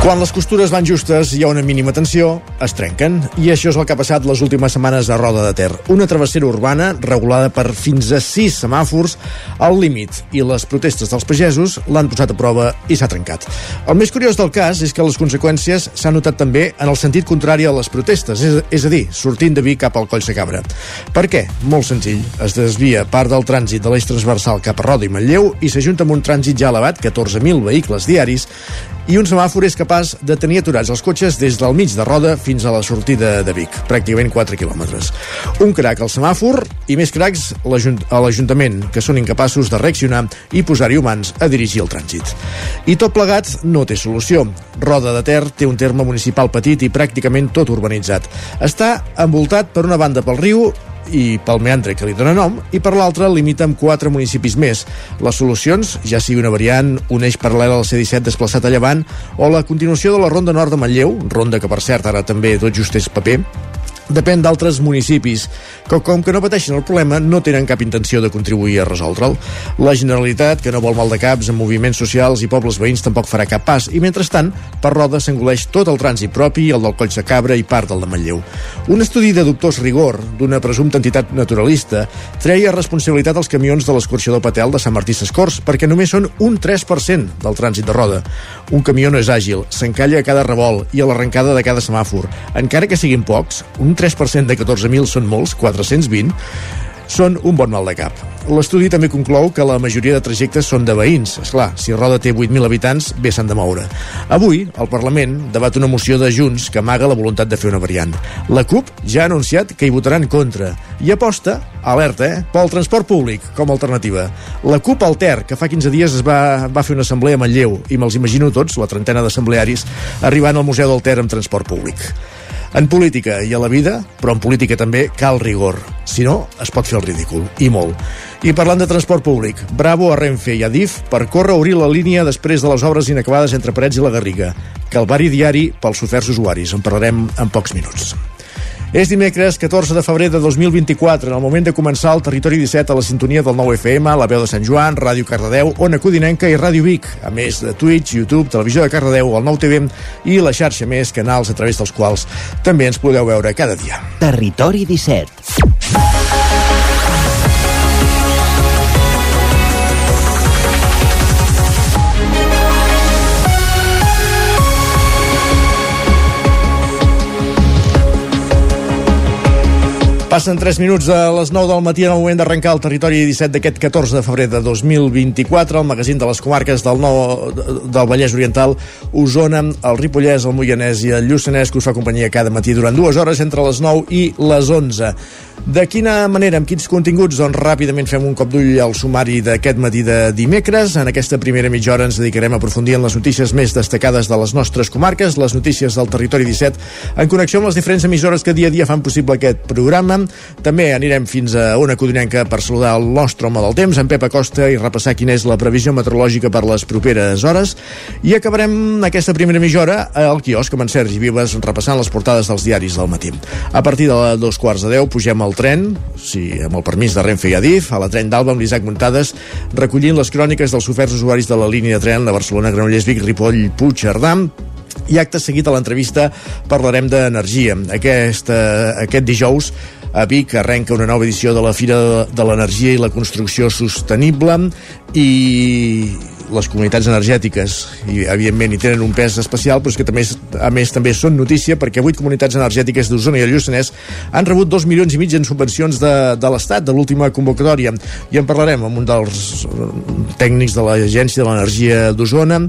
Quan les costures van justes i hi ha una mínima tensió, es trenquen. I això és el que ha passat les últimes setmanes a Roda de Ter. Una travessera urbana regulada per fins a sis semàfors al límit i les protestes dels pagesos l'han posat a prova i s'ha trencat. El més curiós del cas és que les conseqüències s'han notat també en el sentit contrari a les protestes, és, a dir, sortint de Vic cap al Coll Cabra. Per què? Molt senzill. Es desvia part del trànsit de l'eix transversal cap a Roda i Manlleu i s'ajunta amb un trànsit ja elevat, 14.000 vehicles diaris, i un semàfor és capaç de tenir aturats els cotxes des del mig de Roda fins a la sortida de Vic, pràcticament 4 quilòmetres. Un crac al semàfor i més cracs a l'Ajuntament, que són incapaços de reaccionar i posar-hi humans a dirigir el trànsit. I tot plegat no té solució. Roda de Ter té un terme municipal petit i pràcticament tot urbanitzat. Està envoltat per una banda pel riu i pel meandre que li dona nom, i per l'altra limita amb quatre municipis més. Les solucions, ja sigui una variant, un eix paral·lel al C-17 desplaçat a llevant, o la continuació de la Ronda Nord de Manlleu, ronda que per cert ara també tot just és paper, depèn d'altres municipis, que com que no pateixen el problema no tenen cap intenció de contribuir a resoldre'l. La Generalitat, que no vol mal de caps en moviments socials i pobles veïns, tampoc farà cap pas, i mentrestant, per Roda s'engoleix tot el trànsit propi, el del Coll de Cabra i part del de Manlleu. Un estudi de dubtós rigor d'una presumpta entitat naturalista treia responsabilitat als camions de l'escorxador Patel de Sant Martí Sescors, perquè només són un 3% del trànsit de Roda. Un camió no és àgil, s'encalla a cada revolt i a l'arrencada de cada semàfor. Encara que siguin pocs, un 3% de 14.000 són molts, 420, són un bon mal de cap. L'estudi també conclou que la majoria de trajectes són de veïns. És clar, si Roda té 8.000 habitants, bé s'han de moure. Avui, el Parlament debat una moció de Junts que amaga la voluntat de fer una variant. La CUP ja ha anunciat que hi votarà en contra i aposta, alerta, eh, pel transport públic com a alternativa. La CUP Alter, que fa 15 dies es va, va fer una assemblea a Manlleu i me'ls imagino tots, la trentena d'assemblearis, arribant al Museu del Ter amb transport públic. En política i a la vida, però en política també, cal rigor. Si no, es pot fer el ridícul, i molt. I parlant de transport públic, bravo a Renfe i a DIF per córrer a obrir la línia després de les obres inacabades entre Parets i la Garriga. Calvari diari pels oferts usuaris. En parlarem en pocs minuts. És dimecres 14 de febrer de 2024, en el moment de començar el Territori 17 a la sintonia del 9 FM, la veu de Sant Joan, Ràdio Cardedeu, Ona Codinenca i Ràdio Vic, a més de Twitch, YouTube, Televisió de Cardedeu, el 9 TV i la xarxa més, canals a través dels quals també ens podeu veure cada dia. Territori 17 Passen 3 minuts de les 9 del matí en el moment d'arrencar el territori 17 d'aquest 14 de febrer de 2024, el magazín de les comarques del, nou, del Vallès Oriental, Osona, el Ripollès, el Moianès i el Lluçanès, que us fa companyia cada matí durant dues hores entre les 9 i les 11. De quina manera, amb quins continguts? Doncs ràpidament fem un cop d'ull al sumari d'aquest matí de dimecres. En aquesta primera mitja hora ens dedicarem a aprofundir en les notícies més destacades de les nostres comarques, les notícies del territori 17, en connexió amb les diferents emissores que dia a dia fan possible aquest programa. També anirem fins a una codinenca per saludar el nostre home del temps, en Pep Acosta, i repassar quina és la previsió meteorològica per les properes hores. I acabarem aquesta primera mitja hora al quiosc amb en Sergi Vives repassant les portades dels diaris del matí. A partir de dos quarts de deu pugem al tren, sí, amb el permís de Renfe i Adif, a la tren d'Alba amb l'Isaac Muntades, recollint les cròniques dels oferts usuaris de la línia de tren de Barcelona, Granollers, Vic, Ripoll, Puig, Cerdà, i acte seguit a l'entrevista parlarem d'energia. Aquest, aquest dijous a Vic arrenca una nova edició de la Fira de l'Energia i la Construcció Sostenible i les comunitats energètiques i evidentment hi tenen un pes especial però és que també, a més també són notícia perquè vuit comunitats energètiques d'Osona i el Lluçanès han rebut dos milions i mig en subvencions de, de l'Estat de l'última convocatòria. I en parlarem amb un dels tècnics de l'Agència de l'Energia d'Osona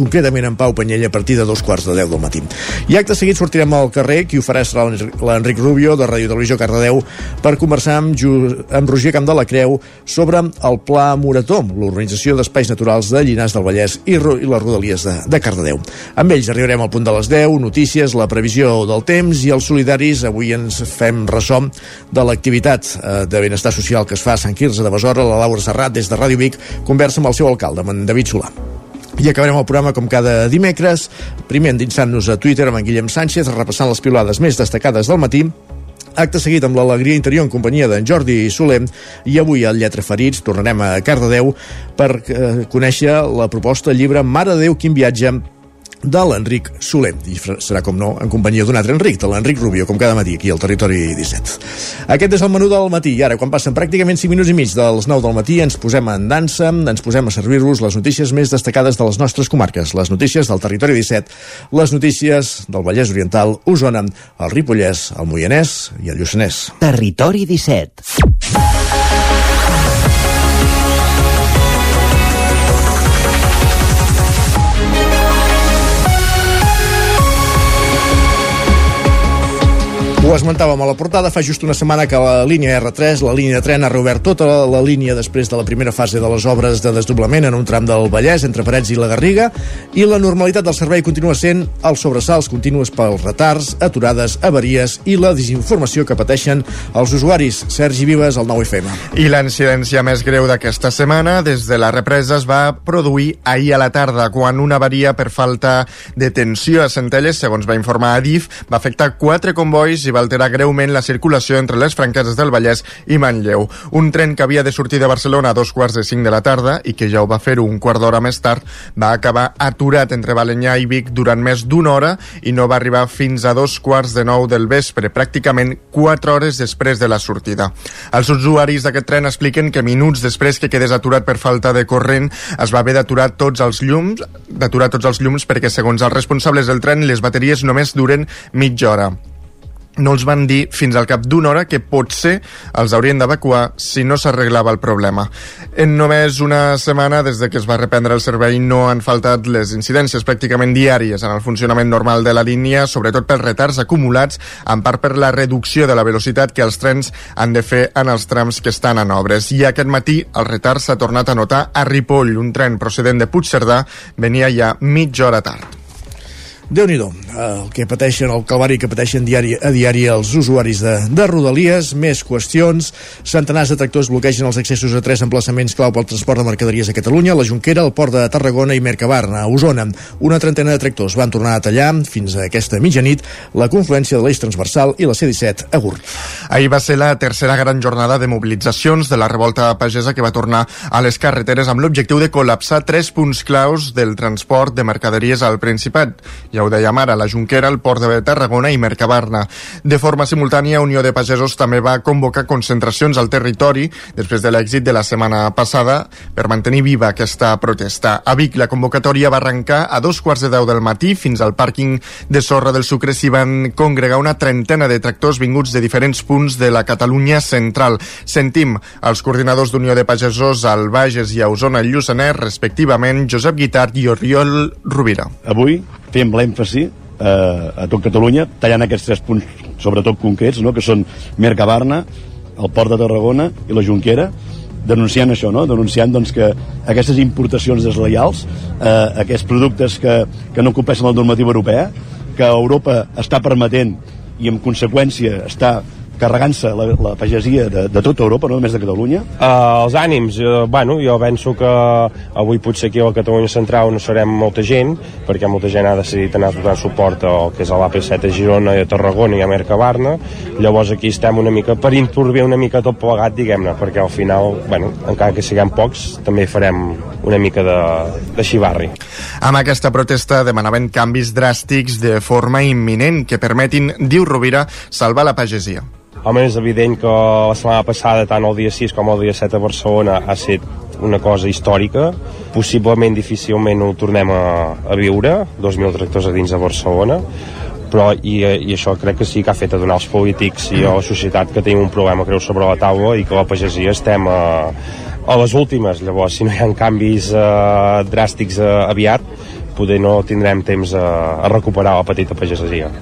concretament en Pau Panyella a partir de dos quarts de deu del matí. I acte seguit sortirem al carrer, qui ho farà serà l'Enric Rubio de Ràdio Televisió Cardedeu per conversar amb, Ju amb Roger Camp de la Creu sobre el Pla Morató, l'organització d'espais naturals de Llinars del Vallès i, i les rodalies de, de Cardedeu. Amb ells arribarem al punt de les 10, notícies, la previsió del temps i els solidaris. Avui ens fem ressò de l'activitat eh, de benestar social que es fa a Sant Quirze de Besora, la Laura Serrat, des de Ràdio Vic, conversa amb el seu alcalde, amb en David Solà. I acabarem el programa com cada dimecres, primer endinsant-nos a Twitter amb en Guillem Sánchez, repassant les pilades més destacades del matí, Acte seguit amb l'alegria interior en companyia d'en Jordi Soler i avui al Lletra Ferits tornarem a Cardedeu per eh, conèixer la proposta llibre Mare Déu, quin viatge de l'Enric Soler. I serà, com no, en companyia d'un altre Enric, de l'Enric Rubio, com cada matí, aquí al Territori 17. Aquest és el menú del matí. I ara, quan passen pràcticament 5 minuts i mig dels 9 del matí, ens posem en dansa, ens posem a servir-vos les notícies més destacades de les nostres comarques, les notícies del Territori 17, les notícies del Vallès Oriental, Osona, el Ripollès, el Moianès i el Lluçanès. Territori 17. Ho esmentàvem a la portada, fa just una setmana que la línia R3, la línia de tren, ha reobert tota la, línia després de la primera fase de les obres de desdoblament en un tram del Vallès, entre Parets i la Garriga, i la normalitat del servei continua sent els sobressalts continues pels retards, aturades, avaries i la desinformació que pateixen els usuaris. Sergi Vives, el 9FM. I la incidència més greu d'aquesta setmana, des de la represa, es va produir ahir a la tarda, quan una avaria per falta de tensió a Centelles, segons va informar Adif, va afectar quatre convois i va alterar greument la circulació entre les franqueses del Vallès i Manlleu. Un tren que havia de sortir de Barcelona a dos quarts de cinc de la tarda i que ja ho va fer un quart d'hora més tard, va acabar aturat entre Balanyà i Vic durant més d'una hora i no va arribar fins a dos quarts de nou del vespre, pràcticament quatre hores després de la sortida. Els usuaris d'aquest tren expliquen que minuts després que quedés aturat per falta de corrent es va haver d'aturar tots els llums d'aturar tots els llums perquè segons els responsables del tren les bateries només duren mitja hora no els van dir fins al cap d'una hora que potser els haurien d'evacuar si no s'arreglava el problema. En només una setmana des de que es va reprendre el servei no han faltat les incidències pràcticament diàries en el funcionament normal de la línia, sobretot pels retards acumulats, en part per la reducció de la velocitat que els trens han de fer en els trams que estan en obres. I aquest matí el retard s'ha tornat a notar a Ripoll. Un tren procedent de Puigcerdà venia ja mitja hora tard déu nhi el que pateixen, el calvari que pateixen diari, a diari els usuaris de, de Rodalies, més qüestions, centenars de tractors bloquegen els accessos a tres emplaçaments clau pel transport de mercaderies a Catalunya, la Junquera, el Port de Tarragona i Mercabarna, a Osona. Una trentena de tractors van tornar a tallar fins a aquesta mitjanit la confluència de l'eix transversal i la C-17 a Gurt. Ahir va ser la tercera gran jornada de mobilitzacions de la revolta pagesa que va tornar a les carreteres amb l'objectiu de col·lapsar tres punts claus del transport de mercaderies al Principat. I ja ho dèiem ara, la Junquera, el Port de Tarragona i Mercabarna. De forma simultània, Unió de Pagesos també va convocar concentracions al territori després de l'èxit de la setmana passada per mantenir viva aquesta protesta. A Vic, la convocatòria va arrencar a dos quarts de deu del matí fins al pàrquing de Sorra del Sucre s'hi van congregar una trentena de tractors vinguts de diferents punts de la Catalunya central. Sentim els coordinadors d'Unió de Pagesos al Bages i a Osona Lluçanès, respectivament, Josep Guitart i Oriol Rovira. Avui fem l'èmfasi eh, a tot Catalunya, tallant aquests tres punts, sobretot concrets, no? que són Mercabarna, el Port de Tarragona i la Junquera, denunciant això, no? denunciant doncs, que aquestes importacions desleials, eh, aquests productes que, que no compleixen la normativa europea, que Europa està permetent i en conseqüència està carregant-se la, la pagesia de, de tota Europa, no només de Catalunya? Uh, els ànims, uh, bueno, jo penso que avui potser aquí a la Catalunya Central no serem molta gent, perquè molta gent ha decidit anar donant suport al que és a l'AP7 a Girona i a Tarragona i a Mercabarna, llavors aquí estem una mica per inturbir una mica tot plegat, diguem-ne, perquè al final, bueno, encara que siguem pocs, també farem una mica de, de xivarri. Amb aquesta protesta demanaven canvis dràstics de forma imminent que permetin, diu Rovira, salvar la pagesia. Home, és evident que la setmana passada, tant el dia 6 com el dia 7 a Barcelona, ha estat una cosa històrica. Possiblement, difícilment ho tornem a, a viure, 2.000 tractors a dins de Barcelona, però i, i això crec que sí que ha fet a donar als polítics i a la societat que tenim un problema greu sobre la taula i que la pagesia estem a, a les últimes. Llavors, si no hi ha canvis eh, dràstics eh, aviat, poder no tindrem temps a, a recuperar la petita pagesia.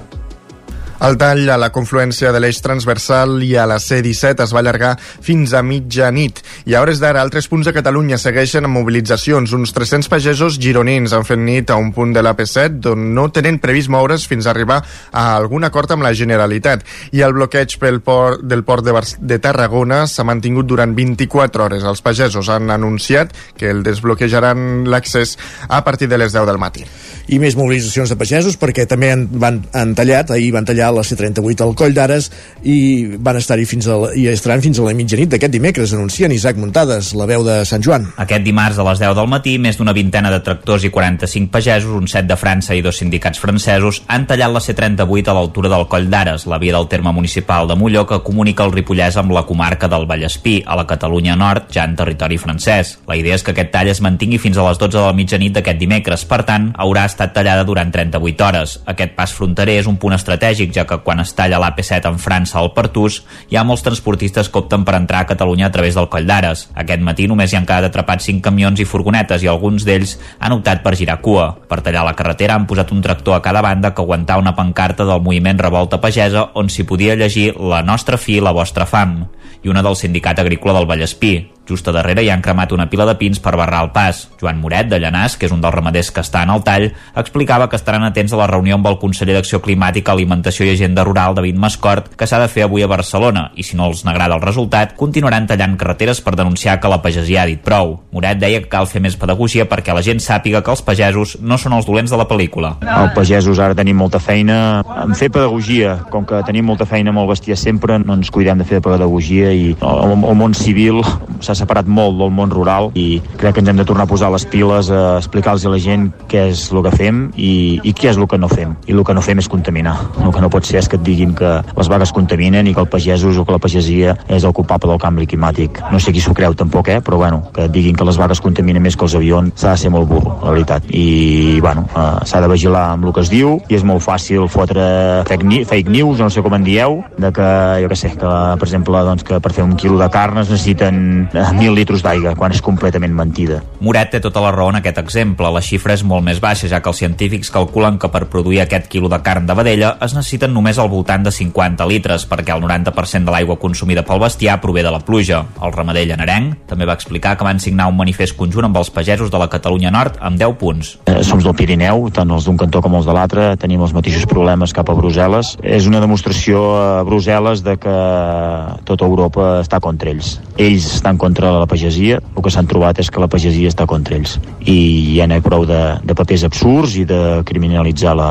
El tall a la confluència de l'eix transversal i a la C-17 es va allargar fins a mitjanit i a hores d'ara altres punts de Catalunya segueixen amb mobilitzacions. Uns 300 pagesos gironins han fet nit a un punt de l'AP7 on no tenen previst moure's fins a arribar a algun acord amb la Generalitat. I el bloqueig pel port, del port de, Bar de Tarragona s'ha mantingut durant 24 hores. Els pagesos han anunciat que el desbloquejaran l'accés a partir de les 10 del matí. I més mobilitzacions de pagesos perquè també han, van, han tallat, ahir van tallar la C38 al Coll d'Ares i van estar-hi fins a la, i estaran fins a la mitjanit d'aquest dimecres, anuncien Isaac Muntades, la veu de Sant Joan. Aquest dimarts a les 10 del matí, més d'una vintena de tractors i 45 pagesos, un set de França i dos sindicats francesos, han tallat la C38 a l'altura del Coll d'Ares, la via del terme municipal de Molló que comunica el Ripollès amb la comarca del Vallespí, a la Catalunya Nord, ja en territori francès. La idea és que aquest tall es mantingui fins a les 12 de la mitjanit d'aquest dimecres, per tant, haurà estat tallada durant 38 hores. Aquest pas fronterer és un punt estratègic, ja que quan es talla l'AP7 en França al Pertús, hi ha molts transportistes que opten per entrar a Catalunya a través del Coll d'Ares. Aquest matí només hi han quedat atrapats 5 camions i furgonetes i alguns d'ells han optat per girar cua. Per tallar la carretera han posat un tractor a cada banda que aguantar una pancarta del moviment Revolta Pagesa on s'hi podia llegir la nostra fi, la vostra fam i una del Sindicat Agrícola del Vallespí. Just a darrere hi han cremat una pila de pins per barrar el pas. Joan Moret, de Llanàs, que és un dels ramaders que està en el tall, explicava que estaran atents a la reunió amb el conseller d'Acció Climàtica, Alimentació i Agenda Rural, David Mascort, que s'ha de fer avui a Barcelona, i si no els n'agrada el resultat, continuaran tallant carreteres per denunciar que la pagesia ha dit prou. Moret deia que cal fer més pedagogia perquè la gent sàpiga que els pagesos no són els dolents de la pel·lícula. Els pagesos ara tenim molta feina en fer pedagogia. Com que tenim molta feina amb el bestiar sempre, no ens cuidem de fer pedagogia i el, el món civil s'ha separat molt del món rural i crec que ens hem de tornar a posar les piles a explicar-los a la gent què és el que fem i, i què és el que no fem. I el que no fem és contaminar. El que no pot ser és que et diguin que les vagues contaminen i que el pagesos o que la pagesia és el culpable del canvi climàtic. No sé qui s'ho creu tampoc, eh? però bueno, que diguin que les vagues contaminen més que els avions s'ha de ser molt burro, la veritat. I bueno, uh, s'ha de vigilar amb el que es diu i és molt fàcil fotre fake, ni fake news, no sé com en dieu, de que, jo què sé, que per exemple, doncs, que per fer un quilo de carn es necessiten mil litres d'aigua, quan és completament mentida. Moret té tota la raó en aquest exemple. La xifra és molt més baixa, ja que els científics calculen que per produir aquest quilo de carn de vedella es necessiten només al voltant de 50 litres, perquè el 90% de l'aigua consumida pel bestiar prové de la pluja. El ramader llanarenc també va explicar que van signar un manifest conjunt amb els pagesos de la Catalunya Nord amb 10 punts. Eh, som del Pirineu, tant els d'un cantó com els de l'altre, tenim els mateixos problemes cap a Brussel·les. És una demostració a Brussel·les de que tota Europa està contra ells. Ells estan contra la pagesia, el que s'han trobat és que la pagesia està contra ells. I n'hi ha prou de, de papers absurds i de criminalitzar la,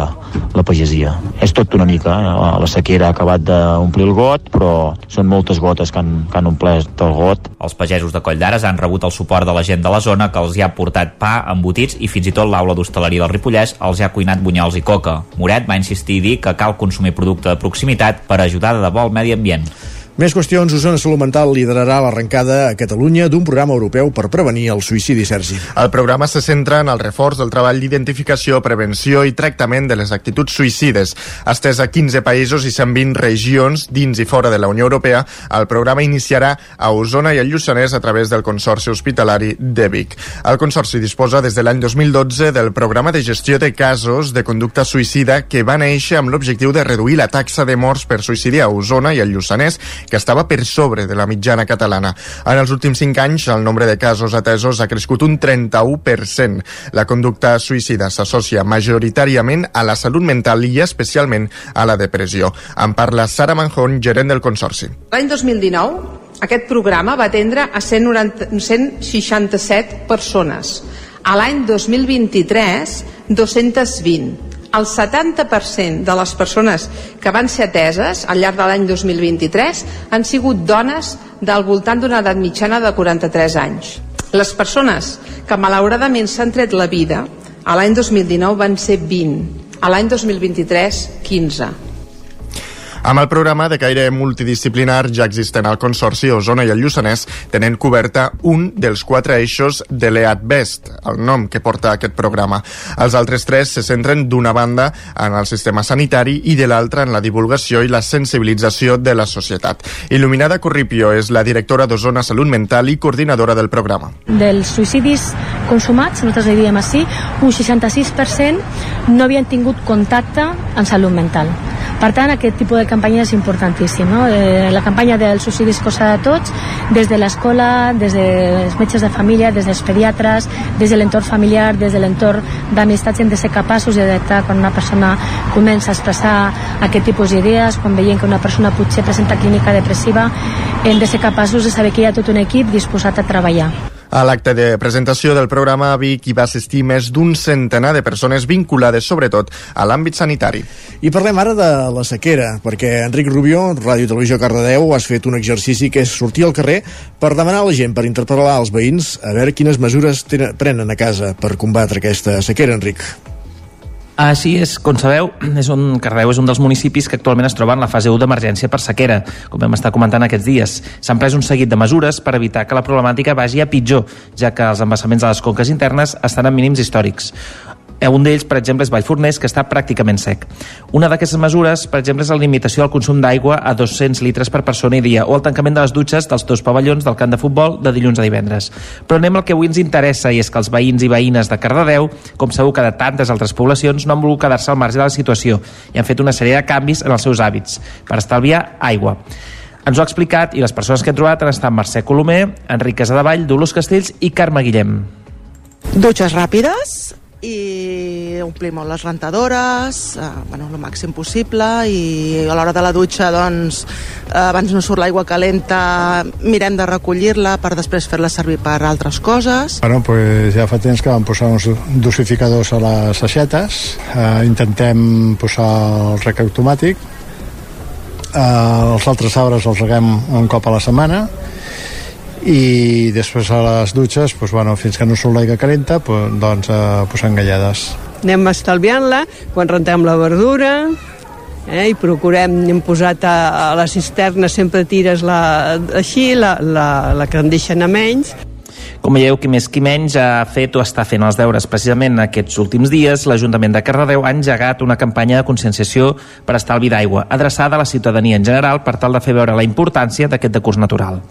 la pagesia. És tot una mica, eh? la sequera ha acabat d'omplir el got, però són moltes gotes que han, que han omplert el got. Els pagesos de Coll d'Ares han rebut el suport de la gent de la zona que els hi ha portat pa, embotits i fins i tot l'aula d'hostaleria del Ripollès els hi ha cuinat bunyols i coca. Moret va insistir i dir que cal consumir producte de proximitat per ajudar de debò al medi ambient. Més qüestions, Osona Salut Mental liderarà l'arrencada a Catalunya d'un programa europeu per prevenir el suïcidi, Sergi. El programa se centra en el reforç del treball d'identificació, prevenció i tractament de les actituds suïcides. Estès a 15 països i 120 regions dins i fora de la Unió Europea, el programa iniciarà a Osona i al Lluçanès a través del Consorci Hospitalari de Vic. El Consorci disposa des de l'any 2012 del programa de gestió de casos de conducta suïcida que va néixer amb l'objectiu de reduir la taxa de morts per suïcidi a Osona i al Lluçanès que estava per sobre de la mitjana catalana. En els últims 5 anys, el nombre de casos atesos ha crescut un 31%. La conducta suïcida s'associa majoritàriament a la salut mental i especialment a la depressió. En parla Sara Manjón, gerent del Consorci. L'any 2019, aquest programa va atendre a 190, 167 persones. A l'any 2023, 220 el 70% de les persones que van ser ateses al llarg de l'any 2023 han sigut dones del voltant d'una edat mitjana de 43 anys. Les persones que malauradament s'han tret la vida a l'any 2019 van ser 20, a l'any 2023 15. Amb el programa de caire multidisciplinar ja existent al Consorci Osona i el Lluçanès tenen coberta un dels quatre eixos de l'EAT-BEST, el nom que porta aquest programa. Els altres tres se centren d'una banda en el sistema sanitari i de l'altra en la divulgació i la sensibilització de la societat. Il·luminada Corripio és la directora d'Osona Salut Mental i coordinadora del programa. Dels suïcidis consumats, nosaltres li diem així, un 66% no havien tingut contacte amb salut mental Per tant, aquest tipus de campanya és importantíssim. No? Eh, la campanya del suïcidi és cosa de tots, des de l'escola, des dels metges de família, des dels pediatres, des de l'entorn familiar, des de l'entorn d'amistats, hem de ser capaços de detectar quan una persona comença a expressar aquest tipus d'idees, quan veiem que una persona potser presenta clínica depressiva, hem de ser capaços de saber que hi ha tot un equip disposat a treballar. A l'acte de presentació del programa Vic hi va assistir més d'un centenar de persones vinculades sobretot a l'àmbit sanitari. I parlem ara de la sequera, perquè Enric Rubió, Ràdio Televisió Cardedeu, has fet un exercici que és sortir al carrer per demanar a la gent, per interpel·lar als veïns, a veure quines mesures tenen, prenen a casa per combatre aquesta sequera, Enric. Així és, com sabeu, és un, Cardeu és un dels municipis que actualment es troba en la fase 1 d'emergència per sequera, com vam estar comentant aquests dies. S'han pres un seguit de mesures per evitar que la problemàtica vagi a pitjor, ja que els embassaments de les conques internes estan en mínims històrics. Eh, un d'ells, per exemple, és Vallforners, que està pràcticament sec. Una d'aquestes mesures, per exemple, és la limitació al consum d'aigua a 200 litres per persona i dia o el tancament de les dutxes dels dos pavellons del camp de futbol de dilluns a divendres. Però anem al que avui ens interessa i és que els veïns i veïnes de Cardedeu, com segur que de tantes altres poblacions, no han volgut quedar-se al marge de la situació i han fet una sèrie de canvis en els seus hàbits per estalviar aigua. Ens ho ha explicat i les persones que hem trobat han estat Mercè Colomer, Enric Casadevall, Dolors Castells i Carme Guillem. Dutxes ràpides, i omplim molt les rentadores, eh, bueno, el màxim possible i a l'hora de la dutxa doncs eh, abans no surt l'aigua calenta mirem de recollir-la per després fer-la servir per altres coses. Bueno, pues ja fa temps que vam posar uns dosificadors a les aixetes, eh, intentem posar el rec automàtic, eh, els altres arbres els reguem un cop a la setmana i després a les dutxes pues, bueno, fins que no surt l'aigua calenta pues, doncs eh, posem gallades anem estalviant-la quan rentem la verdura eh, i procurem, hem posat a, a la cisterna sempre tires la, així, la, la, la que en deixen a menys com veieu, qui més qui menys ha fet o està fent els deures. Precisament aquests últims dies, l'Ajuntament de Cardedeu ha engegat una campanya de conscienciació per estalvi d'aigua, adreçada a la ciutadania en general per tal de fer veure la importància d'aquest decurs natural.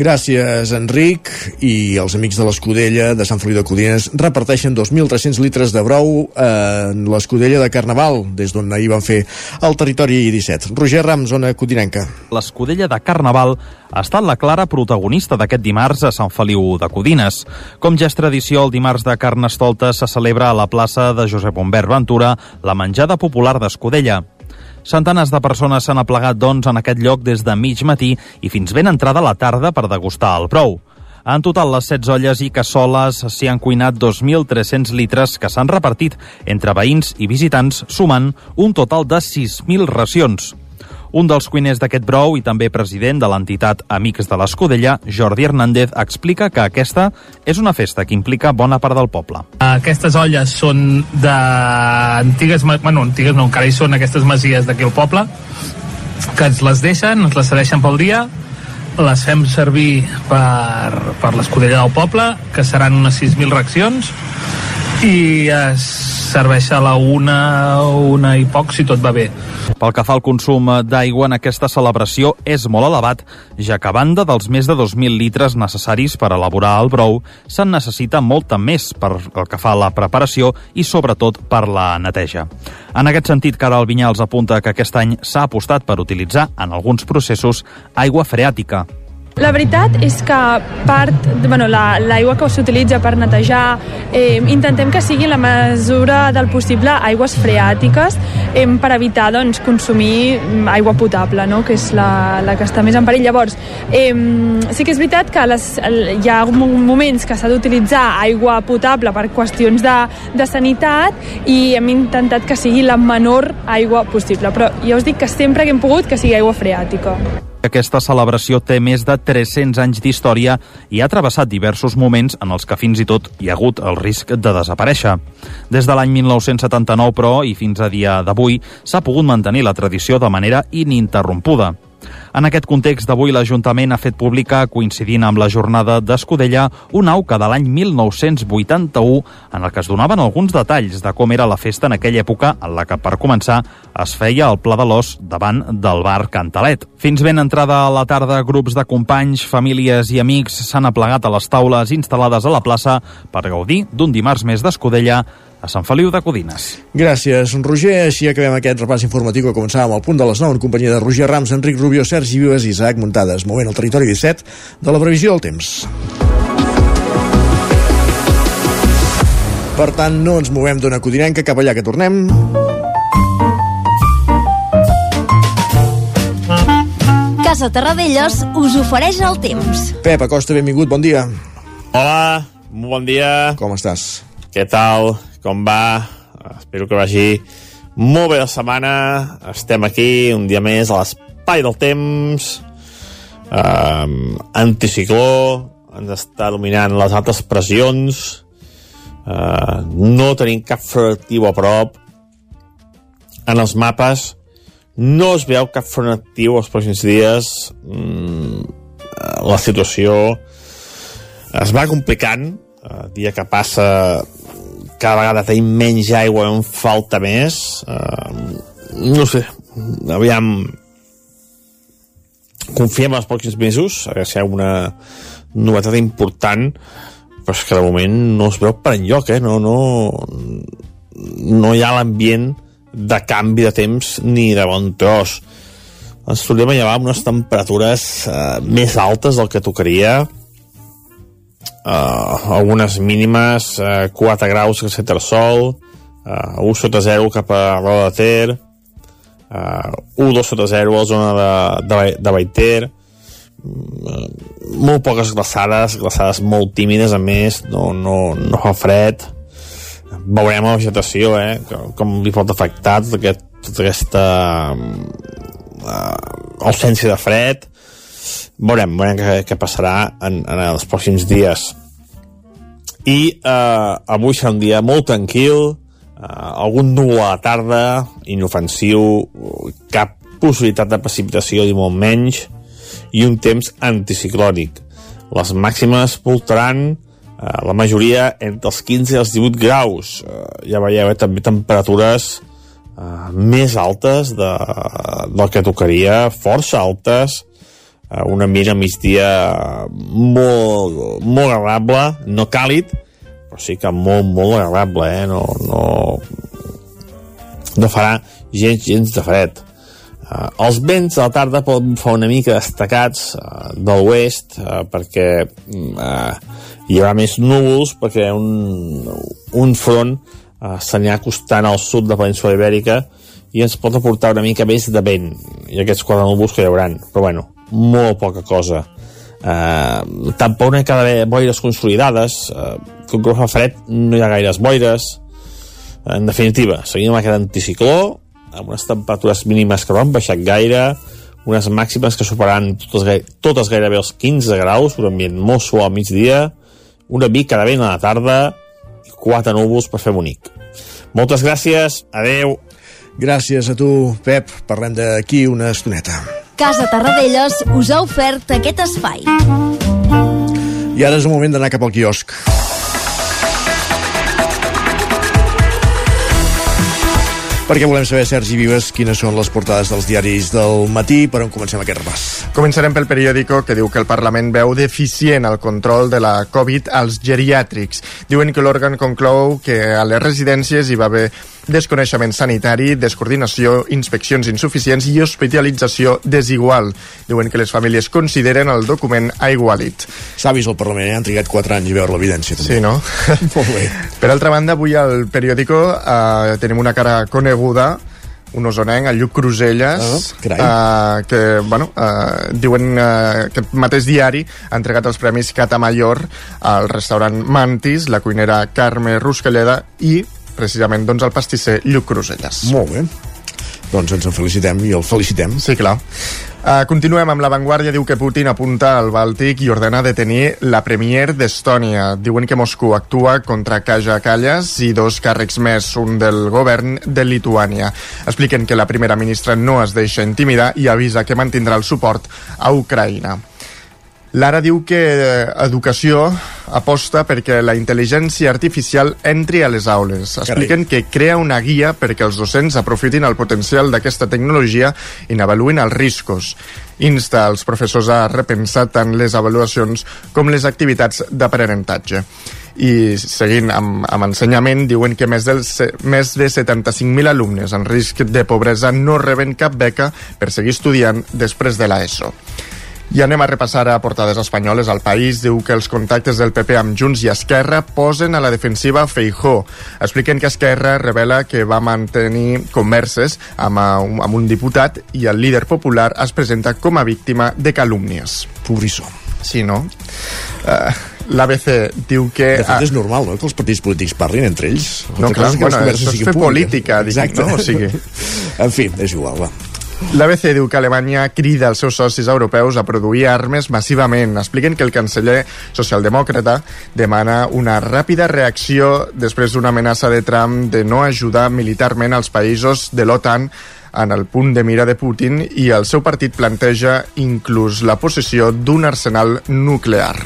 Gràcies, Enric. I els amics de l'Escudella de Sant Feliu de Codines reparteixen 2.300 litres de brou en l'Escudella de Carnaval, des d'on ahir van fer el territori 17. Roger Ram, zona codinenca. L'Escudella de Carnaval ha estat la clara protagonista d'aquest dimarts a Sant Feliu de Codines. Com ja és tradició, el dimarts de Carnestolta se celebra a la plaça de Josep Humbert Ventura la menjada popular d'Escudella. Centenars de persones s'han aplegat, doncs, en aquest lloc des de mig matí i fins ben entrada la tarda per degustar el brou. En total, les 16 olles i cassoles s'hi han cuinat 2.300 litres que s'han repartit entre veïns i visitants, sumant un total de 6.000 racions. Un dels cuiners d'aquest brou i també president de l'entitat Amics de l'Escudella, Jordi Hernández, explica que aquesta és una festa que implica bona part del poble. Aquestes olles són d'antigues, bueno, antigues no, encara hi són aquestes masies d'aquí al poble, que ens les deixen, ens les cedeixen pel dia, les fem servir per, per l'escudella del poble, que seran unes 6.000 reaccions, i es serveix a la una, una i poc, si tot va bé. Pel que fa al consum d'aigua en aquesta celebració és molt elevat, ja que a banda dels més de 2.000 litres necessaris per elaborar el brou, se'n necessita molta més per el que fa a la preparació i sobretot per la neteja. En aquest sentit, Caral Vinyals apunta que aquest any s'ha apostat per utilitzar en alguns processos aigua freàtica, la veritat és que part, bueno, l'aigua la, que s'utilitza per netejar, eh, intentem que sigui la mesura del possible aigües freàtiques eh, per evitar doncs, consumir aigua potable, no? que és la, la que està més en perill. Llavors, eh, sí que és veritat que les, hi ha moments que s'ha d'utilitzar aigua potable per qüestions de, de sanitat i hem intentat que sigui la menor aigua possible, però ja us dic que sempre que hem pogut que sigui aigua freàtica. Aquesta celebració té més de 300 anys d'història i ha travessat diversos moments en els que fins i tot hi ha hagut el risc de desaparèixer. Des de l'any 1979, però, i fins a dia d'avui, s'ha pogut mantenir la tradició de manera ininterrompuda. En aquest context d'avui l'Ajuntament ha fet pública, coincidint amb la jornada d'Escudella, un auca de l'any 1981 en el que es donaven alguns detalls de com era la festa en aquella època en la que, per començar, es feia el Pla de l'Os davant del bar Cantalet. Fins ben entrada a la tarda, grups de companys, famílies i amics s'han aplegat a les taules instal·lades a la plaça per gaudir d'un dimarts més d'Escudella a Sant Feliu de Codines. Gràcies, Roger. Així acabem aquest repàs informatiu que començàvem al punt de les 9 en companyia de Roger Rams, Enric Rubio, Sergi Vives i Isaac Muntades. Moment al territori 17 de la previsió del temps. Per tant, no ens movem d'una codinenca cap allà que tornem. Casa Terradellos us ofereix el temps. Pep Acosta, benvingut, bon dia. Hola, bon dia. Com estàs? Què tal? Com va? Espero que vagi molt bé la setmana. Estem aquí un dia més a l'espai del temps. Um, anticicló, ens està dominant les altes pressions. Uh, no tenim cap front actiu a prop. En els mapes no es veu cap front actiu els pròxims dies. Mm, la situació es va complicant. El dia que passa cada vegada tenim menys aigua en falta més. Uh, no sé, aviam confiem en els pròxims mesos, a veure si hi ha una novetat important, però és que de moment no es veu per enlloc, eh? No, no, no hi ha l'ambient de canvi de temps ni de bon tros. Ens tornem a llevar amb unes temperatures eh, més altes del que tocaria, uh, algunes mínimes, uh, 4 graus que set el sol, uh, 1 sota 0 cap a Roda de Ter, uh, 1 2 sota 0 a la zona de, de, de Baiter, uh, molt poques glaçades, glaçades molt tímides, a més, no, no, no fa fred, veurem la vegetació, eh, com li pot afectar tota, aquest, tota aquesta uh, ausència de fred, veurem, veurem què, què passarà en, en els pròxims dies. I eh, avui serà un dia molt tranquil eh, algun núvol a la tarda inofensiu cap possibilitat de precipitació i molt menys i un temps anticiclònic. Les màximes voltaran eh, la majoria entre els 15 i els 18 graus. Eh, ja veieu eh, també temperatures eh, més altes de, del que tocaria força altes un ambient a migdia molt, molt agradable, no càlid, però sí que molt, molt agradable, eh? No, no, no farà gens, gens de fred. Uh, els vents a la tarda poden fer una mica destacats uh, de l'oest uh, perquè uh, hi haurà més núvols perquè un, un front uh, s'anirà acostant al sud de la península ibèrica i ens pot aportar una mica més de vent i aquests quatre núvols que hi haurà però bueno, molt poca cosa. Uh, tampoc no hi ha boires consolidades, uh, com que fa fred no hi ha gaires boires. En definitiva, seguim amb aquest anticicló, amb unes temperatures mínimes que no han baixat gaire, unes màximes que superaran totes, totes gairebé els 15 graus, un ambient molt suau al migdia, una mica de vent a la tarda i quatre núvols per fer bonic. Moltes gràcies, adeu. Gràcies a tu, Pep. Parlem d'aquí una estoneta. Casa Tarradellas us ha ofert aquest espai. I ara és el moment d'anar cap al quiosc. perquè volem saber, Sergi Vives, quines són les portades dels diaris del matí, per on comencem aquest repàs. Començarem pel periòdico que diu que el Parlament veu deficient el control de la Covid als geriàtrics. Diuen que l'òrgan conclou que a les residències hi va haver desconeixement sanitari, descoordinació, inspeccions insuficients i hospitalització desigual. Diuen que les famílies consideren el document aigualit. S'ha vist al Parlament, eh? han trigat 4 anys a veure l'evidència. Sí, no? Molt bé. Per altra banda, avui al periòdico eh, tenim una cara coneguda un osonenc, el Lluc Cruselles, Ah, uh, que, bueno, uh, diuen uh, que aquest mateix diari ha entregat els premis Catamayor al restaurant Mantis, la cuinera Carme Ruscalleda i precisament doncs, el pastisser Lluc Cruselles. Molt bé. Doncs ens en felicitem i el felicitem. Sí, clar. Uh, continuem amb l'avantguàrdia. Diu que Putin apunta al Bàltic i ordena detenir la premier d'Estònia. Diuen que Moscou actua contra Kaja Kallas i dos càrrecs més, un del govern de Lituània. Expliquen que la primera ministra no es deixa intimidar i avisa que mantindrà el suport a Ucraïna. Lara diu que eh, Educació aposta perquè la intel·ligència artificial entri a les aules. Expliquen que crea una guia perquè els docents aprofitin el potencial d'aquesta tecnologia i n'avaluïn els riscos. Insta els professors a repensar tant les avaluacions com les activitats d'aprenentatge. i seguint amb, amb ensenyament diuen que més, del, més de 75.000 alumnes en risc de pobresa no reben cap beca per seguir estudiant després de l'ESO. I anem a repassar a portades espanyoles. El País diu que els contactes del PP amb Junts i Esquerra posen a la defensiva Feijó. Expliquen que Esquerra revela que va mantenir converses amb, uh, amb un diputat i el líder popular es presenta com a víctima de calúmnies. Pobrissó. Sí, no? Uh, L'ABC diu que... De fet, és normal, no?, que els partits polítics parlin entre ells. No, clar, bueno, això és fer política, dic, no? O sigui... en fi, és igual, va. L'ABC diu que Alemanya crida els seus socis europeus a produir armes massivament. Expliquen que el canceller socialdemòcrata demana una ràpida reacció després d'una amenaça de Trump de no ajudar militarment als països de l'OTAN en el punt de mira de Putin i el seu partit planteja inclús la possessió d'un arsenal nuclear.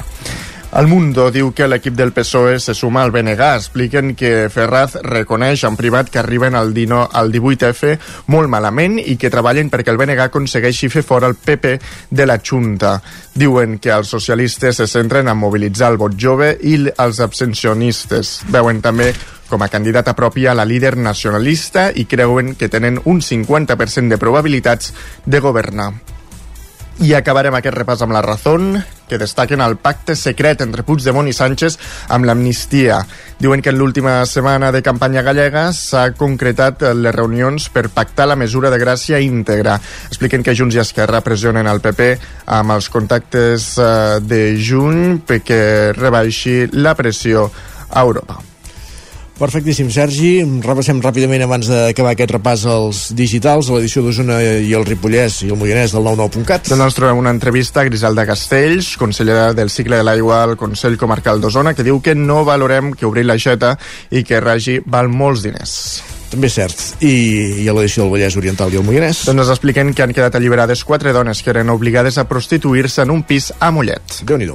El Mundo diu que l'equip del PSOE se suma al BNG. Expliquen que Ferraz reconeix en privat que arriben al, dino, al 18F molt malament i que treballen perquè el BNG aconsegueixi fer fora el PP de la Junta. Diuen que els socialistes se centren en mobilitzar el vot jove i els abstencionistes. Veuen també com a candidata pròpia la líder nacionalista i creuen que tenen un 50% de probabilitats de governar. I acabarem aquest repàs amb la Razón, que destaquen el pacte secret entre Puigdemont i Sánchez amb l'amnistia. Diuen que en l'última setmana de campanya gallega s'ha concretat les reunions per pactar la mesura de gràcia íntegra. Expliquen que Junts i Esquerra pressionen el PP amb els contactes eh, de juny perquè rebaixi la pressió a Europa. Perfectíssim, Sergi. Repassem ràpidament abans d'acabar aquest repàs als digitals, a l'edició d'Osona i el Ripollès i el Moianès del 99.cat. Doncs ens trobem una entrevista a Griselda Castells, consellera del cicle de l'aigua al Consell Comarcal d'Osona, que diu que no valorem que obrir l'aixeta i que Ragi val molts diners també és cert. I, i a l'edició del Vallès Oriental i el Moianès? Doncs ens expliquen que han quedat alliberades quatre dones que eren obligades a prostituir-se en un pis a Mollet. déu nhi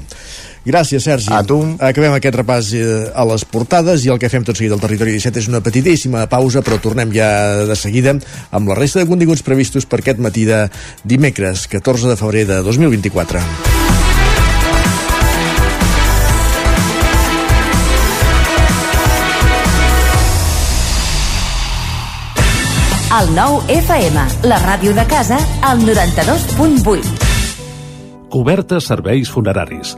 Gràcies, Sergi. A tu. Acabem aquest repàs eh, a les portades i el que fem tot seguit al Territori 17 és una petitíssima pausa, però tornem ja de seguida amb la resta de continguts previstos per aquest matí de dimecres, 14 de febrer de 2024. El nou FM, la ràdio de casa, al 92.8. Cobertes serveis funeraris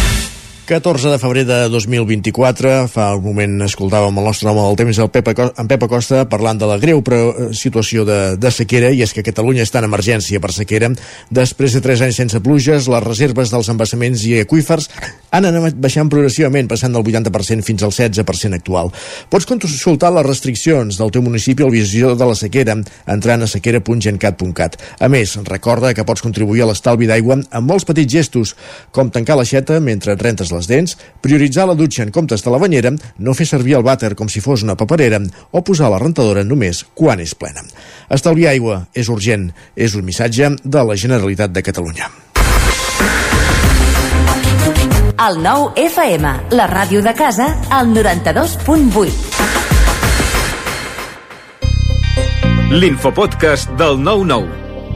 14 de febrer de 2024, fa un moment escoltàvem el nostre home del temps, el Pep, en Pep Acosta, parlant de la greu eh, situació de, de sequera, i és que Catalunya està en emergència per sequera. Després de 3 anys sense pluges, les reserves dels embassaments i aqüífers han anat baixant progressivament, passant del 80% fins al 16% actual. Pots consultar les restriccions del teu municipi al visió de la sequera, entrant a sequera.gencat.cat. A més, recorda que pots contribuir a l'estalvi d'aigua amb molts petits gestos, com tancar l'aixeta mentre rentes les dents, prioritzar la dutxa en comptes de la banyera, no fer servir el vàter com si fos una paperera o posar la rentadora només quan és plena. Estalviar aigua és urgent, és un missatge de la Generalitat de Catalunya. El nou FM, la ràdio de casa, al 92.8. L'infopodcast del 9-9,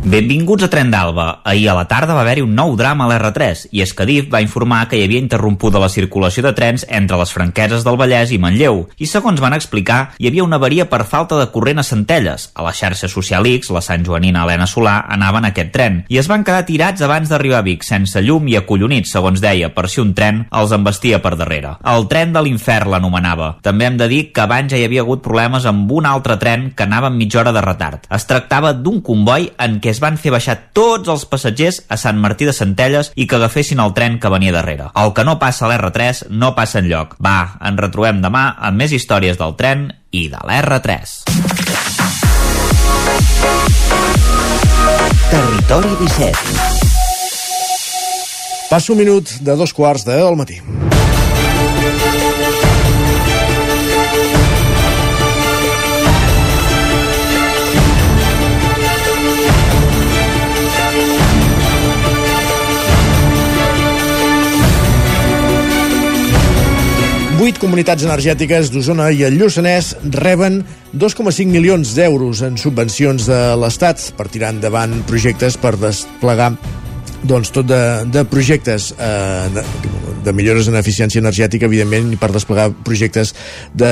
Benvinguts a Tren d'Alba. Ahir a la tarda va haver-hi un nou drama a l'R3 i és que DIF va informar que hi havia interrompuda la circulació de trens entre les franqueses del Vallès i Manlleu i segons van explicar hi havia una avaria per falta de corrent a Centelles. A la xarxa social X, la Sant Joanina Helena Solà anaven a aquest tren i es van quedar tirats abans d'arribar a Vic sense llum i acollonits, segons deia, per si un tren els embestia per darrere. El tren de l'infern l'anomenava. També hem de dir que abans ja hi havia hagut problemes amb un altre tren que anava amb mitja hora de retard. Es tractava d'un comboi en què es van fer baixar tots els passatgers a Sant Martí de Centelles i que agafessin el tren que venia darrere. El que no passa a l'R3 no passa en lloc. Va, ens retrobem demà amb més històries del tren i de l'R3. Territori 17 Passa un minut de dos quarts del matí. Vuit comunitats energètiques d'Osona i el Lluçanès reben 2,5 milions d'euros en subvencions de l'Estat per tirar endavant projectes per desplegar doncs tot de, de projectes eh, de, de millores en eficiència energètica evidentment per desplegar projectes de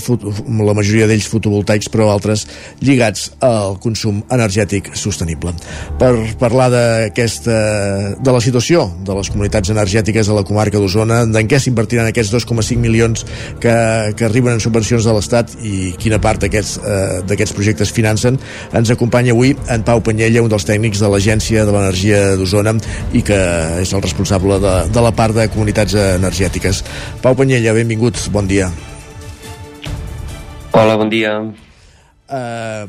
la majoria d'ells fotovoltaics però altres lligats al consum energètic sostenible. Per parlar d'aquesta de la situació de les comunitats energètiques a la comarca d'Osona d'en què s'invertiran aquests 2,5 milions que, que arriben en subvencions de l'Estat i quina part d'aquests eh, projectes financen ens acompanya avui en Pau Panyella un dels tècnics de l'Agència de l'Energia d'Osona Osona i que és el responsable de, de la part de comunitats energètiques. Pau Panyella, benvinguts, bon dia. Hola, bon dia. Uh,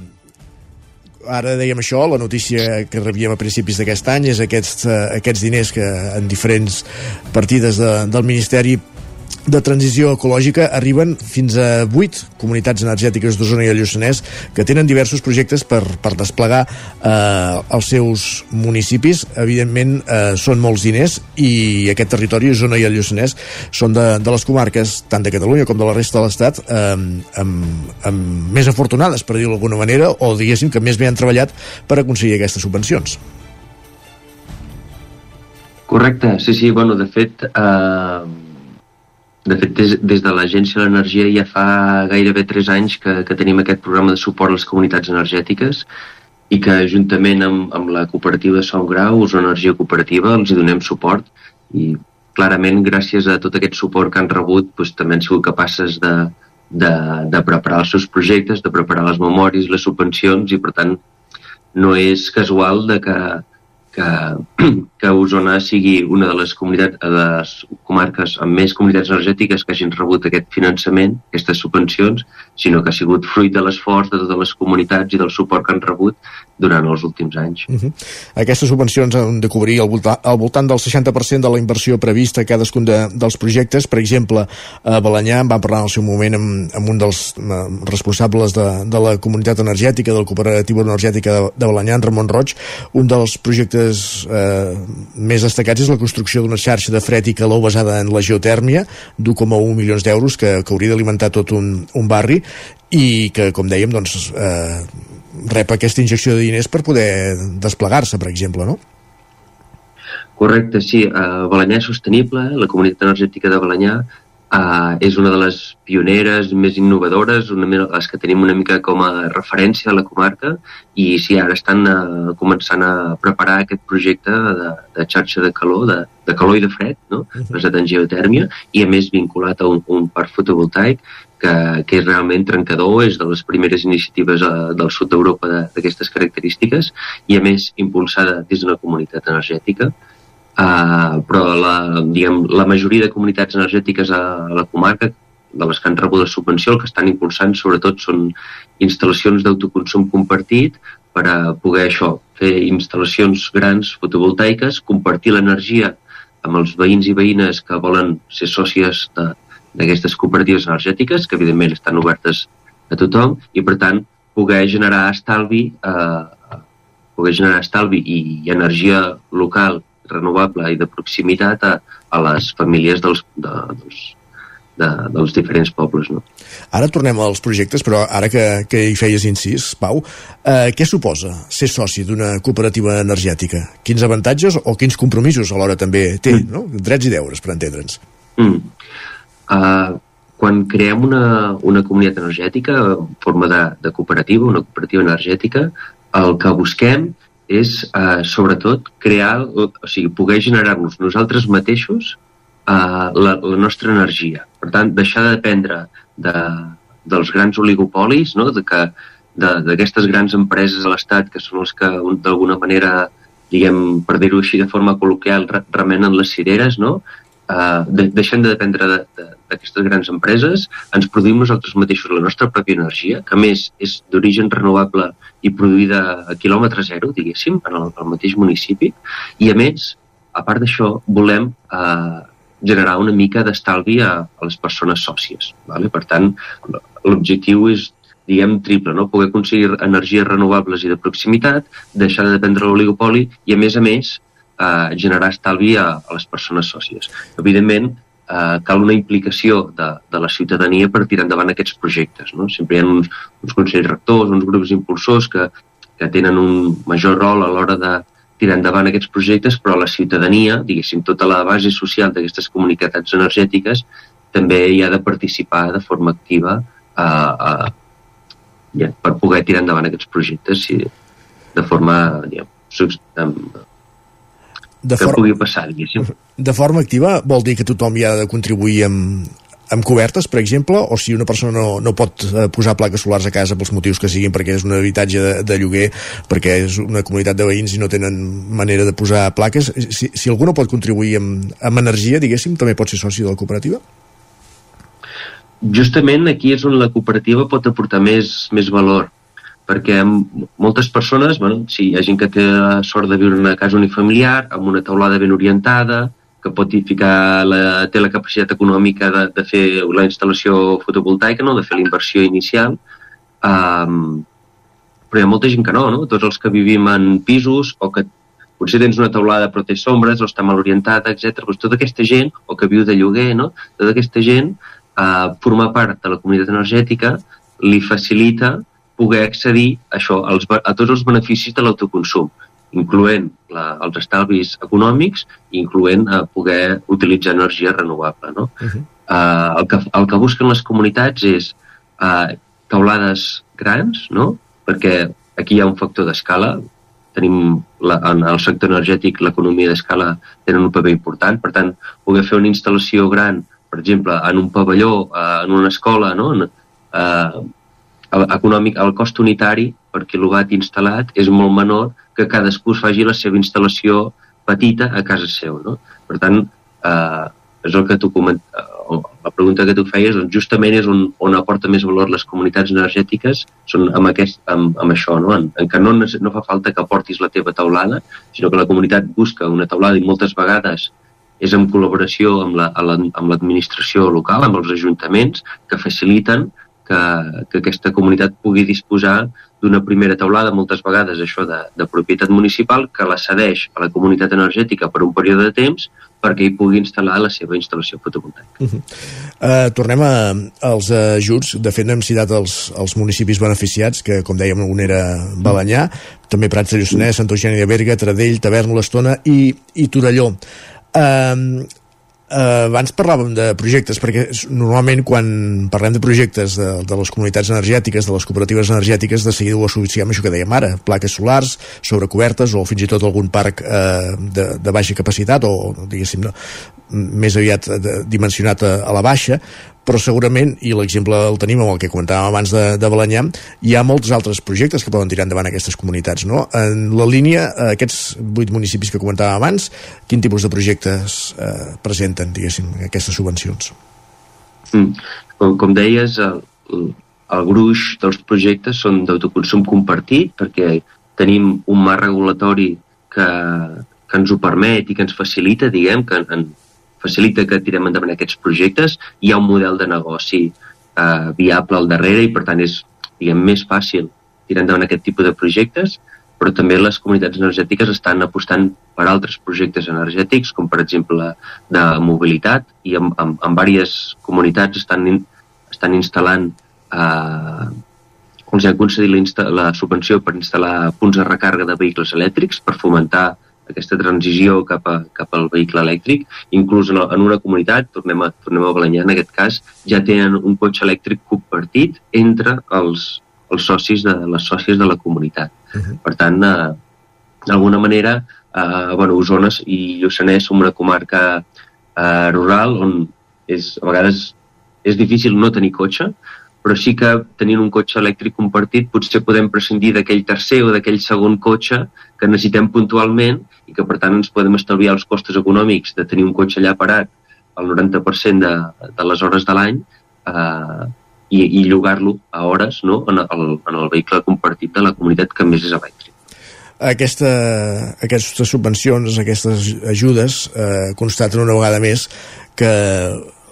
ara dèiem això, la notícia que rebíem a principis d'aquest any és aquests, uh, aquests diners que en diferents partides de, del Ministeri de transició ecològica arriben fins a 8 comunitats energètiques d'Osona i el Lluçanès que tenen diversos projectes per, per desplegar eh, els seus municipis. Evidentment, eh, són molts diners i aquest territori, Osona i el Lluçanès, són de, de les comarques, tant de Catalunya com de la resta de l'Estat, eh, amb, amb més afortunades, per dir-ho d'alguna manera, o diguéssim que més bé han treballat per aconseguir aquestes subvencions. Correcte, sí, sí, bueno, de fet, eh, de fet, des, des de l'Agència de l'Energia ja fa gairebé 3 anys que, que tenim aquest programa de suport a les comunitats energètiques i que juntament amb, amb la cooperativa de Son Grau, Us Energia Cooperativa, els hi donem suport. I clarament gràcies a tot aquest suport que han rebut doncs, també han sigut capaces de, de, de preparar els seus projectes, de preparar les memòries, les subvencions i per tant no és casual de que que, que Osona sigui una de les comunitats, de les comarques amb més comunitats energètiques que hagin rebut aquest finançament, aquestes subvencions, sinó que ha sigut fruit de l'esforç de totes les comunitats i del suport que han rebut durant els últims anys. Uh -huh. Aquestes subvencions han de cobrir al voltant, al voltant del 60% de la inversió prevista a cadascun de, dels projectes. Per exemple, a Balanyà en vam parlar en el seu moment amb, amb un dels responsables de, de la comunitat energètica, del cooperatiu energètica de, de Balanyà, en Ramon Roig. Un dels projectes eh, més destacats és la construcció d'una xarxa de fred i calor basada en la geotèrmia, d'1,1 milions d'euros, que, que hauria d'alimentar tot un, un barri i que, com dèiem, doncs, eh, rep aquesta injecció de diners per poder desplegar-se, per exemple, no? Correcte, sí. Uh, Balanyà és sostenible, la comunitat energètica de Balanyà Uh, és una de les pioneres més innovadores, una de les que tenim una mica com a referència a la comarca i sí, ara estan uh, començant a preparar aquest projecte de, de xarxa de calor, de, de calor i de fred, no? basat en geotèrmia i a més vinculat a un, un parc fotovoltaic que, que és realment trencador, és de les primeres iniciatives uh, del sud d'Europa d'aquestes característiques i a més impulsada des d'una comunitat energètica Uh, però la, diguem, la majoria de comunitats energètiques a, a la comarca, de les que han rebut la subvenció, el que estan impulsant sobretot són instal·lacions d'autoconsum compartit per a poder això, fer instal·lacions grans fotovoltaiques, compartir l'energia amb els veïns i veïnes que volen ser sòcies d'aquestes cooperatives energètiques, que evidentment estan obertes a tothom, i per tant poder generar estalvi, eh, poder generar estalvi i, i energia local renovable i de proximitat a, a les famílies dels, de, dels, de, dels diferents pobles. No? Ara tornem als projectes, però ara que, que hi feies incís, Pau, eh, què suposa ser soci d'una cooperativa energètica? Quins avantatges o quins compromisos alhora també té? Mm. No? Drets i deures, per entendre'ns. Mm. Uh, quan creem una, una comunitat energètica en forma de, de cooperativa, una cooperativa energètica, el que busquem és eh, sobretot crear, o sigui, poder generar-nos nosaltres mateixos eh, la, la nostra energia. Per tant, deixar de dependre de, dels grans oligopolis, no? de que d'aquestes grans empreses a l'Estat que són els que d'alguna manera diguem, per dir-ho així de forma col·loquial, remenen les cireres, no? Uh, de, deixem de dependre d'aquestes de, de, grans empreses, ens produïm nosaltres mateixos la nostra pròpia energia, que més és d'origen renovable i produïda a quilòmetre zero, diguéssim, en el, el mateix municipi, i a més, a part d'això, volem uh, generar una mica d'estalvi a, a les persones sòcies. Vale? Per tant, l'objectiu és diguem, triple, no? poder aconseguir energies renovables i de proximitat, deixar de dependre de l'oligopoli i, a més a més, eh, generar estalvi a, a les persones sòcies. Evidentment, eh, cal una implicació de, de la ciutadania per tirar endavant aquests projectes. No? Sempre hi ha uns, uns consells rectors, uns grups impulsors que, que tenen un major rol a l'hora de tirar endavant aquests projectes, però la ciutadania, diguéssim, tota la base social d'aquestes comunitats energètiques també hi ha de participar de forma activa a, a, ja, per poder tirar endavant aquests projectes sí, de forma ja, de que pugui passar, diguéssim. De forma activa vol dir que tothom hi ha de contribuir amb, amb cobertes, per exemple, o si una persona no, no pot eh, posar plaques solars a casa pels motius que siguin, perquè és un habitatge de, de lloguer, perquè és una comunitat de veïns i no tenen manera de posar plaques, si, si algú no pot contribuir amb, amb energia, diguéssim, també pot ser soci de la cooperativa? Justament aquí és on la cooperativa pot aportar més, més valor perquè moltes persones, bueno, si hi ha gent que té la sort de viure en una casa unifamiliar, amb una taulada ben orientada, que pot ficar la, té la capacitat econòmica de, de fer la instal·lació fotovoltaica, no? de fer la inversió inicial, um, però hi ha molta gent que no, no? Tots els que vivim en pisos o que potser tens una taulada però té sombres o està mal orientada, etc. Doncs tota aquesta gent, o que viu de lloguer, no? tota aquesta gent, uh, formar part de la comunitat energètica li facilita poder accedir a això, als, a tots els beneficis de l'autoconsum, incloent la, els estalvis econòmics i incloent uh, poder utilitzar energia renovable. No? Uh -huh. uh, el, que, el que busquen les comunitats és uh, taulades grans, no? perquè aquí hi ha un factor d'escala, tenim la, en el sector energètic l'economia d'escala tenen un paper important, per tant, poder fer una instal·lació gran, per exemple, en un pavelló, uh, en una escola, no? En, el, econòmic, el cost unitari per quilowatt instal·lat és molt menor que cadascú faci la seva instal·lació petita a casa seu. No? Per tant, eh, és el que tu coment... Eh, la pregunta que tu feies, doncs justament és on, on aporta més valor les comunitats energètiques, són amb, aquest, amb, amb això, no? En, en que no, no fa falta que portis la teva taulada, sinó que la comunitat busca una taulada i moltes vegades és en col·laboració amb l'administració la, local, amb els ajuntaments, que faciliten que, que aquesta comunitat pugui disposar d'una primera taulada, moltes vegades això de, de propietat municipal, que la cedeix a la comunitat energètica per un període de temps perquè hi pugui instal·lar la seva instal·lació fotovoltaica. Uh -huh. uh, tornem a, als ajuts. De fet, hem citat els, els municipis beneficiats, que, com dèiem, un era Balanyà, també Prats de Lluçanès, Santa Eugènia de Berga, Tradell, Tavern, l'Estona i, i Torelló. Uh, eh, abans parlàvem de projectes, perquè normalment quan parlem de projectes de, de les comunitats energètiques, de les cooperatives energètiques, de seguida ho associem això que dèiem ara, plaques solars, sobrecobertes o fins i tot algun parc eh, de, de baixa capacitat o, diguéssim, no, més aviat de, dimensionat a, a la baixa, però segurament, i l'exemple el tenim amb el que comentàvem abans de, de Balanyà, hi ha molts altres projectes que poden tirar endavant aquestes comunitats, no? En la línia, eh, aquests vuit municipis que comentàvem abans, quin tipus de projectes eh, presenten, diguéssim, aquestes subvencions? Mm. Com, com deies, el, el gruix dels projectes són d'autoconsum compartit, perquè tenim un marc regulatori que, que ens ho permet i que ens facilita, diguem, que en, facilita que tirem endavant aquests projectes, hi ha un model de negoci eh, viable al darrere i per tant és diguem, més fàcil tirar endavant aquest tipus de projectes, però també les comunitats energètiques estan apostant per altres projectes energètics, com per exemple de mobilitat, i en, en, en diverses comunitats estan, in, estan instal·lant eh, els han concedit la, la subvenció per instal·lar punts de recàrrega de vehicles elèctrics per fomentar aquesta transició cap, a, cap al vehicle elèctric, inclús en, en una comunitat, tornem a, tornem a Balanyà en aquest cas, ja tenen un cotxe elèctric compartit entre els, els socis de les sòcies de la comunitat. Uh -huh. Per tant, eh, d'alguna manera, eh, bueno, Osona i Lluçanès som una comarca eh, rural on és, a vegades és difícil no tenir cotxe, però sí que tenint un cotxe elèctric compartit potser podem prescindir d'aquell tercer o d'aquell segon cotxe que necessitem puntualment i que per tant ens podem estalviar els costos econòmics de tenir un cotxe allà parat el 90% de, de les hores de l'any eh, i, i llogar-lo a hores no? en, el, en el vehicle compartit de la comunitat que més és elèctric. Aquesta, aquestes subvencions, aquestes ajudes eh, constaten una vegada més que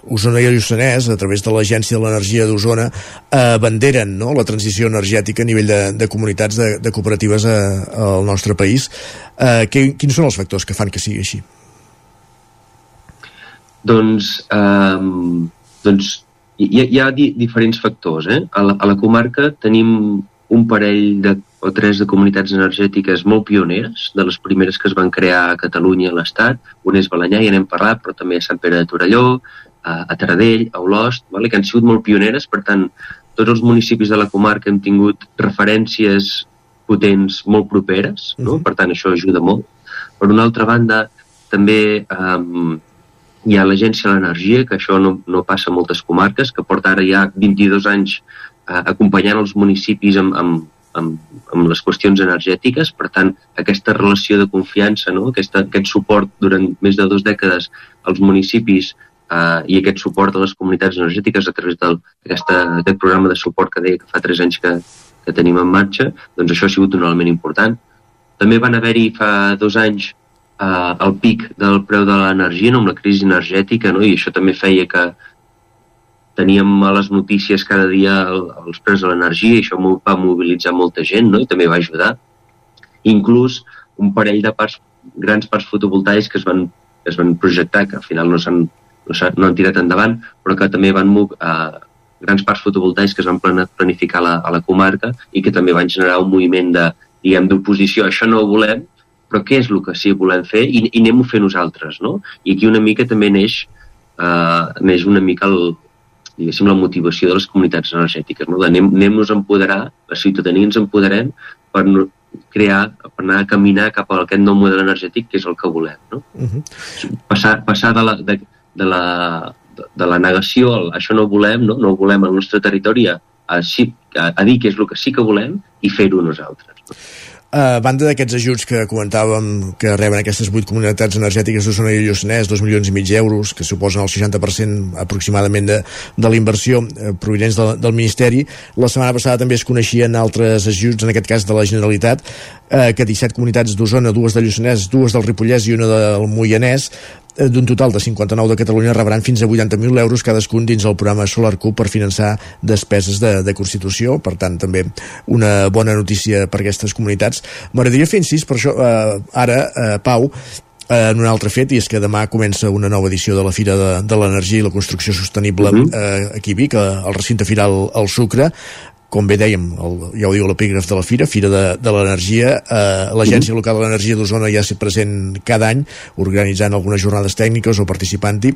Osona i el Lluçanès, a través de l'Agència de l'Energia d'Osona, eh, banderen no? la transició energètica a nivell de, de comunitats, de, de cooperatives a, al nostre país. Eh, que, quins són els factors que fan que sigui així? Doncs, eh, doncs hi, hi ha di, diferents factors. Eh? A, la, a la comarca tenim un parell de, o tres de comunitats energètiques molt pioneres, de les primeres que es van crear a Catalunya i a l'Estat. Un és Balanyà, ja n'hem parlat, però també a Sant Pere de Torelló, a, a Taradell, a Olost, vale? que han sigut molt pioneres, per tant, tots els municipis de la comarca hem tingut referències potents molt properes, no? Uh -huh. per tant, això ajuda molt. Per una altra banda, també um, hi ha l'Agència de l'Energia, que això no, no passa a moltes comarques, que porta ara ja 22 anys uh, acompanyant els municipis amb, amb, amb, amb les qüestions energètiques, per tant, aquesta relació de confiança, no? aquesta, aquest suport durant més de dues dècades als municipis eh, i aquest suport a les comunitats energètiques a través d'aquest programa de suport que deia que fa tres anys que, que tenim en marxa, doncs això ha sigut un element important. També van haver-hi fa dos anys eh, el pic del preu de l'energia, no, amb la crisi energètica, no? i això també feia que teníem a les notícies cada dia el, els preus de l'energia i això va mobilitzar molta gent no? i també va ajudar. Inclús un parell de parts, grans parcs fotovoltaics que es van, es van projectar, que al final no s'han no, no han tirat endavant, però que també van eh, grans parcs fotovoltaics que es van planificar a la, a la comarca i que també van generar un moviment de diguem d'oposició, això no ho volem, però què és el que sí volem fer i, i anem-ho fer nosaltres, no? I aquí una mica també neix, eh, neix una mica el, diguéssim, la motivació de les comunitats energètiques, no? Anem-nos a empoderar, la ciutadania ens empoderem per crear, per anar a caminar cap a aquest nou model energètic que és el que volem, no? Uh -huh. passar, passar de la, de, de la, de, de la negació, el, això no ho volem, no, no ho volem al nostre territori, a, a, a, dir què és el que sí que volem i fer-ho nosaltres. No? A banda d'aquests ajuts que comentàvem que reben aquestes vuit comunitats energètiques d'Osona i Lluçanès, dos milions i mig d'euros, que suposen el 60% aproximadament de, de la inversió eh, provinents de, del Ministeri, la setmana passada també es coneixien altres ajuts, en aquest cas de la Generalitat, eh, que 17 comunitats d'Osona, dues de Lluçanès, dues del Ripollès i una del Moianès, d'un total de 59 de Catalunya rebran fins a 80.000 euros cadascun dins el programa Solar Cup per finançar despeses de, de Constitució, per tant també una bona notícia per aquestes comunitats. M'agradaria fer incís per això eh, ara, eh, Pau, eh, en un altre fet, i és que demà comença una nova edició de la Fira de, de l'Energia i la Construcció Sostenible uh mhm. -huh. eh, aquí a Vic, al recinte firal al Sucre. Com bé dèiem, el, ja ho diu l'epígraf de la Fira, Fira de, de l'Energia, eh, l'Agència Local de l'Energia d'Osona ja s'hi present cada any, organitzant algunes jornades tècniques o participant-hi,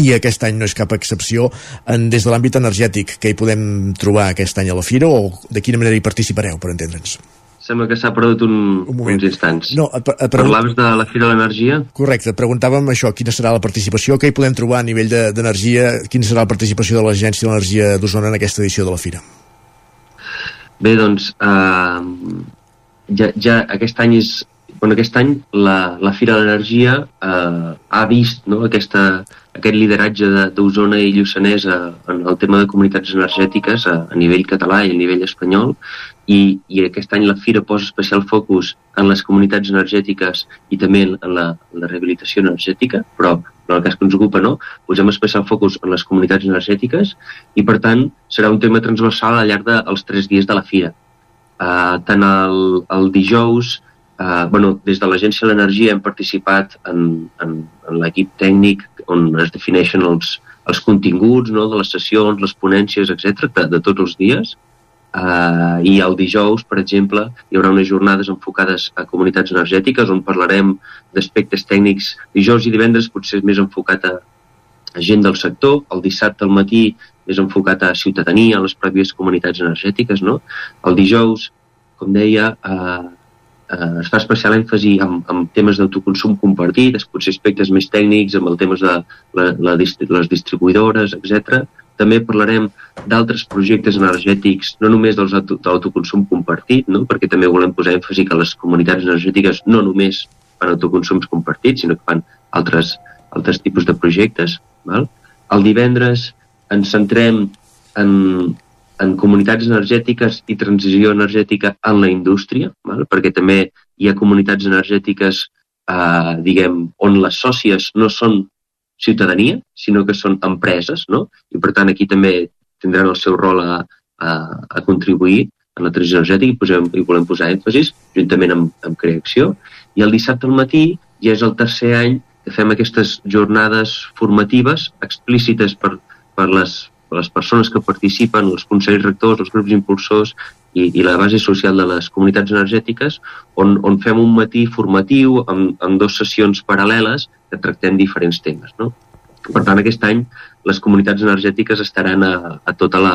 i aquest any no és cap excepció en, des de l'àmbit energètic que hi podem trobar aquest any a la Fira o de quina manera hi participareu, per entendre'ns? Sembla que s'ha perdut un, un uns instants. No, et, et pregunt... Parlaves de la Fira de l'Energia? Correcte, preguntàvem això, quina serà la participació, que hi podem trobar a nivell d'energia, de, quina serà la participació de l'Agència de l'Energia d'Osona en aquesta edició de la Fira? Bé, doncs, eh, ja, ja aquest any és... Bueno, aquest any la, la Fira de l'Energia eh, ha vist no, aquesta, aquest lideratge d'Osona i Lluçanès a, en el tema de comunitats energètiques a, a nivell català i a nivell espanyol i, i aquest any la Fira posa especial focus en les comunitats energètiques i també en la, en la rehabilitació energètica, però en el cas que ens ocupa no, posem especial focus en les comunitats energètiques i per tant serà un tema transversal al llarg dels tres dies de la Fira. Uh, tant el, el dijous, uh, bueno, des de l'Agència de l'Energia hem participat en, en, en l'equip tècnic on es defineixen els, els continguts no, de les sessions, les ponències, etc de, de tots els dies, Uh, I el dijous, per exemple, hi haurà unes jornades enfocades a comunitats energètiques on parlarem d'aspectes tècnics. Dijous i divendres potser és més enfocat a, a gent del sector. El dissabte al matí més enfocat a ciutadania, a les pròpies comunitats energètiques. No? El dijous, com deia, uh, uh, es fa especial èmfasi en, en temes d'autoconsum compartit, potser aspectes més tècnics, amb el temes de la, la, les distribuïdores, etc també parlarem d'altres projectes energètics, no només dels de l'autoconsum compartit, no? perquè també volem posar èmfasi que les comunitats energètiques no només fan autoconsums compartits, sinó que fan altres, altres tipus de projectes. Val? El divendres ens centrem en, en comunitats energètiques i transició energètica en la indústria, val? perquè també hi ha comunitats energètiques eh, diguem, on les sòcies no són ciutadania, sinó que són empreses, no? I per tant aquí també tindran el seu rol a, a, a contribuir en la transició energètica i, posem, i volem posar èmfasis juntament amb, amb Creacció. I el dissabte al matí ja és el tercer any que fem aquestes jornades formatives explícites per, per, les, les persones que participen, els consells rectors, els grups impulsors i, i la base social de les comunitats energètiques, on, on fem un matí formatiu amb, amb dues sessions paral·leles que tractem diferents temes. No? Per tant, aquest any les comunitats energètiques estaran a, a tota la,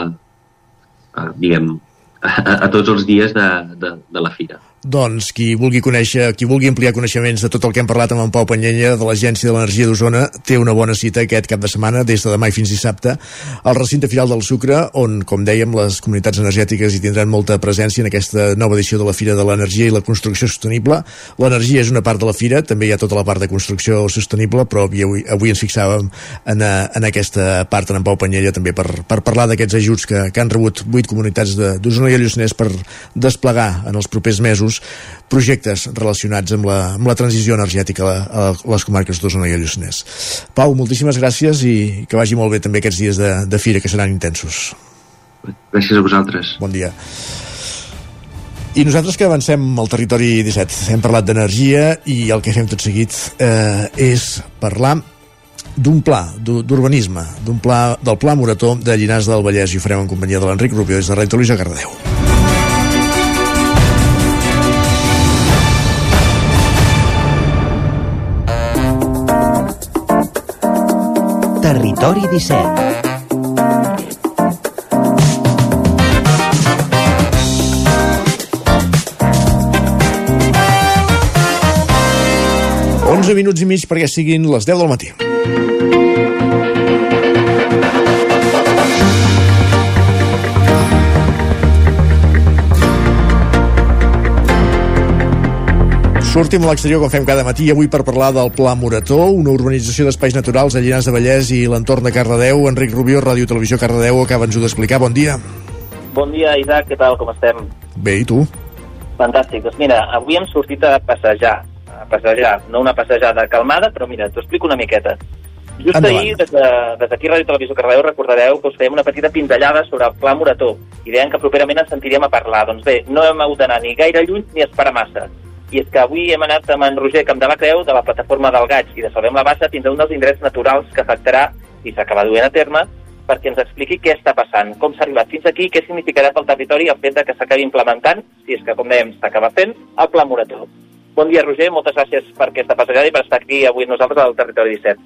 a, diguem, a, a tots els dies de, de, de la fira. Doncs qui vulgui conèixer, qui vulgui ampliar coneixements de tot el que hem parlat amb en Pau Panyella de l'Agència de l'Energia d'Osona té una bona cita aquest cap de setmana des de demà i fins dissabte al recinte final del Sucre on, com dèiem, les comunitats energètiques hi tindran molta presència en aquesta nova edició de la Fira de l'Energia i la Construcció Sostenible. L'energia és una part de la Fira, també hi ha tota la part de construcció sostenible, però avui, avui ens fixàvem en, a, en aquesta part en en Pau Panyella també per, per parlar d'aquests ajuts que, que han rebut vuit comunitats d'Osona i Lluçanès per desplegar en els propers mesos mesos projectes relacionats amb la, amb la transició energètica a, a les comarques d'Osona i Lluçanès. Pau, moltíssimes gràcies i que vagi molt bé també aquests dies de, de fira que seran intensos. Gràcies a vosaltres. Bon dia. I nosaltres que avancem al territori 17, hem parlat d'energia i el que fem tot seguit eh, és parlar d'un pla d'urbanisme, d'un pla del Pla Morató de Llinars del Vallès i ho farem en companyia de l'Enric Rubio des de Ràdio Televisió Cardedeu. Territori 17 11 minuts i mig perquè siguin les 10 del matí. Sortim a l'exterior com fem cada matí avui per parlar del Pla Morató, una urbanització d'espais naturals a Llinars de Vallès i l'entorn de Cardedeu. Enric Rubió, Ràdio Televisió Cardedeu, acaba'ns-ho d'explicar. Bon dia. Bon dia, Isaac, què tal, com estem? Bé, i tu? Fantàstic. Doncs mira, avui hem sortit a passejar, a passejar, no una passejada calmada, però mira, t'ho explico una miqueta. Just Endavant. ahir, des d'aquí de, Ràdio Televisió Cardedeu, recordareu que us fèiem una petita pinzellada sobre el Pla Morató i deien que properament ens sentiríem a parlar. Doncs bé, no hem hagut d'anar ni gaire lluny ni esperar massa i és que avui hem anat amb en Roger Camp de la Creu, de la plataforma del Gaig i de Salvem la Bassa, fins a un dels indrets naturals que afectarà, i s'acaba duent a terme, perquè ens expliqui què està passant, com s'ha arribat fins aquí, què significarà pel territori el fet de que s'acabi implementant, si és que, com dèiem, s'acaba fent, el Pla Morató. Bon dia, Roger, moltes gràcies per aquesta passejada i per estar aquí avui nosaltres al Territori 17.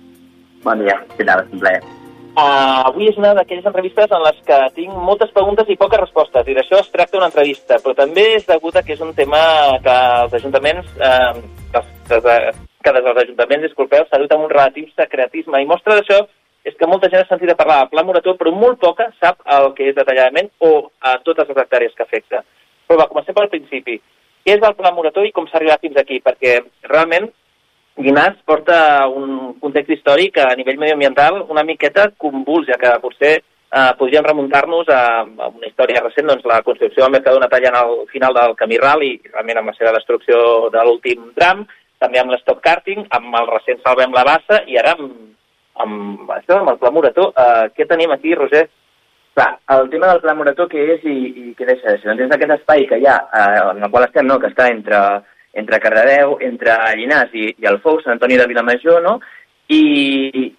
Bon dia, què tal? Un plaer. Uh, avui és una d'aquelles entrevistes en les que tinc moltes preguntes i poques respostes, i d'això es tracta una entrevista, però també és degut a que és un tema que els ajuntaments, uh, que, que, que des dels ajuntaments, disculpeu, s'ha dut amb un relatiu secretisme, i mostra d'això és que molta gent ha sentit a parlar del Pla Morató, però molt poca sap el que és detalladament o a totes les hectàrees que afecta. Però va, comencem pel principi. Què és el Pla Morató i com s'ha arribat fins aquí? Perquè realment Llinars porta un context històric a nivell mediambiental una miqueta convuls, ja que potser eh, podríem remuntar-nos a, a una història recent, doncs la construcció del Mercadona tallant al final del camí ral i realment amb la seva destrucció de l'últim tram, també amb l'stop karting, amb el recent Salvem la Bassa i ara amb, amb, això, amb el Pla Morató. Eh, què tenim aquí, Roger? Clar, el tema del Pla Morató què és i, i què deixa de ser? Doncs és aquest espai que hi ha, eh, en el qual estem, no?, que està entre entre Cardedeu, entre Llinars i, i el Fou, Sant Antoni de Vilamajor, no? I,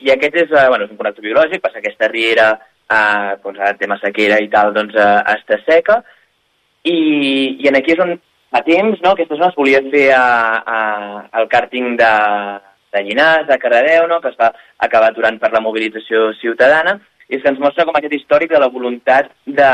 i aquest és, eh, bueno, és un connector biològic, passa que aquesta riera, eh, doncs, el tema sequera i tal, doncs, eh, està seca, i, i en aquí és on fa temps, no?, aquesta zona es volia fer a, a, al càrting de, de Llinars, de Cardedeu, no?, que es va acabar aturant per la mobilització ciutadana, i que ens mostra com aquest històric de la voluntat de,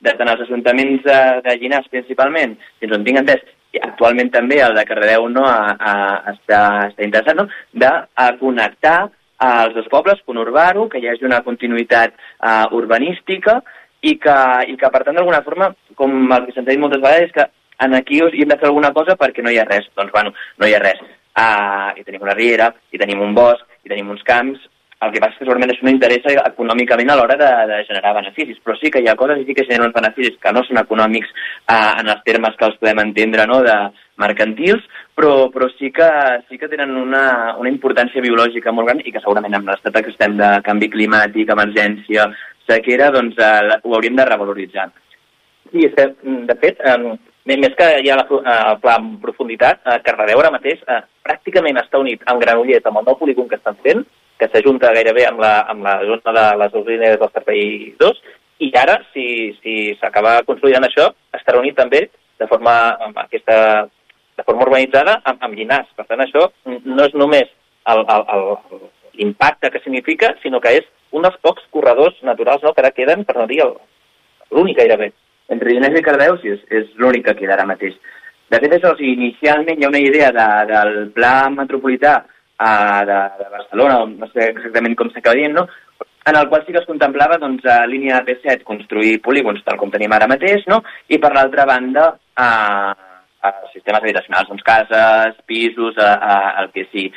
de tant els ajuntaments de, de Llinars principalment, fins on tinc entès, actualment també el de Cardedeu no, a, a, està, està interessat no? de a connectar els dos pobles, conurbar-ho, que hi hagi una continuïtat uh, urbanística i que, i que, per tant, d'alguna forma, com el que se'ns ha dit moltes vegades, és que en aquí hi hem de fer alguna cosa perquè no hi ha res. Doncs, bueno, no hi ha res. Uh, I tenim una riera, i tenim un bosc, i tenim uns camps, el que passa és que segurament això no interessa econòmicament a l'hora de, de generar beneficis, però sí que hi ha coses i sí que generen uns beneficis que no són econòmics eh, en els termes que els podem entendre, no?, de mercantils, però, però sí, que, sí que tenen una, una importància biològica molt gran i que segurament amb l'estat que estem de canvi climàtic, emergència, sequera, doncs eh, ho hauríem de revaloritzar. Sí, és que, de fet, eh, més que ha la, eh, el pla en profunditat, eh, Cardedeu ara mateix eh, pràcticament està unit amb Granollet, amb el nou polígon que estan fent, que s'ajunta gairebé amb la, amb la zona de les usines del servei 2, i ara, si s'acaba si consolidant això, estarà unit també de forma, amb aquesta, de forma urbanitzada amb, amb Llinars. Per tant, això no és només l'impacte que significa, sinó que és un dels pocs corredors naturals no, que ara queden, per no dir l'únic gairebé. Entre Llinars i Cardeu, sí, és, és l'únic que queda ara mateix. De fet, això, o sigui, inicialment hi ha una idea de, del pla metropolità uh, de, de Barcelona, no sé exactament com s'acaba dient, no? en el qual sí que es contemplava doncs, a línia de P7 construir polígons tal com tenim ara mateix, no? i per l'altra banda uh, a sistemes habitacionals, doncs cases, pisos, a, a, el que sigui.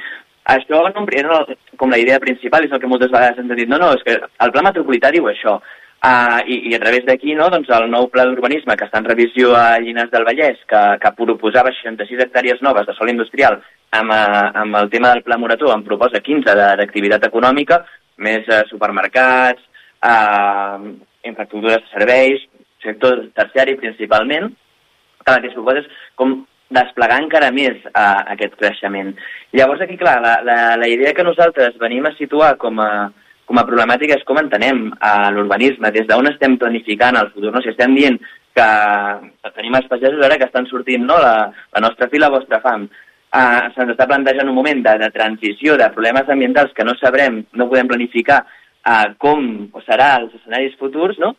Això no, no, com la idea principal, és el que moltes vegades han dit, no, no, és que el pla metropolità diu això, Uh, i, I a través d'aquí, no, doncs el nou pla d'urbanisme que està en revisió a Llinars del Vallès, que, que proposava 66 hectàrees noves de sol industrial, amb, uh, amb el tema del pla morató en proposa 15 d'activitat econòmica, més uh, supermercats, uh, infraestructures de serveis, sector terciari principalment, que el que és com desplegar encara més uh, aquest creixement. Llavors aquí, clar, la, la, la idea que nosaltres venim a situar com a, com a problemàtica és com entenem a l'urbanisme, des d'on estem planificant el futur. No? Si estem dient que tenim els pagesos ara que estan sortint no? la, la nostra fi, la vostra fam, uh, se'ns està plantejant un moment de, de transició, de problemes ambientals que no sabrem, no podem planificar uh, com serà els escenaris futurs, no?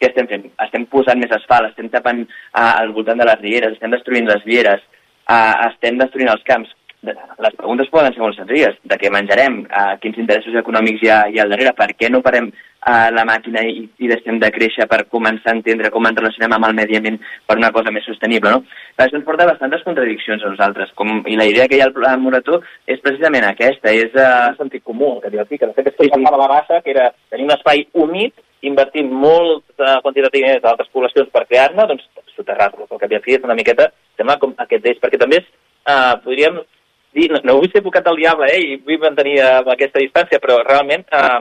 què estem fent? Estem posant més asfalt, estem tapant uh, al voltant de les rieres, estem destruint les vieres, uh, estem destruint els camps les preguntes poden ser molt senzilles, de què menjarem, uh, quins interessos econòmics hi ha, hi ha al darrere, per què no parem uh, la màquina i, i deixem de créixer per començar a entendre com ens relacionem amb el medi ambient per una cosa més sostenible, no? Això ens porta bastantes contradiccions a nosaltres, com, i la idea que hi ha al pla Morató és precisament aquesta, és... Uh... Un sentit comú, que diu aquí, que de fet és que sí, sí. la bassa, que era tenir un espai humit, invertir molta quantitat de diners d'altres poblacions per crear-ne, doncs soterrar-lo, el que havia fet una miqueta, sembla com aquest és, perquè també és, uh, podríem dir, no, no vull ser advocat del diable, eh, i vull mantenir uh, aquesta distància, però realment, eh,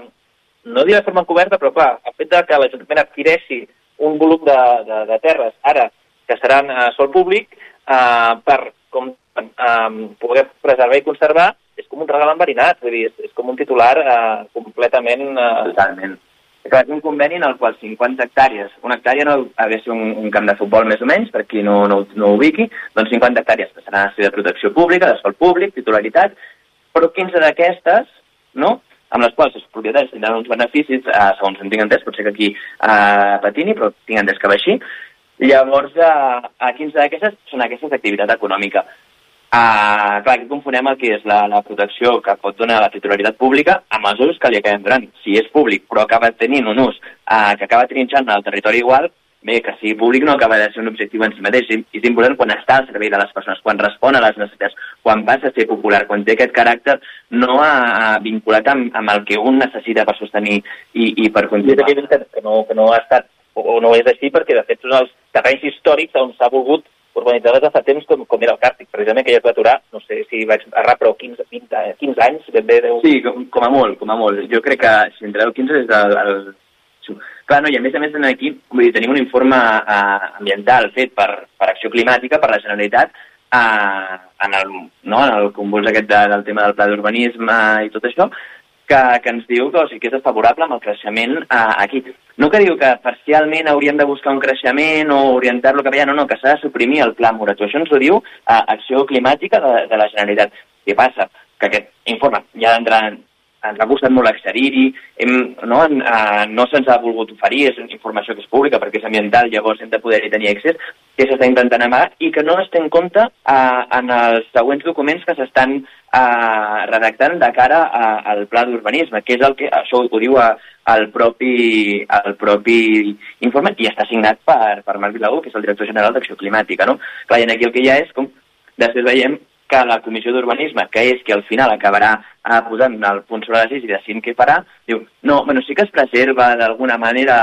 no diré de forma encoberta, però clar, el fet de que l'Ajuntament adquireixi un volum de, de, de terres ara que seran uh, sol públic uh, per com, uh, poder preservar i conservar és com un regal enverinat, vull dir, és, és com un titular uh, completament... Uh, Totalment. Clar, un conveni en el qual 50 hectàrees, una hectàrea no ha de ser un, un camp de futbol més o menys, per qui no, no, no ho ubiqui, doncs 50 hectàrees passaran a ser de protecció pública, d'escola públic, titularitat, però 15 d'aquestes, no?, amb les quals els propietaris tindran uns beneficis, eh, segons en tinc entès, potser que aquí eh, patini, però tinc entès que va així, llavors eh, a 15 d'aquestes són aquestes d'activitat econòmica. Uh, clar, aquí confonem el que és la, la protecció que pot donar la titularitat pública amb els usos que li acabem donant. Si és públic però acaba tenint un ús uh, que acaba trinxant el territori igual, bé, que sigui públic no acaba de ser un objectiu en si mateix. És important quan està al servei de les persones, quan respon a les necessitats, quan passa a ser popular, quan té aquest caràcter no a, a vinculat amb, amb el que un necessita per sostenir i, i per continuar. És evident que no, que no ha estat o, o no és així perquè de fet són els terrenys històrics on s'ha volgut urbanitzades de fa temps com, com era el Càrtic, precisament que ja es va aturar, no sé si vaig errar, però 15, 20, 15 anys, ben bé deu... Sí, com, com a molt, com a molt. Jo crec que si entre el 15 és del... El... Clar, no, i a més a més aquí vull dir, tenim un informe uh, ambiental fet per, per Acció Climàtica, per la Generalitat, uh, en el, no, en el convuls aquest de, del tema del pla d'urbanisme i tot això, que, que ens diu que, o sigui, que és desfavorable amb el creixement eh, aquí. No que diu que parcialment hauríem de buscar un creixement o orientar-lo cap allà, no, no, que s'ha de suprimir el pla morató. Això ens ho diu eh, Acció Climàtica de, de la Generalitat. Què passa? Que aquest informe ja d'entrar ens ha costat molt accedir-hi, no, uh, no se'ns ha volgut oferir, és informació que és pública perquè és ambiental, llavors hem de poder-hi tenir accés, que s'està intentant amagar i que no es té en compte uh, en els següents documents que s'estan uh, redactant de cara a, al pla d'urbanisme, que és el que, això ho diu a, el propi, el propi informe i està signat per, per Marc Vilaú, que és el director general d'Acció Climàtica. No? Clar, i aquí el que hi ha és com després veiem que la Comissió d'Urbanisme, que és que al final acabarà eh, posant el punt sobre les i decidint què farà, diu, no, bueno, sí que es preserva d'alguna manera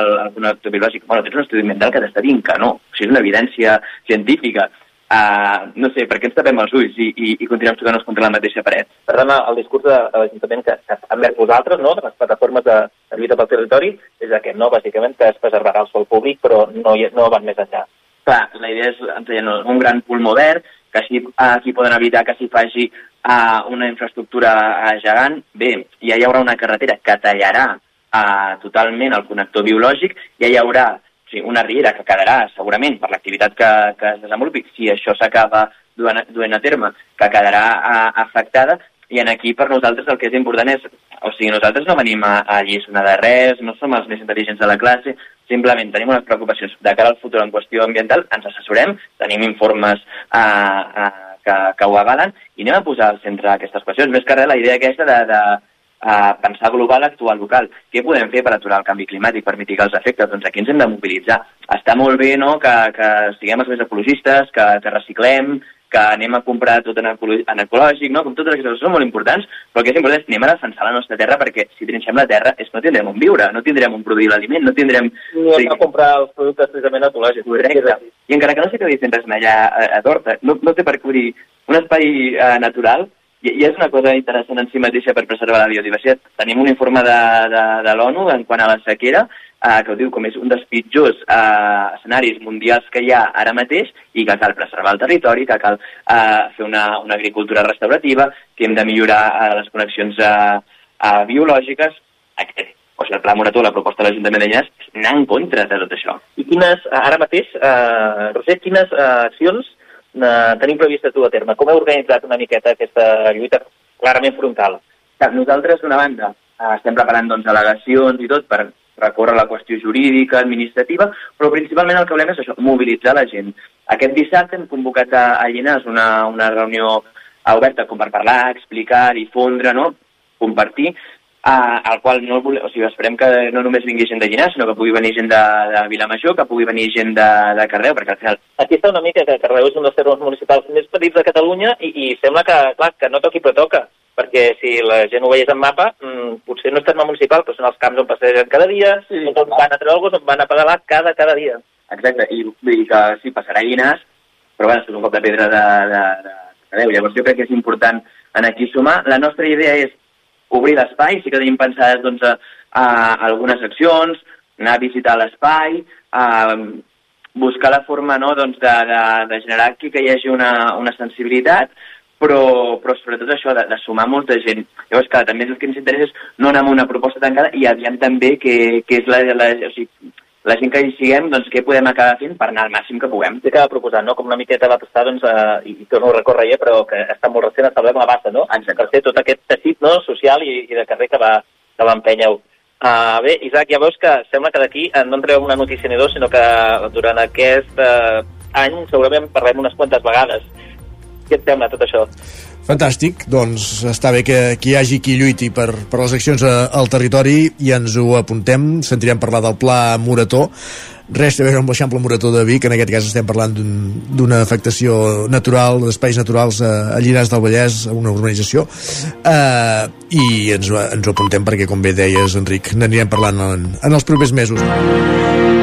el, el connector biològic. Bueno, tens un estudi mental que t'està dient que no. O sigui, és una evidència científica. Uh, no sé, per què ens tapem els ulls i, i, i continuem tocant-nos contra la mateixa paret? Per tant, el discurs de, de l'Ajuntament que, que envers vosaltres, no?, de les plataformes de, de lluita pel territori, és aquest, no?, bàsicament que es preservarà el sol públic, però no, no van més enllà. Clar, la idea és un gran pulmó verd, que així aquí poden evitar que s'hi faci uh, una infraestructura uh, gegant. Bé, ja hi haurà una carretera que tallarà uh, totalment el connector biològic, ja hi haurà sí, una riera que quedarà segurament per l'activitat que, que es desenvolupi, si això s'acaba duent, duent a terme, que quedarà uh, afectada, i en aquí per nosaltres el que és important és, o sigui, nosaltres no venim a, a lliçonar de res, no som els més intel·ligents de la classe, simplement tenim unes preocupacions de cara al futur en qüestió ambiental, ens assessorem, tenim informes eh, eh, que, que ho avalen i anem a posar al centre aquestes qüestions. Més que res, la idea aquesta de, de eh, pensar global, actuar local. Què podem fer per aturar el canvi climàtic, per mitigar els efectes? Doncs aquí ens hem de mobilitzar. Està molt bé no, que, que siguem els més ecologistes, que, que reciclem, que anem a comprar tot en, en ecològic, no? com totes aquestes coses són molt importants, però el que és important és anem a defensar la nostra terra perquè si trinxem la terra és no tindrem on viure, no tindrem on produir l'aliment, no tindrem... Ni sí. a comprar els productes precisament ecològics. Correcte. I encara que no s'acabi fent res allà a, a Dorta, no, no té per cobrir un espai uh, natural i, i és una cosa interessant en si mateixa per preservar la biodiversitat. Tenim un informe de, de, de l'ONU en quant a la sequera eh, que ho diu com és un dels pitjors eh, escenaris mundials que hi ha ara mateix i que cal preservar el territori, que cal eh, fer una, una agricultura restaurativa, que hem de millorar eh, les connexions eh, eh, biològiques. Aquest, o sigui, el Pla Morató, la proposta de l'Ajuntament de Llinars, anar en contra de tot això. I quines, ara mateix, eh, Roger, quines eh, accions eh, tenim previstes dur a terme? Com heu organitzat una miqueta aquesta lluita clarament frontal? Nosaltres, d'una banda, eh, estem preparant doncs, al·legacions i tot per recórrer la qüestió jurídica, administrativa, però principalment el que volem és això, mobilitzar la gent. Aquest dissabte hem convocat a, a Llinars una, una reunió oberta com per parlar, explicar, difondre, no? compartir, uh, al qual no volem, o sigui, esperem que no només vingui gent de Llinars, sinó que pugui venir gent de, de Vilamajor, que pugui venir gent de, de Cardeu, perquè al final... Aquí està una mica que Cardeu és un dels termes municipals més petits de Catalunya i, i sembla que, clar, que no toqui però toca perquè si la gent ho veiés en mapa, mmm, potser no és terme municipal, però són els camps on passegen cada dia, sí, on van a treure el gos, on van a pedalar cada, cada dia. Exacte, i vull dir que sí, passarà Llinars, però bueno, és un cop de pedra de, de, de, de Déu. Llavors jo crec que és important en aquí sumar. La nostra idea és obrir l'espai, sí que tenim pensades doncs, a, a algunes accions, anar a visitar l'espai, a buscar la forma no, doncs, de, de, de generar aquí que hi hagi una, una sensibilitat, però, però sobretot això de, de sumar molta gent. Llavors, clar, també el que ens interessa és no anar amb una proposta tancada i aviam també que, que és la, la, o sigui, la gent que hi siguem, doncs què podem acabar fent per anar al màxim que puguem. Què acaba proposant, no? Com una miqueta va passar, doncs, eh, i, i torno a recórrer ja, però que està molt recent, establir com a base, no? Per fer tot aquest teixit no? social i, i de carrer que va, que va empènyer-ho. Uh, bé, Isaac, ja veus que sembla que d'aquí no en treu una notícia ni dos, sinó que durant aquest uh, any segurament parlem unes quantes vegades. Què et sembla tot això? Fantàstic, doncs està bé que, que hi hagi qui lluiti per, per les accions a, al territori i ens ho apuntem, sentirem parlar del pla Morató res a veure amb l'Eixample Morató de Vic, en aquest cas estem parlant d'una un, afectació natural, d'espais naturals a, a Llinars del Vallès, a una urbanització, eh, i ens, ens ho apuntem perquè, com bé deies, Enric, n'anirem parlant en, en els propers mesos.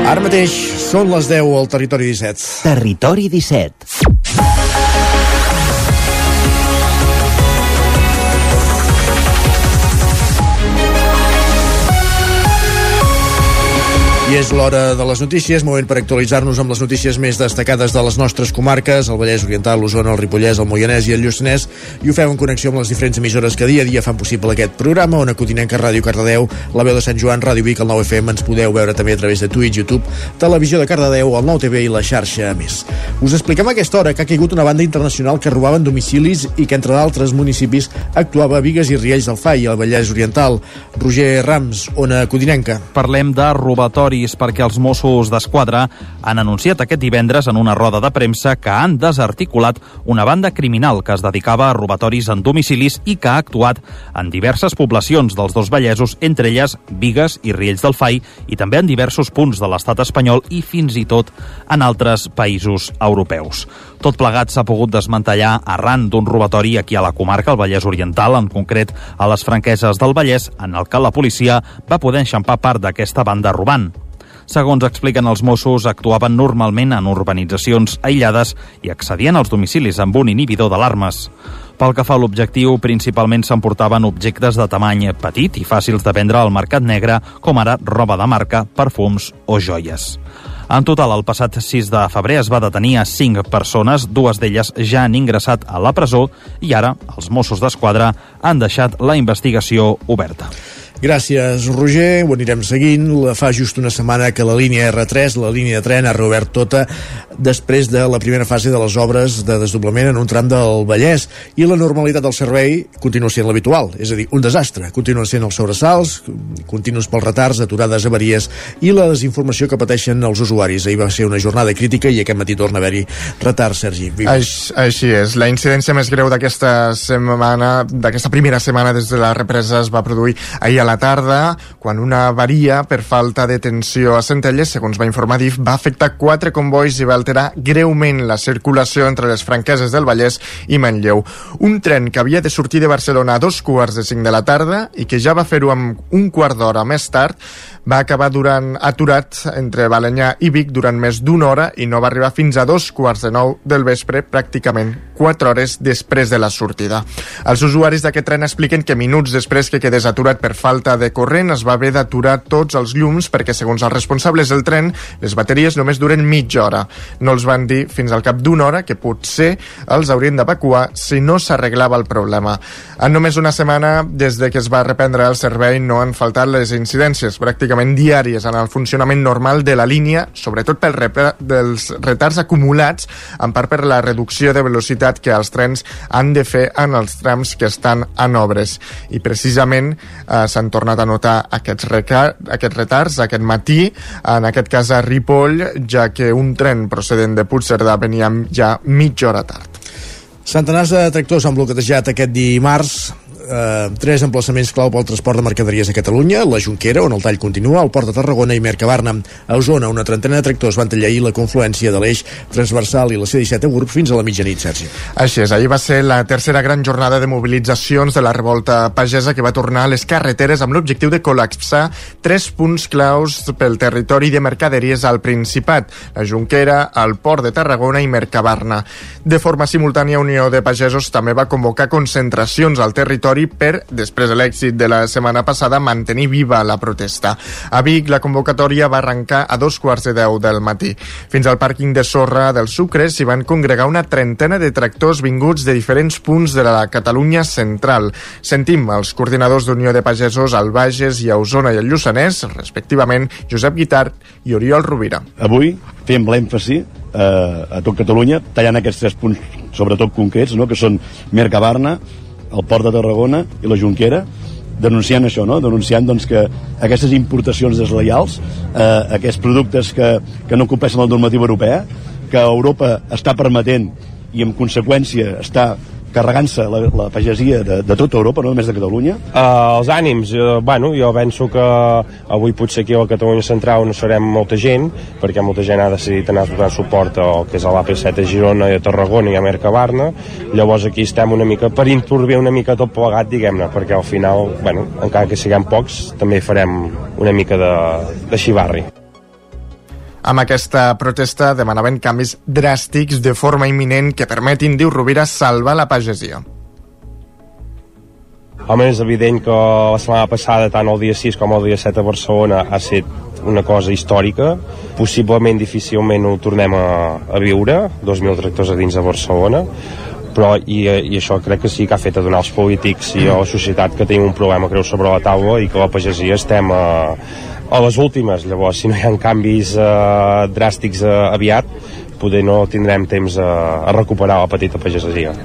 Ara mateix són les 10 al Territori 17. Territori 17. És l'hora de les notícies, moment per actualitzar-nos amb les notícies més destacades de les nostres comarques, el Vallès Oriental, l'Osona, el Ripollès, el Moianès i el Lluçanès, i ho fem en connexió amb les diferents emissores que dia a dia fan possible aquest programa, on Codinenca Ràdio Cardedeu, la veu de Sant Joan, Ràdio Vic, el 9FM, ens podeu veure també a través de Twitch, YouTube, Televisió de Cardedeu, el 9TV i la xarxa a més. Us expliquem a aquesta hora que ha caigut una banda internacional que robaven domicilis i que, entre d'altres municipis, actuava a Vigues i Riells del Fai, al Vallès Oriental. Roger Rams, Ona Codinenca. Parlem de robatori territoris perquè els Mossos d'Esquadra han anunciat aquest divendres en una roda de premsa que han desarticulat una banda criminal que es dedicava a robatoris en domicilis i que ha actuat en diverses poblacions dels dos Vallesos, entre elles Vigues i Riells del Fai, i també en diversos punts de l'estat espanyol i fins i tot en altres països europeus. Tot plegat s'ha pogut desmantellar arran d'un robatori aquí a la comarca, al Vallès Oriental, en concret a les franqueses del Vallès, en el que la policia va poder enxampar part d'aquesta banda robant. Segons expliquen els Mossos, actuaven normalment en urbanitzacions aïllades i accedien als domicilis amb un inhibidor d'alarmes. Pel que fa a l'objectiu, principalment s'emportaven objectes de tamany petit i fàcils de vendre al mercat negre, com ara roba de marca, perfums o joies. En total, el passat 6 de febrer es va detenir a 5 persones, dues d'elles ja han ingressat a la presó i ara els Mossos d'Esquadra han deixat la investigació oberta. Gràcies, Roger. Ho anirem seguint. La fa just una setmana que la línia R3, la línia de tren, ha reobert tota després de la primera fase de les obres de desdoblament en un tram del Vallès i la normalitat del servei continua sent l'habitual, és a dir, un desastre. Continuen sent els sobressalts, continus pels retards, aturades, avaries i la desinformació que pateixen els usuaris. Ahir va ser una jornada crítica i aquest matí torna a haver-hi retard, Sergi. Així, així és. La incidència més greu d'aquesta setmana, d'aquesta primera setmana des de la represa es va produir ahir a la tarda, quan una avaria per falta de tensió a Centelles, segons va informar DIF, va afectar quatre convois i va alterar greument la circulació entre les franqueses del Vallès i Manlleu. Un tren que havia de sortir de Barcelona a dos quarts de cinc de la tarda i que ja va fer-ho amb un quart d'hora més tard, va acabar durant aturat entre Balanyà i Vic durant més d'una hora i no va arribar fins a dos quarts de nou del vespre, pràcticament quatre hores després de la sortida. Els usuaris d'aquest tren expliquen que minuts després que quedés aturat per falta de corrent es va haver d'aturar tots els llums perquè, segons els responsables del tren, les bateries només duren mitja hora. No els van dir fins al cap d'una hora que potser els haurien d'evacuar si no s'arreglava el problema. En només una setmana, des de que es va reprendre el servei, no han faltat les incidències, pràcticament pràcticament diàries en el funcionament normal de la línia, sobretot pels dels retards acumulats, en part per la reducció de velocitat que els trens han de fer en els trams que estan en obres. I precisament eh, s'han tornat a notar aquests, aquests retards aquest matí, en aquest cas a Ripoll, ja que un tren procedent de Puigcerdà venia ja mitja hora tard. Centenars de tractors han bloquejat aquest dimarts eh, tres emplaçaments clau pel transport de mercaderies a Catalunya, la Junquera, on el tall continua, el Port de Tarragona i Mercabarna. A Osona, una trentena de tractors van tallar la confluència de l'eix transversal i la C-17 a Gurb fins a la mitjanit, Sergi. Així és, ahir va ser la tercera gran jornada de mobilitzacions de la revolta pagesa que va tornar a les carreteres amb l'objectiu de col·lapsar tres punts claus pel territori de mercaderies al Principat, la Junquera, el Port de Tarragona i Mercabarna. De forma simultània, Unió de Pagesos també va convocar concentracions al territori convocatori per, després de l'èxit de la setmana passada, mantenir viva la protesta. A Vic, la convocatòria va arrencar a dos quarts de deu del matí. Fins al pàrquing de sorra del Sucre s'hi van congregar una trentena de tractors vinguts de diferents punts de la Catalunya central. Sentim els coordinadors d'Unió de Pagesos al Bages i a Osona i al Lluçanès, respectivament Josep Guitart i Oriol Rovira. Avui fem l'èmfasi eh, a tot Catalunya, tallant aquests tres punts, sobretot concrets, no? que són Mercabarna, el Port de Tarragona i la Junquera, denunciant això, no? denunciant doncs, que aquestes importacions desleials, eh, aquests productes que, que no compleixen la normativa europea, que Europa està permetent i en conseqüència està carregant-se la, la pagesia de, de tota Europa, no només de Catalunya? Uh, els ànims, uh, bueno, jo penso que avui potser aquí a la Catalunya Central no serem molta gent, perquè molta gent ha decidit anar donant suport al que és a l'AP7 a Girona i a Tarragona i a Mercabarna, llavors aquí estem una mica per inturbir una mica tot plegat, diguem-ne, perquè al final, bueno, encara que siguem pocs, també farem una mica de, de xivarri. Amb aquesta protesta demanaven canvis dràstics de forma imminent que permetin, diu Rovira, salvar la pagesia. Home, és evident que la setmana passada, tant el dia 6 com el dia 7 a Barcelona, ha estat una cosa històrica. Possiblement, difícilment ho tornem a, a viure, 2.000 tractors a dins de Barcelona, però i, i això crec que sí que ha fet a donar als polítics i a la societat que tenim un problema greu sobre la taula i que la pagesia estem a, a les últimes. Llavors, si no hi ha canvis eh, dràstics eh, aviat, poder no tindrem temps a, a recuperar la petita pagesia.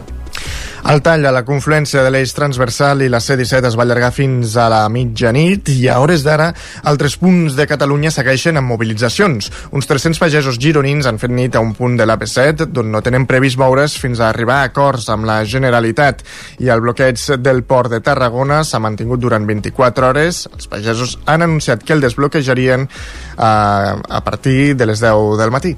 El tall a la confluència de l'eix transversal i la C-17 es va allargar fins a la mitjanit i a hores d'ara altres punts de Catalunya segueixen amb mobilitzacions. Uns 300 pagesos gironins han fet nit a un punt de l'AP7 d'on no tenen previst moure's fins a arribar a acords amb la Generalitat i el bloqueig del port de Tarragona s'ha mantingut durant 24 hores. Els pagesos han anunciat que el desbloquejarien eh, a partir de les 10 del matí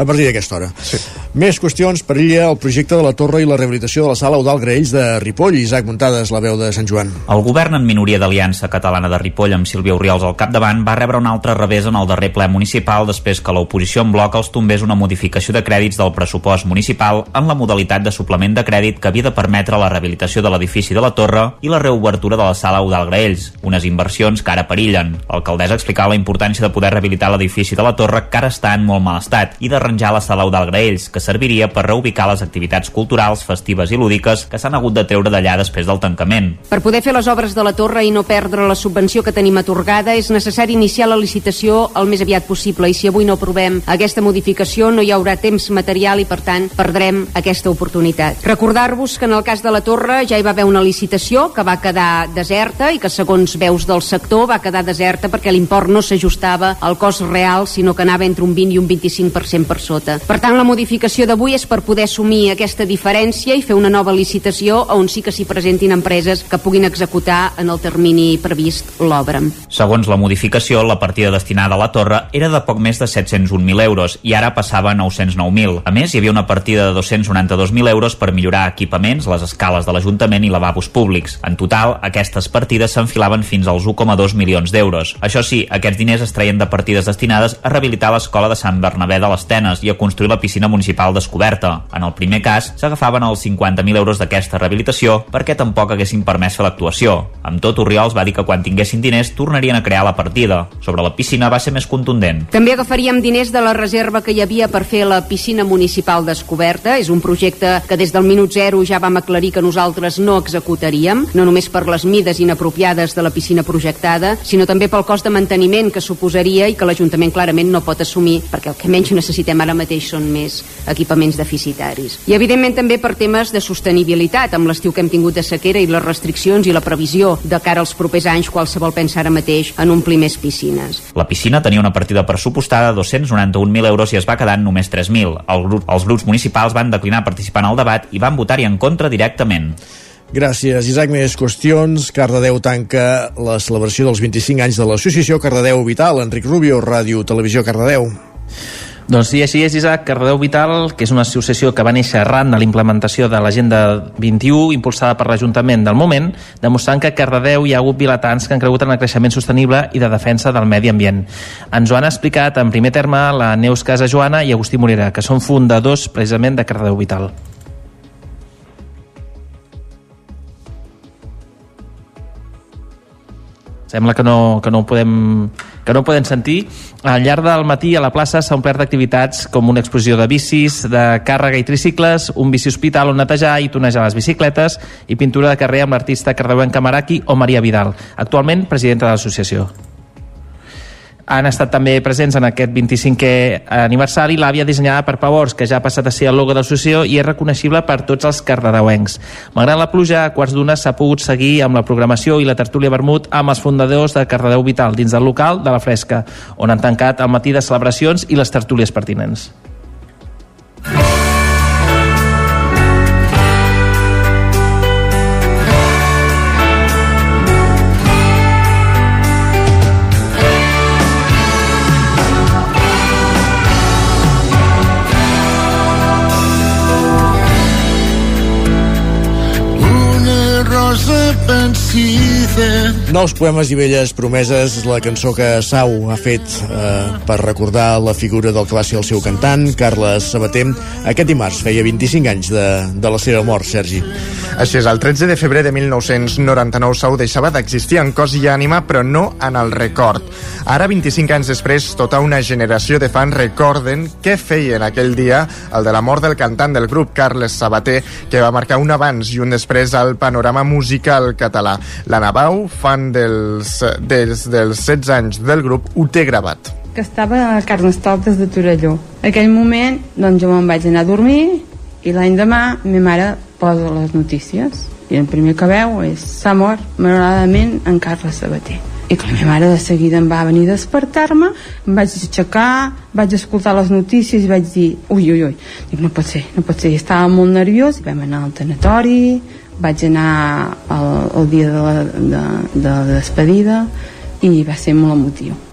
a partir d'aquesta hora. Sí. Més qüestions perilla el projecte de la torre i la rehabilitació de la sala Eudal Graells de Ripoll. Isaac Muntades, la veu de Sant Joan. El govern en minoria d'Aliança Catalana de Ripoll amb Sílvia Oriols al capdavant va rebre un altre revés en el darrer ple municipal després que l'oposició en bloc els tombés una modificació de crèdits del pressupost municipal en la modalitat de suplement de crèdit que havia de permetre la rehabilitació de l'edifici de la torre i la reobertura de la sala Eudal Graells, unes inversions que ara perillen. L'alcaldessa explicava la importància de poder rehabilitar l'edifici de la torre que ara està en molt mal estat i de arranjar la sala Eudal Graells, que serviria per reubicar les activitats culturals, festives i lúdiques que s'han hagut de treure d'allà després del tancament. Per poder fer les obres de la torre i no perdre la subvenció que tenim atorgada és necessari iniciar la licitació el més aviat possible i si avui no aprovem aquesta modificació no hi haurà temps material i per tant perdrem aquesta oportunitat. Recordar-vos que en el cas de la torre ja hi va haver una licitació que va quedar deserta i que segons veus del sector va quedar deserta perquè l'import no s'ajustava al cost real sinó que anava entre un 20 i un 25% per sota. Per tant, la modificació d'avui és per poder assumir aquesta diferència i fer una nova licitació on sí que s'hi presentin empreses que puguin executar en el termini previst l'obra. Segons la modificació, la partida destinada a la torre era de poc més de 701.000 euros i ara passava a 909.000. A més, hi havia una partida de 292.000 euros per millorar equipaments, les escales de l'Ajuntament i lavabos públics. En total, aquestes partides s'enfilaven fins als 1,2 milions d'euros. Això sí, aquests diners es treien de partides destinades a rehabilitar l'escola de Sant Bernabé de les Tenes i a construir la piscina municipal descoberta. En el primer cas, s'agafaven els 50.000 euros d'aquesta rehabilitació perquè tampoc haguessin permès fer l'actuació. Amb tot, Oriols va dir que quan tinguessin diners tornarien a crear la partida. Sobre la piscina va ser més contundent. També agafaríem diners de la reserva que hi havia per fer la piscina municipal descoberta. És un projecte que des del minut zero ja vam aclarir que nosaltres no executaríem, no només per les mides inapropiades de la piscina projectada, sinó també pel cost de manteniment que suposaria i que l'Ajuntament clarament no pot assumir, perquè el que menys necessitem ara mateix són més equipaments deficitaris. I evidentment també per temes de sostenibilitat, amb l'estiu que hem tingut de sequera i les restriccions i la previsió de cara als propers anys qualsevol pensa ara mateix en omplir més piscines. La piscina tenia una partida pressupostada de 291.000 euros i es va quedar en només 3.000. El grup, els grups municipals van declinar participar en el debat i van votar-hi en contra directament. Gràcies, Isaac. Més qüestions. Cardedeu tanca la celebració dels 25 anys de l'associació Cardedeu Vital. Enric Rubio, Ràdio Televisió Cardedeu. Doncs sí, així és, Isaac. Cardedeu Vital, que és una associació que va néixer arran de la implementació de l'Agenda 21, impulsada per l'Ajuntament del moment, demostrant que a Cardedeu hi ha hagut vilatans que han cregut en el creixement sostenible i de defensa del medi ambient. Ens ho han explicat en primer terme la Neus Casa Joana i Agustí Morera, que són fundadors precisament de Cardedeu Vital. Sembla que no, que no, ho podem, que no ho podem sentir. Al llarg del matí a la plaça s'ha omplert d'activitats com una exposició de bicis, de càrrega i tricicles, un bici hospital on netejar i tonejar les bicicletes i pintura de carrer amb l'artista cardeuenc Camaraki o Maria Vidal, actualment presidenta de l'associació han estat també presents en aquest 25è aniversari l'àvia dissenyada per Pavors, que ja ha passat a ser el logo de l'associació i és reconeixible per tots els cardedeuencs. Malgrat la pluja, a quarts d'una s'ha pogut seguir amb la programació i la tertúlia vermut amb els fundadors de Cardedeu Vital dins del local de la Fresca, on han tancat el matí de celebracions i les tertúlies pertinents. Nous poemes i velles promeses la cançó que Sau ha fet eh, per recordar la figura del que va ser el seu cantant, Carles Sabater. Aquest dimarts feia 25 anys de, de la seva mort, Sergi. Així és, el 13 de febrer de 1999 Sau deixava d'existir en cos i ànima, però no en el record. Ara, 25 anys després, tota una generació de fans recorden què feien aquell dia el de la mort del cantant del grup, Carles Sabater, que va marcar un abans i un després al panorama musical català. La Navau, fan dels, des dels 16 anys del grup, ho té gravat. que estava a Carnestoltes de Torelló. En aquell moment, doncs jo me'n vaig anar a dormir i l'any demà ma mare posa les notícies i el primer que veu és s'ha mort malauradament en Carles Sabater. I que la meva mare de seguida em va venir a despertar-me em vaig aixecar vaig escoltar les notícies i vaig dir ui, ui, ui, dic, no pot ser, no pot ser. I estava molt nerviós i vam anar al tanatori vaig anar el, el dia de la, de, de la despedida i va ser molt emotiu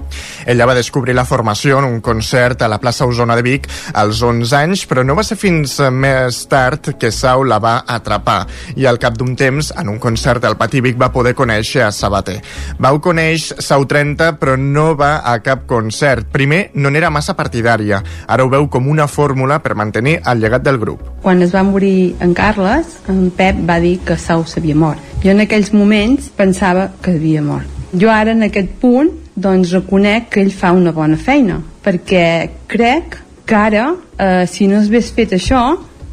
Ella va descobrir la formació en un concert a la plaça Osona de Vic als 11 anys, però no va ser fins més tard que Sau la va atrapar i al cap d'un temps, en un concert al Pati Vic, va poder conèixer a Sabater. Vau conèixer Sau 30, però no va a cap concert. Primer, no n'era massa partidària. Ara ho veu com una fórmula per mantenir el llegat del grup. quan es va morir en Carles, en Pep va dir que Sau s'havia mort. Jo en aquells moments pensava que havia mort. Jo ara en aquest punt doncs reconec que ell fa una bona feina, perquè crec que ara, eh, si no s'hagués fet això,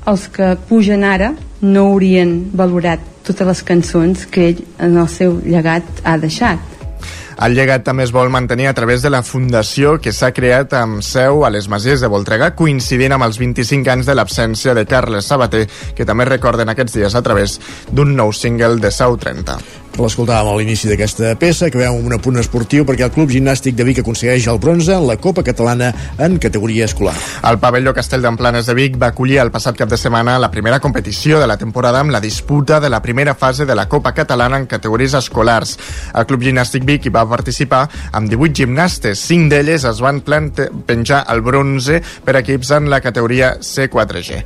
els que pugen ara no haurien valorat totes les cançons que ell en el seu llegat ha deixat. El llegat també es vol mantenir a través de la fundació que s'ha creat amb seu a les Masies de Voltregà, coincidint amb els 25 anys de l'absència de Carles Sabater, que també recorden aquests dies a través d'un nou single de Sau 30. L'escoltàvem a l'inici d'aquesta peça, que veiem un apunt esportiu perquè el Club Gimnàstic de Vic aconsegueix el bronze en la Copa Catalana en categoria escolar. El pavelló Castell d'Emplanes de Vic va acollir el passat cap de setmana la primera competició de la temporada amb la disputa de la primera fase de la Copa Catalana en categories escolars. El Club Gimnàstic Vic hi va participar amb 18 gimnastes. 5 d'elles es van penjar el bronze per equips en la categoria C4G.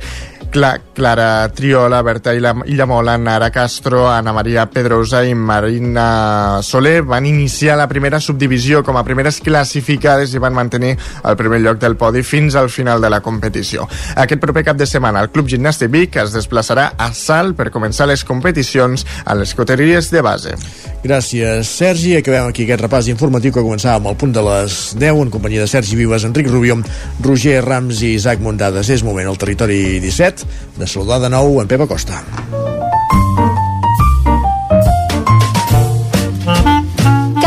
Cla Clara Triola, Berta Illa- Illamola, Nara Castro, Ana Maria Pedrosa i Marina Soler van iniciar la primera subdivisió com a primeres classificades i van mantenir el primer lloc del podi fins al final de la competició. Aquest proper cap de setmana el Club Gimnàstic Vic es desplaçarà a Salt per començar les competicions a les coteries de base. Gràcies, Sergi. Acabem aquí aquest repàs informatiu que començava amb el punt de les 10 en companyia de Sergi Vives, Enric Rubió, Roger Rams i Isaac Muntades. És moment al territori 17 de saludar de nou en Pep Acosta.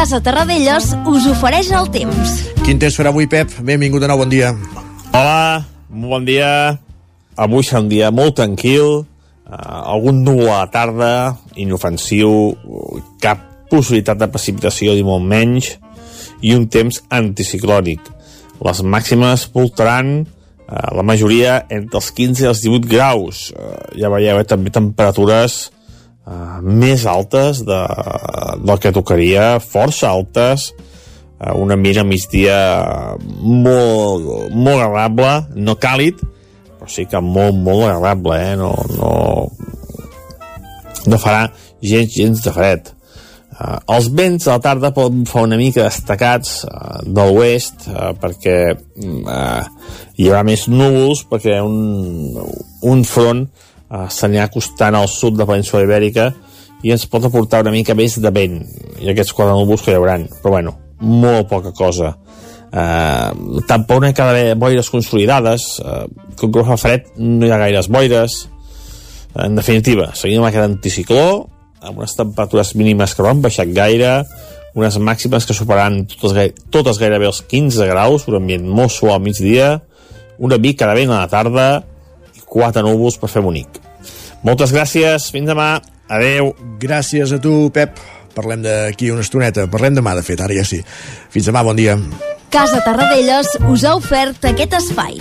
Casa Terradellos us ofereix el temps. Quin temps farà avui, Pep? Benvingut de nou, bon dia. Hola, bon dia. Avui serà un dia molt tranquil, uh, algun núvol a la tarda, inofensiu, cap possibilitat de precipitació ni molt menys, i un temps anticiclònic. Les màximes voltaran la majoria entre els 15 i els 18 graus. Uh, ja veieu, eh, també temperatures uh, més altes de, del que tocaria, força altes, uh, un ambient a migdia molt, molt agradable, no càlid, però sí que molt, molt agradable, eh? No, no, no farà gens, gens de fred. Uh, els vents a la tarda poden fer una mica destacats uh, de l'oest uh, perquè uh, hi haurà més núvols perquè un, un front uh, s'anirà acostant al sud de la península ibèrica i ens pot aportar una mica més de vent. I aquests quatre núvols que hi haurà però bueno, molt poca cosa. Eh, tampoc no hi ha d'haver boires consolidades. Eh, com que fa fred no hi ha gaires boires. En definitiva, seguim amb aquest anticicló amb unes temperatures mínimes que no han baixat gaire unes màximes que superaran totes, totes gairebé els 15 graus, un ambient molt suau al migdia, una mica de vent a la tarda i quatre núvols per fer bonic. Moltes gràcies, fins demà, adeu. Gràcies a tu, Pep. Parlem d'aquí una estoneta. Parlem demà, de fet, ara ja sí. Fins demà, bon dia. Casa Tarradellas us ha ofert aquest espai.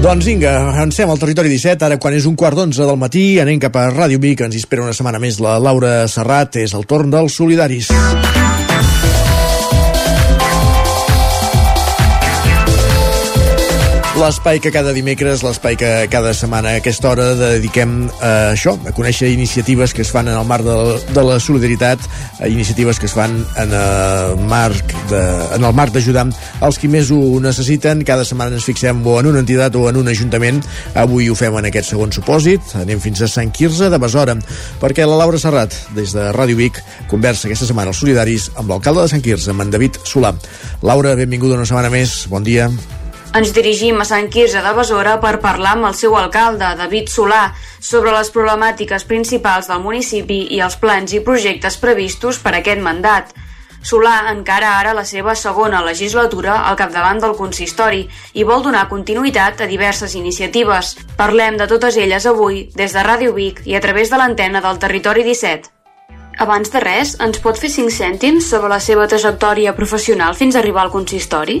Doncs vinga, avancem al territori 17, ara quan és un quart d'onze del matí, anem cap a Ràdio Vic, ens espera una setmana més la Laura Serrat, és el torn dels solidaris. L'espai que cada dimecres, l'espai que cada setmana a aquesta hora dediquem a això, a conèixer iniciatives que es fan en el marc de, de la solidaritat, iniciatives que es fan en el marc de, en el marc d'ajudar els qui més ho necessiten. Cada setmana ens fixem o en una entitat o en un ajuntament. Avui ho fem en aquest segon supòsit. Anem fins a Sant Quirze de Besora, perquè la Laura Serrat, des de Ràdio Vic, conversa aquesta setmana als solidaris amb l'alcalde de Sant Quirze, en David Solà. Laura, benvinguda una setmana més. Bon dia. Ens dirigim a Sant Quirze de Besora per parlar amb el seu alcalde, David Solà, sobre les problemàtiques principals del municipi i els plans i projectes previstos per aquest mandat. Solà encara ara la seva segona legislatura al capdavant del consistori i vol donar continuïtat a diverses iniciatives. Parlem de totes elles avui des de Ràdio Vic i a través de l'antena del Territori 17. Abans de res, ens pot fer 5 cèntims sobre la seva trajectòria professional fins a arribar al consistori?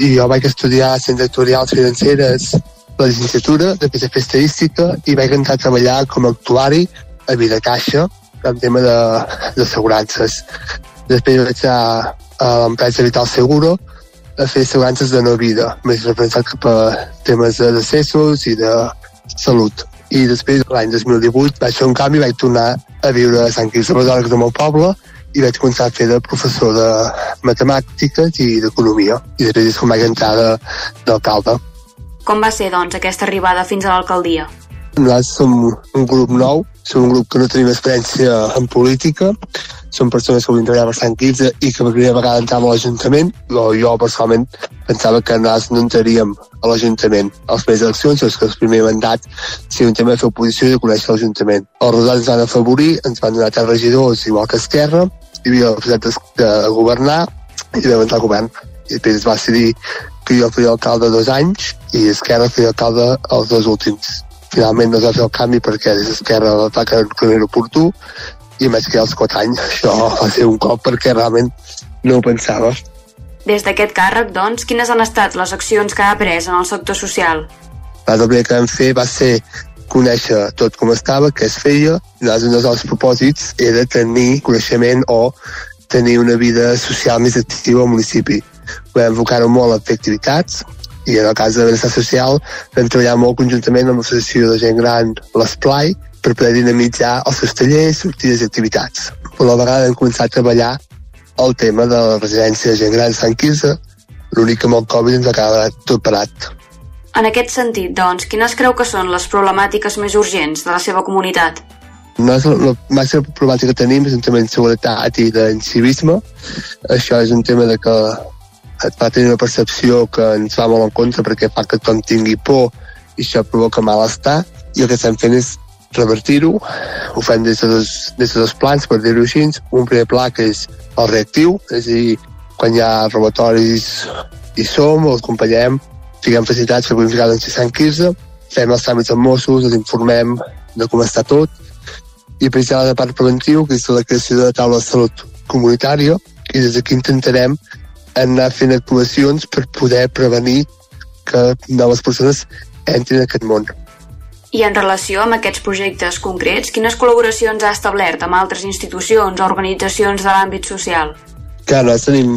I jo vaig estudiar Ciències Actuarials Financeres la llicenciatura de PSP Estadística i vaig entrar a treballar com a actuari a Vidacaixa en tema d'assegurances. De, Després vaig anar a l'empresa Vital Seguro a fer assegurances de no vida, més referenciat cap a temes de decessos i de salut. I després, l'any 2018, vaig fer un canvi vaig tornar a viure a Sant Quirze Besora, que és el meu poble, i vaig començar a fer de professor de matemàtiques i d'economia i després és com vaig entrar d'alcalde. Com va ser, doncs, aquesta arribada fins a l'alcaldia? Nosaltres som un grup nou, som un grup que no tenim experiència en política, som persones que volien treballar Sant Quirze i que per primera vegada entràvem a l'Ajuntament. Jo personalment pensava que nosaltres no entraríem a l'Ajuntament. A les primeres eleccions, és que el primer mandat sigui un tema de fer oposició i de conèixer l'Ajuntament. Els resultats ens van afavorir, ens van donar tres regidors igual que Esquerra, hi havia la possibilitat de governar i de entrar al govern. I després es va decidir que jo feia alcalde dos anys i Esquerra feia alcalde els dos últims. Finalment no es va fer el canvi perquè des d'Esquerra que no era oportú i vaig quedar els 4 anys. Això va ser un cop perquè realment no ho pensava. Des d'aquest càrrec, doncs, quines han estat les accions que ha pres en el sector social? La primer que vam fer va ser conèixer tot com estava, què es feia, un dels propòsits era tenir coneixement o tenir una vida social més activa al municipi. Vam enfocar-ho molt a fer activitats, i en el cas de benestar social vam treballar molt conjuntament amb l'associació de gent gran l'Esplai per poder dinamitzar els seus tallers, sortides i activitats. Per la vegada hem començat a treballar el tema de la residència de gent gran Sant Quirze, l'únic que amb el Covid ens quedat tot parat. En aquest sentit, doncs, quines creu que són les problemàtiques més urgents de la seva comunitat? Nosaltres la màxima problemàtica que tenim és un tema d'inseguretat i d'incivisme. Això és un tema de que va tenir una percepció que ens va molt en contra perquè fa que tothom tingui por i això provoca malestar. I el que estem fent és revertir-ho ho fem des de, dos, des de dos plans per dir-ho així. Un primer pla que és el reactiu és a dir, quan hi ha robatoris hi som, els acompanyem fiquem facilitats per Sant Quirze fem els tràmits amb Mossos, els informem de com està tot. I per la part preventiu que és la creació de taula de salut comunitària i des d'aquí intentarem anar fent actuacions per poder prevenir que noves persones entrin en aquest món. I en relació amb aquests projectes concrets, quines col·laboracions ha establert amb altres institucions o organitzacions de l'àmbit social? Que nosaltres tenim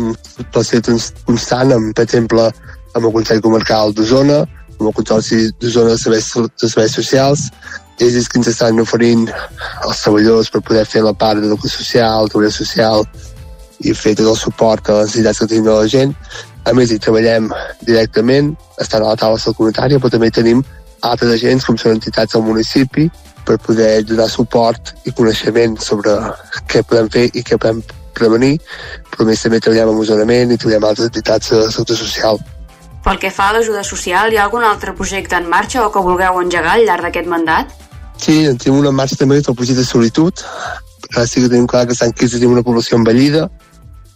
relació constant, amb, per exemple, amb el Consell Comarcal d'Osona, amb el Consorci d'Osona de Serveis, de Serveis Socials, ells és que ens estan oferint els treballadors per poder fer la part d'educació social, seguretat social i fer tot el suport a les necessitats que tenim de la gent. A més, hi treballem directament, estan a la taula de comunitària, però també tenim altres agents, com són entitats del municipi, per poder donar suport i coneixement sobre què podem fer i què podem prevenir, però més també treballem amb usonament i treballem altres entitats de sector social. Pel que fa a l'ajuda social, hi ha algun altre projecte en marxa o que vulgueu engegar al llarg d'aquest mandat? Sí, en tenim una en marxa també del projecte de solitud. Ara sí que tenim clar que Sant Quirze tenim una població envellida.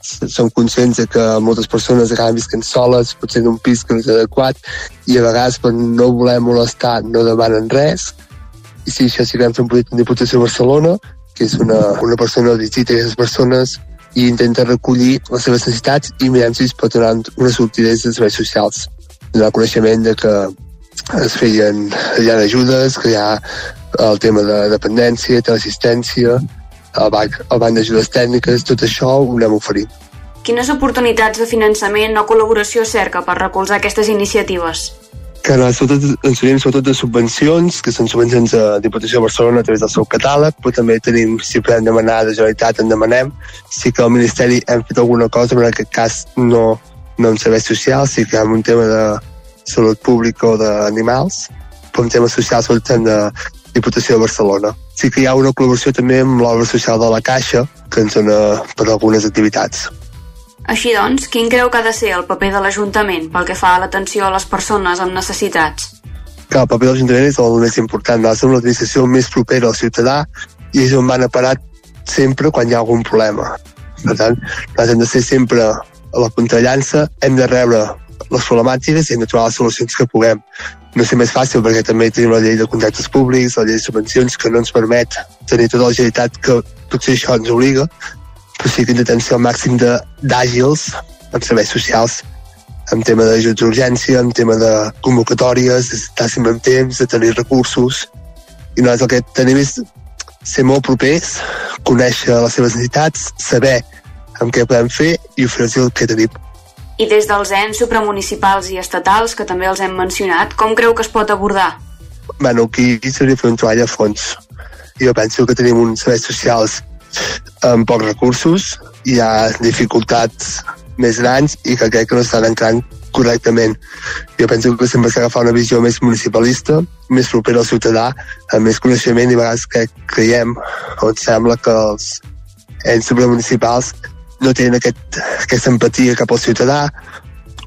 Som conscients de que moltes persones acaben visquent soles, potser en un pis que no és adequat, i a vegades per no voler molestar no demanen res. I sí, això sí que vam fer un projecte en Diputació de Barcelona, que és una, una persona que visita aquestes persones i intenta recollir les seves necessitats i mirem si es pot donar una sortida de serveis socials. Donar coneixement de que es feien, ha ajudes, que hi ha el tema de dependència, teleassistència, banc, el banc d'ajudes tècniques, tot això ho anem oferint. Quines oportunitats de finançament o col·laboració cerca per recolzar aquestes iniciatives? que sobretot, ens tenim sobretot de subvencions, que són subvencions de Diputació de Barcelona a través del seu catàleg, però també tenim, si podem demanar de Generalitat, en demanem. Sí que al Ministeri hem fet alguna cosa, però en aquest cas no, no en serveis socials, sí que en un tema de salut pública o d'animals, però en temes socials sobretot de Diputació de Barcelona. Sí que hi ha una col·laboració també amb l'obra social de la Caixa, que ens dona per algunes activitats. Així doncs, quin creu que ha de ser el paper de l'Ajuntament pel que fa a l'atenció a les persones amb necessitats? Que el paper de l'Ajuntament és el més important. Nosaltres som l'administració més propera al ciutadà i és on van a parar sempre quan hi ha algun problema. Per tant, nosaltres hem de ser sempre a la punta de llança, hem de rebre les problemàtiques i hem de trobar les solucions que puguem no sé més fàcil perquè també tenim la llei de contractes públics, la llei de subvencions que no ens permet tenir tota l'agilitat que potser això ens obliga, però sí que intentem ser el màxim d'àgils en serveis socials, en tema d'ajuts d'urgència, en tema de convocatòries, d'estar sempre en temps, de tenir recursos. I nosaltres el que tenim és ser molt propers, conèixer les seves necessitats, saber amb què podem fer i oferir el que tenim. I des dels ens supramunicipals i estatals, que també els hem mencionat, com creu que es pot abordar? Bueno, aquí seria fer un treball a fons. Jo penso que tenim uns serveis socials amb pocs recursos, hi ha dificultats més grans i que crec que no estan entrant correctament. Jo penso que sempre s'ha d'agafar una visió més municipalista, més propera al ciutadà, amb més coneixement i a vegades que creiem o ens sembla que els ens supramunicipals no tenen aquest, aquesta empatia cap al ciutadà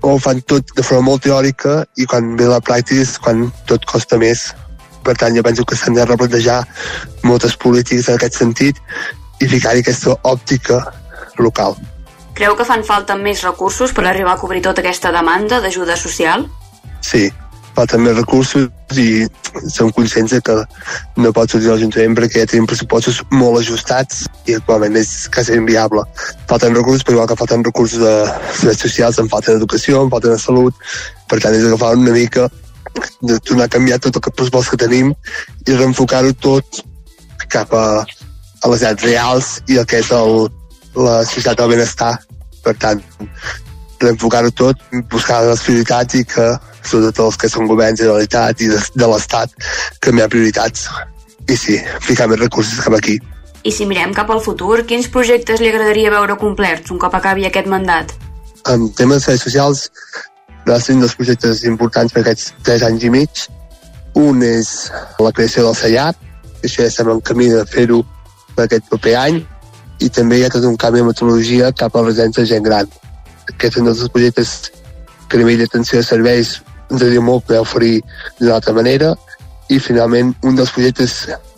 o fan tot de forma molt teòrica i quan ve la pràctica és quan tot costa més. Per tant, jo penso que s'han de replantejar moltes polítiques en aquest sentit i ficar-hi aquesta òptica local. Creu que fan falta més recursos per arribar a cobrir tota aquesta demanda d'ajuda social? Sí, falten més recursos i som conscients que no pot sortir l'Ajuntament perquè ja tenim pressupostos molt ajustats i actualment és quasi inviable. Falten recursos, però igual que falten recursos de serveis socials, en falta d'educació, en falta de salut, per tant és agafar una mica de tornar a canviar tot el pressupost que tenim i reenfocar-ho tot cap a, a les edats reals i el que és el, la societat del benestar. Per tant, reenfocar-ho tot, buscar les prioritats i que sobretot els que són governs de la Generalitat i de, de l'Estat, canviar prioritats. I sí, ficar més recursos cap aquí. I si mirem cap al futur, quins projectes li agradaria veure complerts un cop acabi aquest mandat? En temes de serveis socials, va ser un dels projectes importants per aquests tres anys i mig. Un és la creació del CELLAT, que això ja estem en camí de fer-ho per aquest proper any, i també hi ha tot un canvi de metodologia cap a la residència de gent gran. Aquest és un dels projectes que a nivell d'atenció de serveis ens agradaria molt poder oferir d'una altra manera i finalment un dels projectes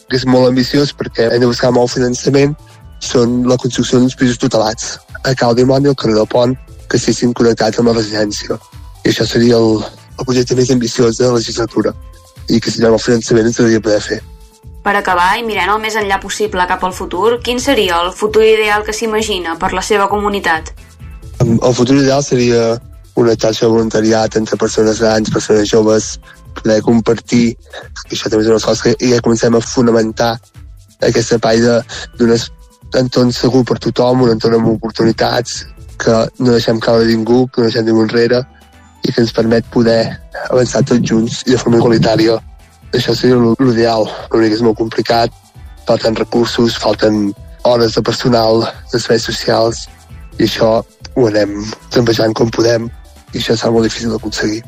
que és molt ambiciós perquè hem de buscar molt finançament són la construcció d'uns pisos tutelats a Cal Dimoni i al carrer del Pont que estiguin connectats amb la residència. I això seria el, el projecte més ambiciós de la legislatura i que si no el finançament ens hauria poder fer. Per acabar, i mirant el més enllà possible cap al futur, quin seria el futur ideal que s'imagina per la seva comunitat? El futur ideal seria una taxa de voluntariat entre persones grans, persones joves, poder compartir, això també és una coses que ja comencem a fonamentar aquest espai d'un entorn segur per tothom, un entorn amb oportunitats, que no deixem caure ningú, que no deixem ningú enrere, i que ens permet poder avançar tots junts i de forma igualitària. Això seria l'ideal, l'únic és molt complicat, falten recursos, falten hores de personal, de serveis socials, i això ho anem trambejant com podem, i això serà molt difícil d'aconseguir.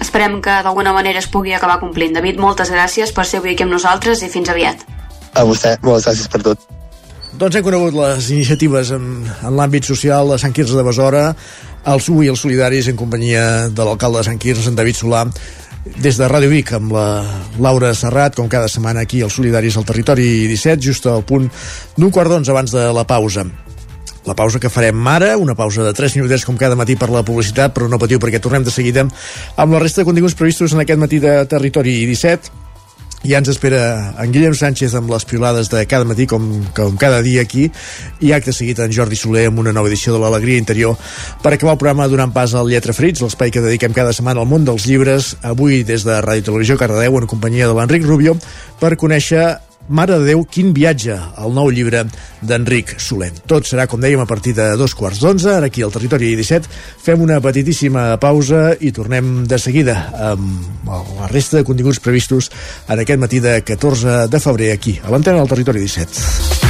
Esperem que d'alguna manera es pugui acabar complint. David, moltes gràcies per ser avui aquí amb nosaltres i fins aviat. A vostè, moltes gràcies per tot. Doncs hem conegut les iniciatives en, en l'àmbit social de Sant Quirze de Besora, els UI i els solidaris en companyia de l'alcalde de Sant Quirze, en David Solà, des de Ràdio Vic amb la Laura Serrat, com cada setmana aquí als Solidaris al Territori 17, just al punt d'un quart d'onze abans de la pausa. La pausa que farem ara, una pausa de 3 minutets com cada matí per la publicitat, però no patiu perquè tornem de seguida amb la resta de continguts previstos en aquest matí de Territori 17 ja ens espera en Guillem Sánchez amb les piolades de cada matí com, com cada dia aquí i acte seguit en Jordi Soler amb una nova edició de l'Alegria Interior per acabar el programa donant pas al Lletra Frits l'espai que dediquem cada setmana al món dels llibres avui des de Ràdio Televisió Cardedeu en companyia de l'Enric Rubio per conèixer Mare de Déu, quin viatge, el nou llibre d'Enric Solent. Tot serà, com dèiem, a partir de dos quarts d'onze, ara aquí al Territori 17. Fem una petitíssima pausa i tornem de seguida amb la resta de continguts previstos en aquest matí de 14 de febrer aquí, a l'antena del Territori 17.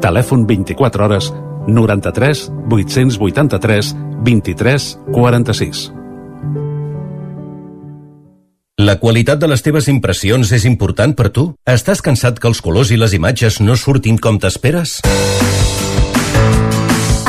Telèfon 24 hores 93 883 23 46. La qualitat de les teves impressions és important per tu? Estàs cansat que els colors i les imatges no surtin com t'esperes?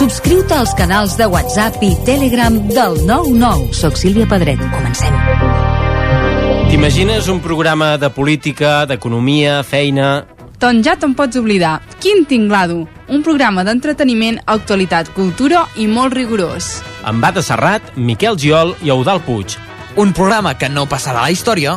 Subscriu-te als canals de WhatsApp i Telegram del 99. Soc Sílvia Pedret. Comencem. T'imagines un programa de política, d'economia, feina... Doncs ja te'n pots oblidar. Quin tinglado! Un programa d'entreteniment, actualitat, cultura i molt rigorós. Amb Bada Serrat, Miquel Giol i Eudal Puig. Un programa que no passarà a la història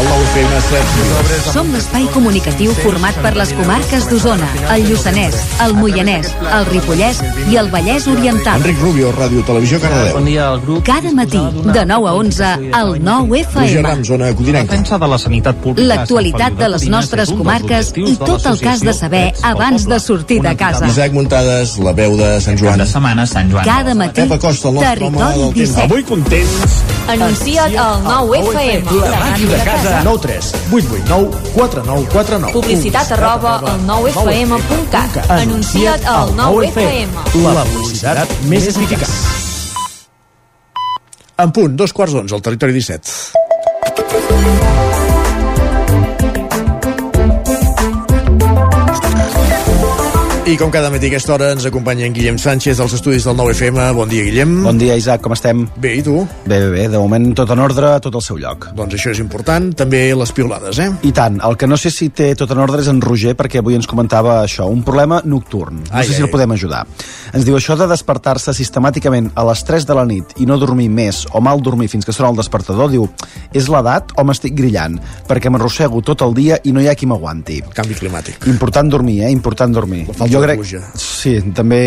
El nou FM 7. Som l'espai comunicatiu format per les comarques d'Osona, el Lluçanès, el Moianès, el Ripollès i el Vallès Oriental. Enric Rubio, Ràdio Televisió, Cardedeu. Bon dia al grup. Cada matí, de 9 a 11, al 9 Roger FM. Ram, zona codinenca. Defensa de la sanitat pública. L'actualitat de les nostres comarques i tot el has de saber abans de sortir de casa. Isaac Muntades, la veu de Sant Joan. de setmana, Sant Joan. Cada matí, Pep Acosta, el nostre home Territori del temps. 17. Avui contents. Anuncia't al 9 FM. La màquina de casa. 9 3 8 8 9 4 9 4 9. Publicitat arroba al 9fm.cat. Anuncia't al 9FM. La publicitat més eficaç. En punt, dos quarts d'onze, al territori 17. I com cada matí a aquesta hora ens acompanya en Guillem Sánchez dels estudis del 9FM. Bon dia, Guillem. Bon dia, Isaac, com estem? Bé, i tu? Bé, bé, bé, de moment tot en ordre, tot al seu lloc. Doncs això és important, també les piolades, eh? I tant, el que no sé si té tot en ordre és en Roger, perquè avui ens comentava això, un problema nocturn. No Ai, sé si ai, el podem ajudar. Ens diu això de despertar-se sistemàticament a les 3 de la nit i no dormir més o mal dormir fins que sona el despertador, diu, és l'edat o m'estic grillant? Perquè m'arrossego tot el dia i no hi ha qui m'aguanti. Canvi climàtic. Important dormir, eh? Important dormir. La falta de pluja. Sí, també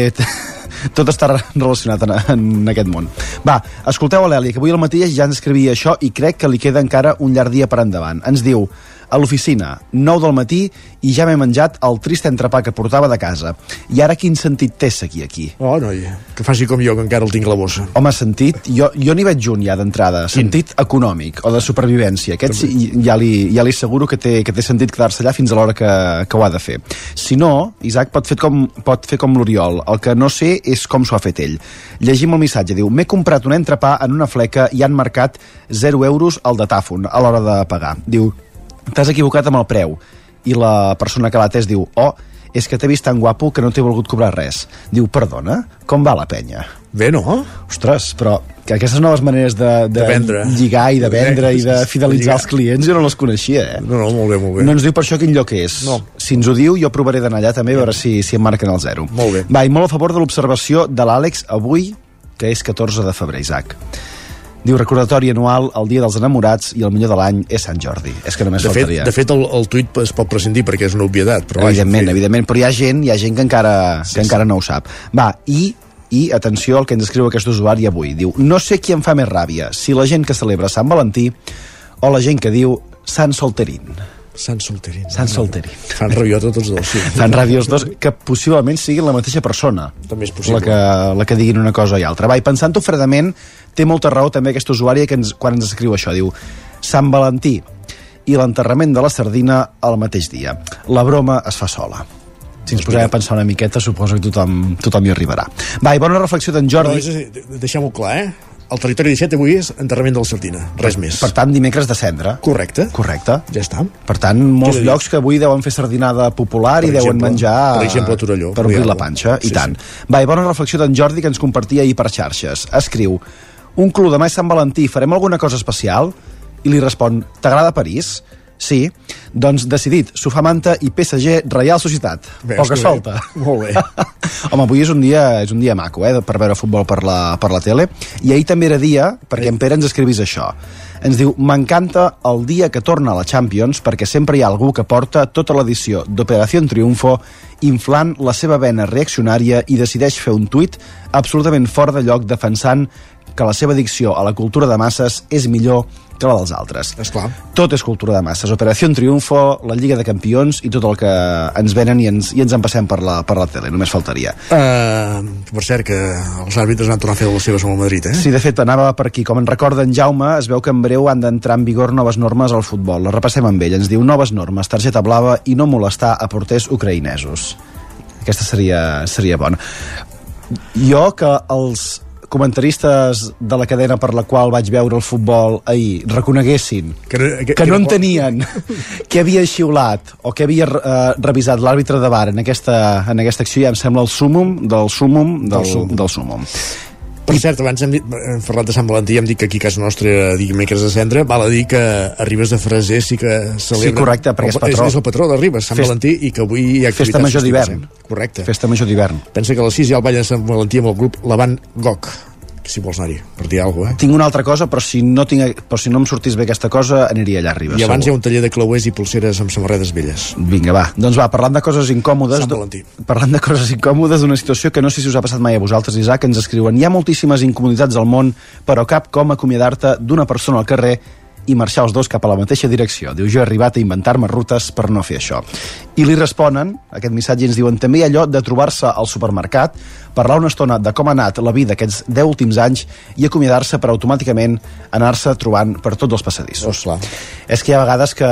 tot està relacionat en, en aquest món. Va, escolteu a l'Èlia, que avui al matí ja ens escrivia això i crec que li queda encara un llarg dia per endavant. Ens diu, a l'oficina, 9 del matí i ja m'he menjat el trist entrepà que portava de casa. I ara quin sentit té seguir aquí? Oh, noi, que faci com jo, que encara el tinc a la bossa. Home, sentit, jo, jo n'hi veig un ja d'entrada, sentit econòmic o de supervivència. Aquest sí, ja li, ja li asseguro que té, que té sentit quedar-se allà fins a l'hora que, que ho ha de fer. Si no, Isaac pot fer com, pot fer com l'Oriol. El que no sé és com s'ho ha fet ell. Llegim el missatge, diu, m'he comprat un entrepà en una fleca i han marcat 0 euros al datàfon a l'hora de pagar. Diu, t'has equivocat amb el preu. I la persona que l'ha atès diu, oh, és que t'he vist tan guapo que no t'he volgut cobrar res. Diu, perdona, com va la penya? Bé, no? Ostres, però que aquestes noves maneres de, de, De vendre. lligar i de vendre Eh, i de de fidelitzar lligar. els clients jo no les coneixia, eh? No, no, molt bé, molt bé. No ens diu per això quin lloc és. No. Si ens ho diu, jo provaré d'anar allà també a veure si, si em marquen el zero. Molt bé. Va, i molt a favor de l'observació de l'Àlex avui, que és 14 de febrer, Isaac. Diu recordatori anual, el dia dels enamorats i el millor de l'any és Sant Jordi. És que només De fet, faltaria. de fet el, el tuit es pot prescindir perquè és una obvietat. Però evidentment, evidentment, però hi ha gent, hi ha gent que encara, sí, que encara no ho sap. Va, i i atenció al que ens escriu aquest usuari avui. Diu, no sé qui em fa més ràbia, si la gent que celebra Sant Valentí o la gent que diu Sant Solterín. Sant Solterín. Sant Solterín. Fan rabiota tots dos, sí. Fan ràdio els dos, que possiblement siguin la mateixa persona. També és possible. La que, la que diguin una cosa i altra. Va, i pensant-ho fredament, té molta raó també aquest usuari que ens, quan ens escriu això. Diu, Sant Valentí i l'enterrament de la sardina al mateix dia. La broma es fa sola. Si ens posem a pensar una miqueta, suposo que tothom, tothom hi arribarà. Va, i bona reflexió d'en Jordi. deixem-ho clar, eh? El territori 17 avui és enterrament de la Sardina, res més. Per tant, dimecres de cendre. Correcte. Correcte. Ja està. Per tant, molts Queda llocs que avui deuen fer sardinada popular Per i deuen exemple, menjar... per exemple, a Torelló, Per Rialba. la panxa, Sí, i tant. Va, i bona reflexió d'en Jordi que ens compartia ahir per xarxes. Escriu, un club demà és Sant Valentí, farem alguna cosa especial? I li respon, t'agrada París? Sí. Doncs decidit, sofà manta i PSG Reial Societat. Veus Poca que bé. solta. Molt bé. Home, avui és un dia, és un dia maco, eh, per veure futbol per la, per la tele. I ahir també era dia, perquè en Pere ens escrivís això. Ens diu, m'encanta el dia que torna a la Champions perquè sempre hi ha algú que porta tota l'edició d'Operació Triunfo inflant la seva vena reaccionària i decideix fer un tuit absolutament fora de lloc defensant que la seva addicció a la cultura de masses és millor que la dels altres. Esclar. Tot és cultura de masses. Operació Triunfo, la Lliga de Campions i tot el que ens venen i ens, i ens en passem per la, per la tele, només faltaria. Uh, per cert, que els àrbitres van tornar a fer les seves amb el Madrid, eh? Sí, de fet, anava per aquí. Com en recorda en Jaume, es veu que en breu han d'entrar en vigor noves normes al futbol. Les repassem amb ell. Ens diu noves normes, targeta blava i no molestar a porters ucraïnesos. Aquesta seria, seria bona. Jo que els comentaristes de la cadena per la qual vaig veure el futbol ahir reconeguessin Que, no- que, que no entenien què havia xiulat o què havia eh, revisat l'àrbitre de bar en aquesta, en aquesta acció ja em sembla el súmum del súmum del, Del súmum. del súmum. Per cert, abans hem, dit, hem parlat de Sant Valentí, hem dit que aquí a casa nostra dimecres de cendre, val a dir que a Ribes de Freser sí que celebra... Sí, correcte, perquè és patró. És, és el patró de Ribes, Sant Fest- Valentí, i que avui hi ha Festa activitats major festives, d'hivern. eh? Correcte. Festa major d'hivern. Pensa que a les 6 hi ha el ball de Sant Valentí amb el grup Lavant Goc, si vols anar-hi, per dir alguna cosa, eh? Tinc una altra cosa, però si no, tinc, però si no em sortís bé aquesta cosa, aniria allà a Ribes. I abans hi ha segur. un taller de clauers i pulseres amb samarretes velles. Vinga, va. Doncs va, parlant de coses incòmodes... Sant Valentí. Parlant de coses incòmodes, d'una situació que no sé si us ha passat mai a vosaltres, Isaac, ens escriuen hi ha moltíssimes incomoditats al món, però cap com acomiadar-te d'una persona al carrer i marxar els dos cap a la mateixa direcció. Diu, jo he arribat a inventar-me rutes per no fer això. I li responen, aquest missatge ens diuen, també hi ha allò de trobar-se al supermercat, parlar una estona de com ha anat la vida aquests 10 últims anys i acomiadar-se per automàticament anar-se trobant per tots els passadissos. Oh, És que hi ha vegades que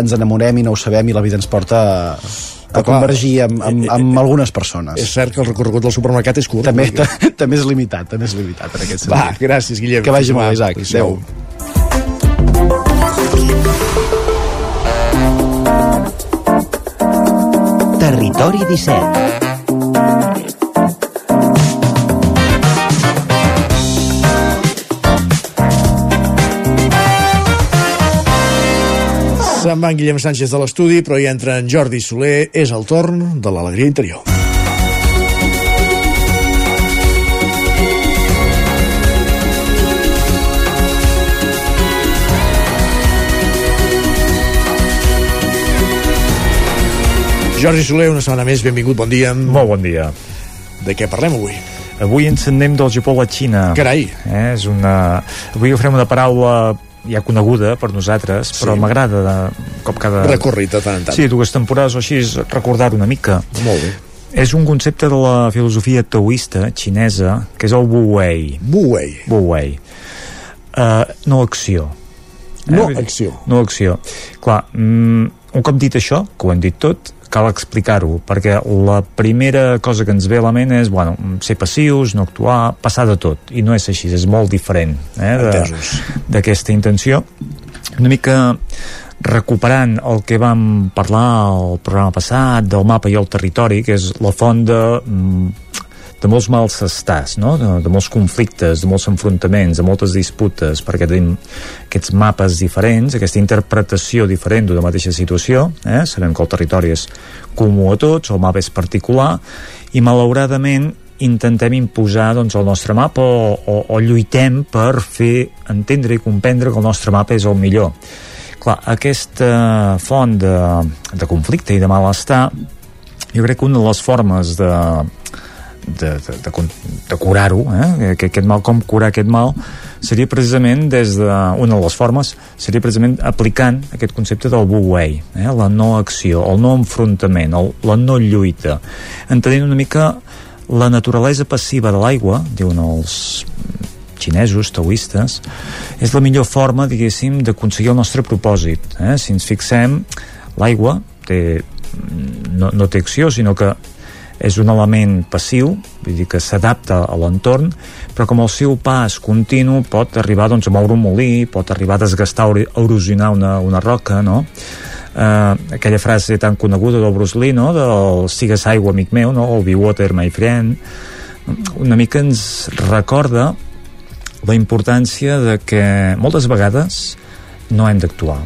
ens enamorem i no ho sabem i la vida ens porta a, clar, convergir amb, amb, amb algunes persones. És cert que el recorregut del supermercat és curt. També, també és limitat, també és limitat en aquest sentit. Va, gràcies, Guillem. Que vagi molt Isaac. Adéu. Adéu. Territori 17 Se'n va en Guillem Sánchez de l'estudi, però hi entra en Jordi Soler. És el torn de l'alegria interior. Jordi Soler, una setmana més, benvingut, bon dia. Molt bon dia. De què parlem avui? Avui ens anem del Japó a la Xina. Carai. Eh, és una... Avui agafarem una paraula ja coneguda per nosaltres, Sí. però m'agrada de cop cada... Recorrit de tant en tant. Sí, dues temporades o així, recordar una mica. Molt bé. És un concepte de la filosofia taoista xinesa, que és el Wu Wei. Wu Wei. Wu Wei. Uh, no acció. No dir, acció. No acció. Clar, mm, un cop dit això, que ho hem dit tot, cal explicar-ho, perquè la primera cosa que ens ve a la ment és, bueno, ser passius, no actuar, passar de tot, i no és així, és molt diferent eh, d'aquesta intenció. Una mica recuperant el que vam parlar al programa passat del mapa i el territori, que és la font de, mm, de molts mals estàs, no? de, de molts conflictes, de molts enfrontaments, de moltes disputes, perquè tenim aquests mapes diferents, aquesta interpretació diferent d'una mateixa situació, eh? sabem que el territori és comú a tots, el mapa és particular, i malauradament intentem imposar doncs, el nostre mapa o, o, o lluitem per fer entendre i comprendre que el nostre mapa és el millor. Clar, aquesta font de, de conflicte i de malestar jo crec que una de les formes de, de, de, de, de curar-ho, eh? que aquest mal, com curar aquest mal, seria precisament des de... Una de les formes seria precisament aplicant aquest concepte del Wu Wei, eh? la no acció, el no enfrontament, el, la no lluita, entenent una mica la naturalesa passiva de l'aigua, diuen els xinesos, taoistes, és la millor forma, diguéssim, d'aconseguir el nostre propòsit. Eh? Si ens fixem, l'aigua té, no, no té acció, sinó que és un element passiu, vull dir que s'adapta a l'entorn, però com el seu pas continu pot arribar doncs, a moure un molí, pot arribar a desgastar o erosionar una, una roca, no? Eh, aquella frase tan coneguda del Bruce Lee, no? del sigues aigua, amic meu, no? el be water, my friend, una mica ens recorda la importància de que moltes vegades no hem d'actuar.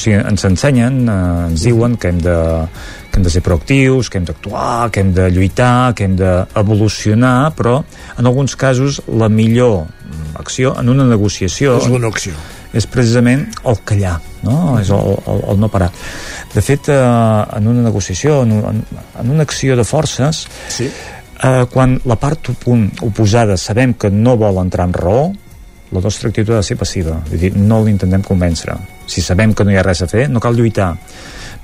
O sigui, ens ensenyen, eh, ens diuen que hem de, que hem de ser proactius, que hem d'actuar, que hem de lluitar, que hem d'evolucionar, però en alguns casos la millor mm, acció en una negociació És no acció. és precisament el callar, no? és el, el, el no parar. De fet, eh, en una negociació, en, un- en una acció de forces, sí. eh, quan la part op oposada sabem que no vol entrar en raó, la nostra actitud ha de ser passiva, és dir, no l'intentem convèncer. Si sabem que no hi ha res a fer, no cal lluitar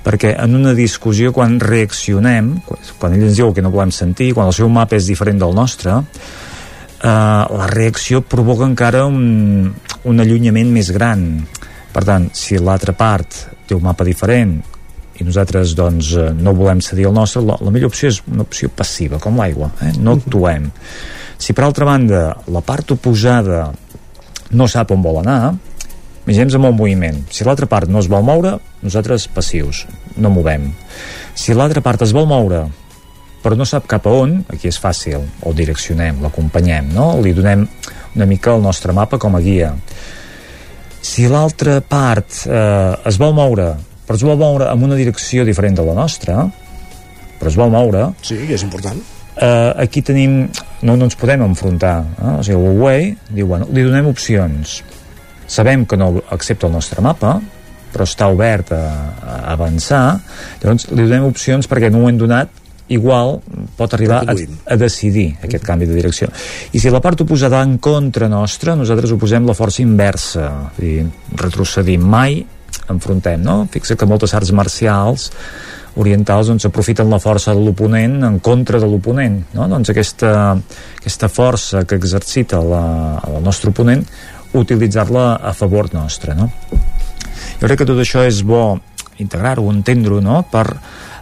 perquè en una discussió quan reaccionem quan ell ens diu que no volem sentir quan el seu mapa és diferent del nostre eh, la reacció provoca encara un, un allunyament més gran per tant, si l'altra part té un mapa diferent i nosaltres doncs eh, no volem cedir el nostre la, la millor opció és una opció passiva com l'aigua, eh? no actuem si per altra banda la part oposada no sap on vol anar imaginem amb un moviment si l'altra part no es vol moure nosaltres passius, no movem si l'altra part es vol moure però no sap cap a on, aquí és fàcil el direccionem, l'acompanyem no? li donem una mica el nostre mapa com a guia si l'altra part eh, es vol moure però es vol moure en una direcció diferent de la nostra però es vol moure Sí, és important. Eh, aquí tenim no, no ens podem enfrontar eh? o sigui, Huawei diu, bueno, li donem opcions. Sabem que no accepta el nostre mapa però està obert a, a avançar. Llavors li donem opcions perquè en un moment donat igual pot arribar a, a decidir aquest canvi de direcció. I si la part oposada en contra nostra nosaltres oposem la força inversa. Dir, retrocedim. Mai enfrontem, no? Fixa que moltes arts marcials orientals doncs, aprofiten la força de l'oponent en contra de l'oponent no? doncs aquesta, aquesta força que exercita la, el nostre oponent utilitzar-la a favor nostre no? jo crec que tot això és bo integrar-ho, entendre-ho no? per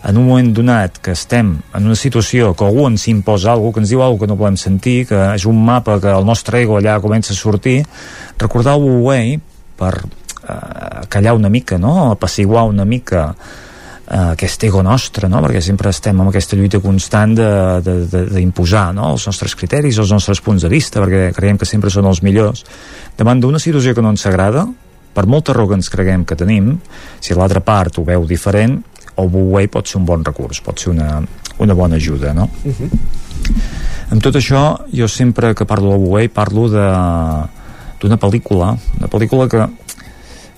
en un moment donat que estem en una situació que algú ens imposa alguna que ens diu alguna que no volem sentir, que és un mapa que el nostre ego allà comença a sortir recordar el Wu-Wei per eh, callar una mica, no? apaciguar una mica aquest ego nostre, no? perquè sempre estem amb aquesta lluita constant d'imposar no? els nostres criteris, els nostres punts de vista, perquè creiem que sempre són els millors. Davant d'una situació que no ens agrada, per molta raó que ens creguem que tenim, si l'altra part ho veu diferent, el Buway pot ser un bon recurs, pot ser una, una bona ajuda, no? Uh -huh. Amb tot això, jo sempre que parlo del Buway parlo de d'una pel·lícula, una pel·lícula que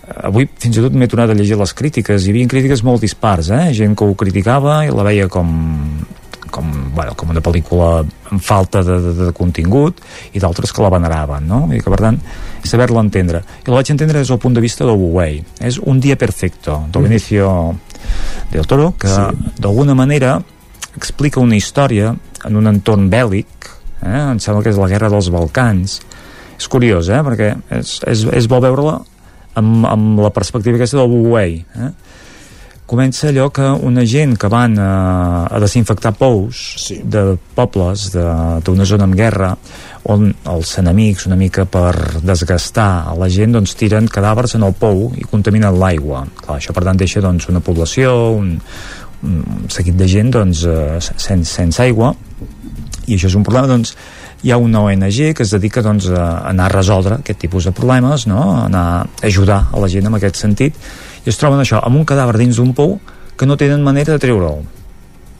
avui fins i tot m'he tornat a llegir les crítiques hi havia crítiques molt dispars eh? gent que ho criticava i la veia com com, bueno, com una pel·lícula amb falta de, de, de contingut i d'altres que la veneraven no? i que per tant saber-la entendre i la vaig entendre des del punt de vista del Wu-Wei és un dia perfecto del mm. Benicio del Toro que sí. d'alguna manera explica una història en un entorn bèl·lic eh? em sembla que és la guerra dels Balcans és curiós eh? perquè és, és, és bo veure-la amb, amb la perspectiva aquesta del Wu-Wei eh? comença allò que una gent que van a, a desinfectar pous sí. de pobles d'una zona amb guerra on els enemics una mica per desgastar a la gent doncs tiren cadàvers en el pou i contaminen l'aigua això per tant deixa doncs una població un, un seguit de gent doncs eh, sense, sense aigua i això és un problema doncs hi ha una ONG que es dedica doncs, a anar a resoldre aquest tipus de problemes, no? a anar a ajudar a la gent en aquest sentit i es troben això, amb un cadàver dins d'un pou que no tenen manera de treure'l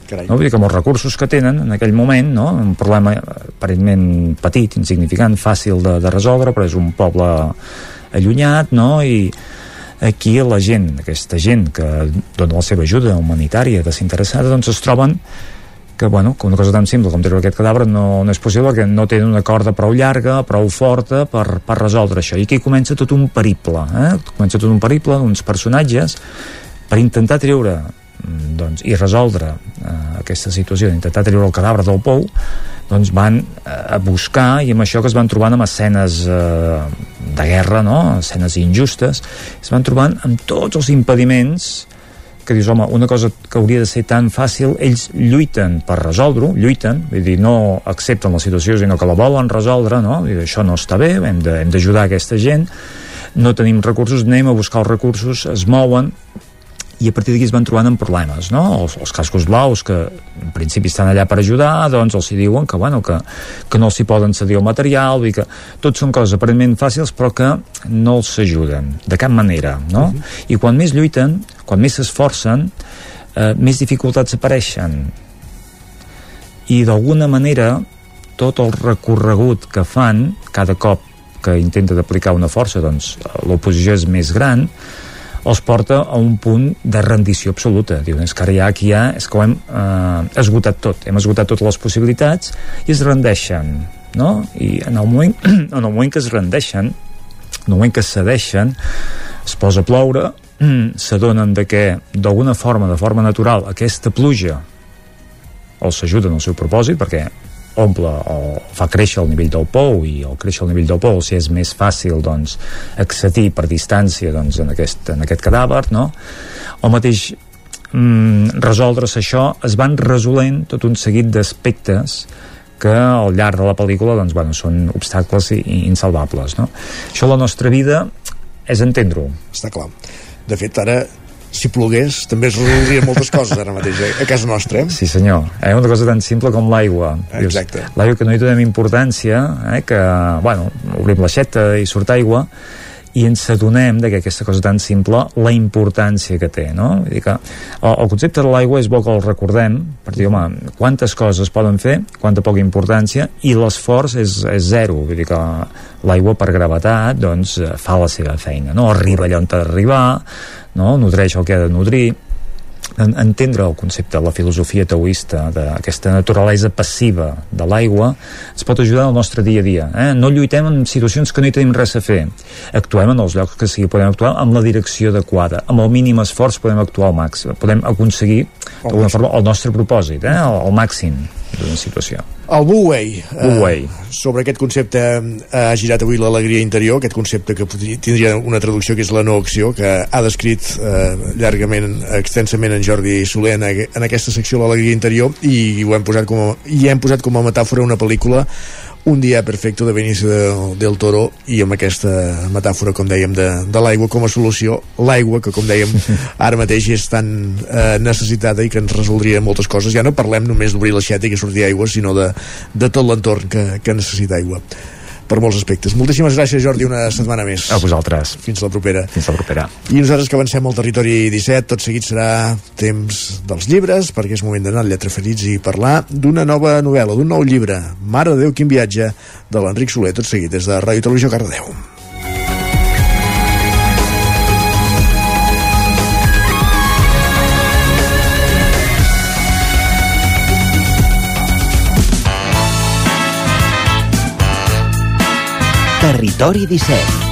no? Vull dir que amb els recursos que tenen en aquell moment, no? un problema aparentment petit, insignificant, fàcil de, de resoldre, però és un poble allunyat, no? i aquí la gent, aquesta gent que dona la seva ajuda humanitària desinteressada, doncs es troben que, bueno, que una cosa tan simple com treure aquest cadàver no, no és possible que no tenen una corda prou llarga, prou forta per, per resoldre això. I aquí comença tot un periple, eh? comença tot un periple d'uns personatges per intentar treure mm, doncs, i resoldre eh, aquesta situació, d'intentar treure el cadàver del pou, doncs van eh, a buscar i amb això que es van trobant amb escenes eh, de guerra, no? escenes injustes, es van trobant amb tots els impediments que dius, home, una cosa que hauria de ser tan fàcil, ells lluiten per resoldre-ho, lluiten, vull dir, no accepten la situació, sinó que la volen resoldre, no? I això no està bé, hem d'ajudar aquesta gent, no tenim recursos, anem a buscar els recursos, es mouen, i a partir d'aquí es van trobant amb problemes, no? Els, els cascos blaus, que en principi estan allà per ajudar, doncs els hi diuen que, bueno, que, que no els hi poden cedir el material, i que tot són coses aparentment fàcils, però que no els ajuden, de cap manera, no? Uh mhm. -huh. I quan més lluiten, quan més s'esforcen, eh, més dificultats apareixen. I d'alguna manera, tot el recorregut que fan, cada cop que intenten aplicar una força, doncs l'oposició és més gran, els porta a un punt de rendició absoluta. Diuen, és que ara ja aquí ja, és que ho hem eh, esgotat tot, hem esgotat totes les possibilitats i es rendeixen, no? I en el moment, en el moment que es rendeixen, en el moment que cedeixen, es posa a ploure, s'adonen de que d'alguna forma, de forma natural, aquesta pluja els ajuda en el seu propòsit, perquè omple o fa créixer el nivell del pou i el créixer el nivell del pou si és més fàcil doncs, accedir per distància doncs, en, aquest, en aquest cadàver no? o mateix mm, resoldre's això es van resolent tot un seguit d'aspectes que al llarg de la pel·lícula doncs, bueno, són obstacles i insalvables no? això la nostra vida és entendre-ho està clar de fet ara si plogués també es resoldrien moltes coses ara mateix eh? a casa nostra eh? sí senyor, eh? una cosa tan simple com l'aigua exacte l'aigua que no hi donem importància eh? que bueno, obrim l'aixeta i surt aigua i ens adonem de que aquesta cosa tan simple la importància que té no? Vull dir que el, el concepte de l'aigua és bo que el recordem per dir, home, quantes coses poden fer quanta poca importància i l'esforç és, és zero vull dir que l'aigua per gravetat doncs fa la seva feina no? arriba allà on ha d'arribar no? nodreix el que ha de nodrir entendre el concepte de la filosofia taoista d'aquesta naturalesa passiva de l'aigua ens pot ajudar al nostre dia a dia eh? no lluitem en situacions que no hi tenim res a fer. Actuem en els llocs que sigui podem actuar amb la direcció adequada. Amb el mínim esforç podem actuar al màxim. Podem aconseguir d'alguna forma el nostre propòsit eh? el, el màxim d'una situació. El Wu Wei, eh, sobre aquest concepte eh, ha girat avui l'alegria interior, aquest concepte que tindria una traducció que és la no acció, que ha descrit eh, llargament, extensament en Jordi Soler en, en aquesta secció l'alegria interior i ho hem posat com a, i hem posat com a metàfora una pel·lícula un dia perfecte de Benicio del, del Toro i amb aquesta metàfora, com dèiem, de, de l'aigua com a solució, l'aigua que, com dèiem, ara mateix és tan eh, necessitada i que ens resoldria moltes coses. Ja no parlem només d'obrir l'aixeta i que surti aigua, sinó de, de tot l'entorn que, que necessita aigua. Per molts aspectes. Moltíssimes gràcies, Jordi, una setmana més. A vosaltres. Fins la propera. Fins la propera. I nosaltres que avancem al territori 17, tot seguit serà temps dels llibres, perquè és moment d'anar al Lletra Ferits i parlar d'una nova novel·la, d'un nou llibre, Mare de Déu, quin viatge, de l'Enric Soler, tot seguit des de Ràdio Televisió Cardedeu. Territori 17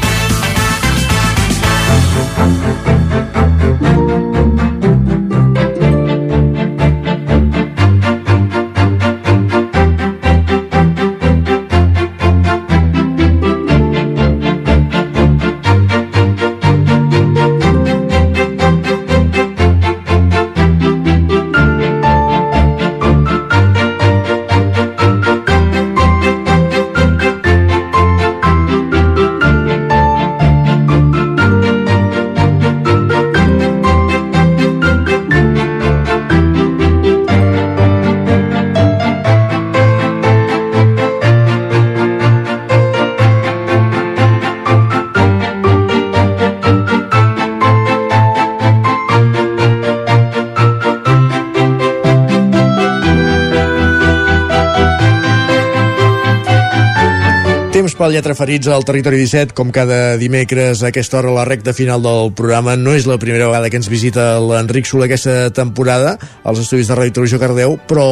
Temps pel lletra ferits al Territori 17, com cada dimecres a aquesta hora, la recta final del programa. No és la primera vegada que ens visita l'Enric Soler aquesta temporada als estudis de Ràdio Televisió Cardeu, però,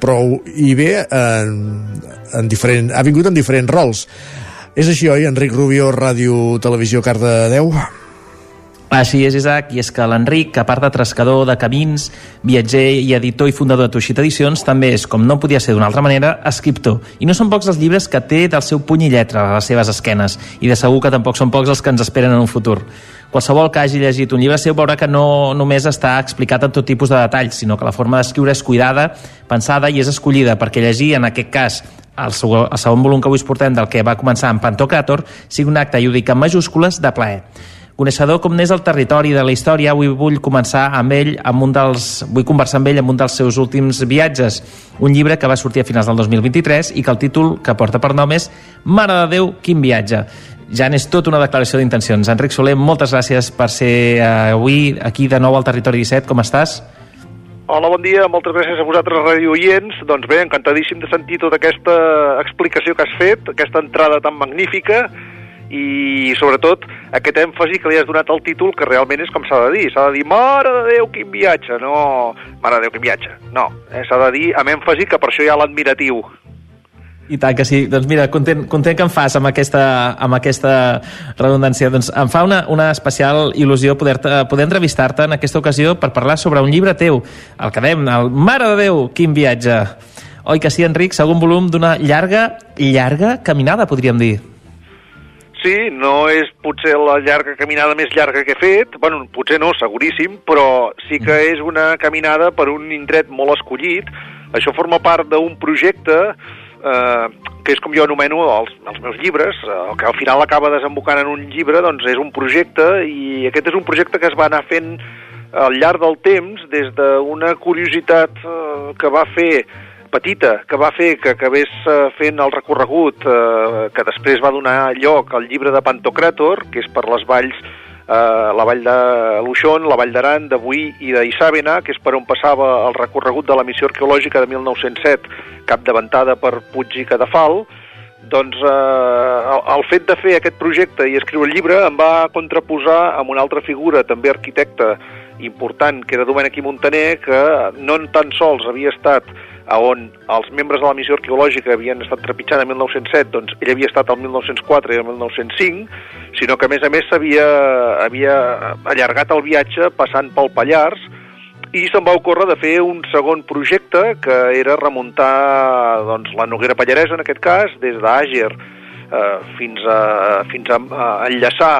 però hi ve en, en diferent, ha vingut en diferents rols. És així, oi, Enric Rubio, Ràdio Televisió Cardedeu? Així és, Isaac, i és que l'Enric, a part de trascador de camins, viatger i editor i fundador de Tuixit Edicions, també és, com no podia ser d'una altra manera, escriptor. I no són pocs els llibres que té del seu puny i lletra a les seves esquenes, i de segur que tampoc són pocs els que ens esperen en un futur. Qualsevol que hagi llegit un llibre seu veurà que no només està explicat en tot tipus de detalls, sinó que la forma d'escriure és cuidada, pensada i és escollida perquè llegir, en aquest cas, el, segon, el segon volum que avui us portem del que va començar en Pantocrator sigui un acte, i ho dic en majúscules, de plaer. Coneixedor com n'és el territori de la història, avui vull començar amb ell amb un dels, vull conversar amb ell amb un dels seus últims viatges, un llibre que va sortir a finals del 2023 i que el títol que porta per nom és Mare de Déu, quin viatge. Ja n'és tot una declaració d'intencions. Enric Soler, moltes gràcies per ser eh, avui aquí de nou al Territori 17. Com estàs? Hola, bon dia, moltes gràcies a vosaltres, Radio Oients. Doncs bé, encantadíssim de sentir tota aquesta explicació que has fet, aquesta entrada tan magnífica, i sobretot aquest èmfasi que li has donat al títol que realment és com s'ha de dir, s'ha de dir Mare de Déu, quin viatge, no Mare de Déu, quin viatge, no eh, s'ha de dir amb èmfasi que per això hi ha l'admiratiu i tant que sí. Doncs mira, content, content que em fas amb aquesta, amb aquesta redundància. Doncs em fa una, una especial il·lusió poder, poder entrevistar-te en aquesta ocasió per parlar sobre un llibre teu, el que dèiem, el Mare de Déu, quin viatge. Oi que sí, Enric? Segon volum d'una llarga, llarga caminada, podríem dir. Sí, no és potser la llarga caminada més llarga que he fet, bueno, potser no, seguríssim, però sí que és una caminada per un indret molt escollit. Això forma part d'un projecte eh, que és com jo anomeno els, els meus llibres, eh, que al final acaba desembocant en un llibre, doncs és un projecte, i aquest és un projecte que es va anar fent al llarg del temps, des d'una curiositat eh, que va fer petita que va fer que acabés eh, fent el recorregut eh, que després va donar lloc al llibre de Pantocràtor, que és per les valls eh, la vall de Luixón, la vall d'Aran, de Buí i d'Isàbena, que és per on passava el recorregut de la missió arqueològica de 1907, capdavantada per Puig i Cadafal, doncs eh, el, el fet de fer aquest projecte i escriure el llibre em va contraposar amb una altra figura, també arquitecte important, que era Domènec i Montaner, que no tan sols havia estat a on els membres de la missió arqueològica havien estat trepitjant el 1907, doncs ell havia estat el 1904 i el 1905, sinó que a més a més havia, havia allargat el viatge passant pel Pallars i se'n va ocórrer de fer un segon projecte que era remuntar doncs, la Noguera Pallaresa, en aquest cas, des d'Àger eh, fins, a, fins a, a enllaçar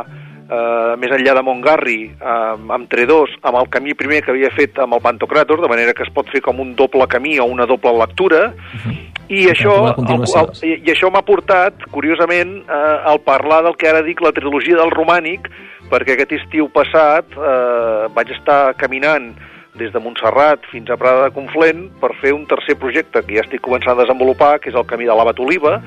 eh, més enllà de Montgarri, eh, amb Tredós, amb el camí primer que havia fet amb el Pantocràtor, de manera que es pot fer com un doble camí o una doble lectura, i això, el, el, i això m'ha portat, curiosament, eh, al parlar del que ara dic la trilogia del romànic, perquè aquest estiu passat eh, vaig estar caminant des de Montserrat fins a Prada de Conflent per fer un tercer projecte que ja estic començant a desenvolupar, que és el camí de l'Abat Oliva,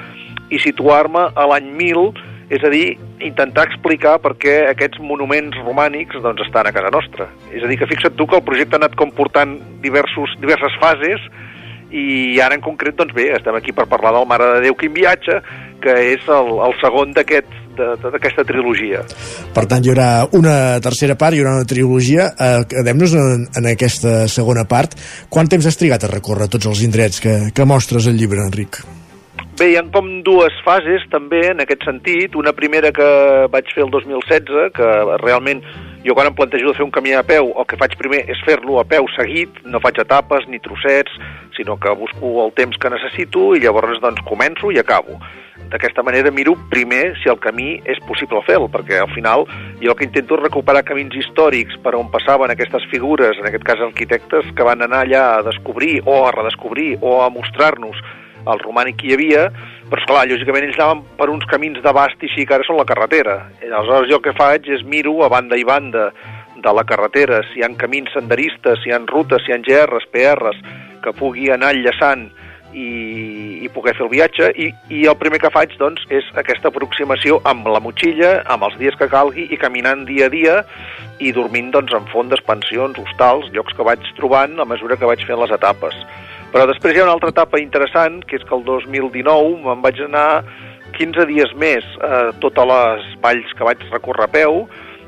i situar-me a l'any 1000, és a dir, intentar explicar per què aquests monuments romànics doncs, estan a casa nostra. És a dir, que fixa't tu que el projecte ha anat comportant diversos, diverses fases i ara en concret, doncs bé, estem aquí per parlar del Mare de Déu Quin Viatge, que és el, el segon d'aquest d'aquesta trilogia. Per tant, hi haurà una tercera part, hi haurà una trilogia. Eh, Quedem-nos en, en aquesta segona part. Quant temps has trigat a recórrer tots els indrets que, que mostres al llibre, Enric? Bé, hi ha com dues fases també en aquest sentit. Una primera que vaig fer el 2016, que realment jo quan em plantejo de fer un camí a peu, el que faig primer és fer-lo a peu seguit, no faig etapes ni trossets, sinó que busco el temps que necessito i llavors doncs començo i acabo d'aquesta manera miro primer si el camí és possible fer-lo, perquè al final jo el que intento és recuperar camins històrics per on passaven aquestes figures, en aquest cas arquitectes, que van anar allà a descobrir o a redescobrir o a mostrar-nos el romànic que hi havia, però esclar, lògicament ells anaven per uns camins d'abast i així que ara són la carretera. I aleshores jo el que faig és miro a banda i banda de la carretera, si hi han camins senderistes, si hi han rutes, si hi han GRs, PRs, que pugui anar enllaçant i, i poder fer el viatge i, i el primer que faig doncs és aquesta aproximació amb la motxilla, amb els dies que calgui i caminant dia a dia i dormint doncs en fondes, pensions, hostals, llocs que vaig trobant a mesura que vaig fent les etapes. Però després hi ha una altra etapa interessant, que és que el 2019 me'n vaig anar 15 dies més a totes les valls que vaig recórrer a peu,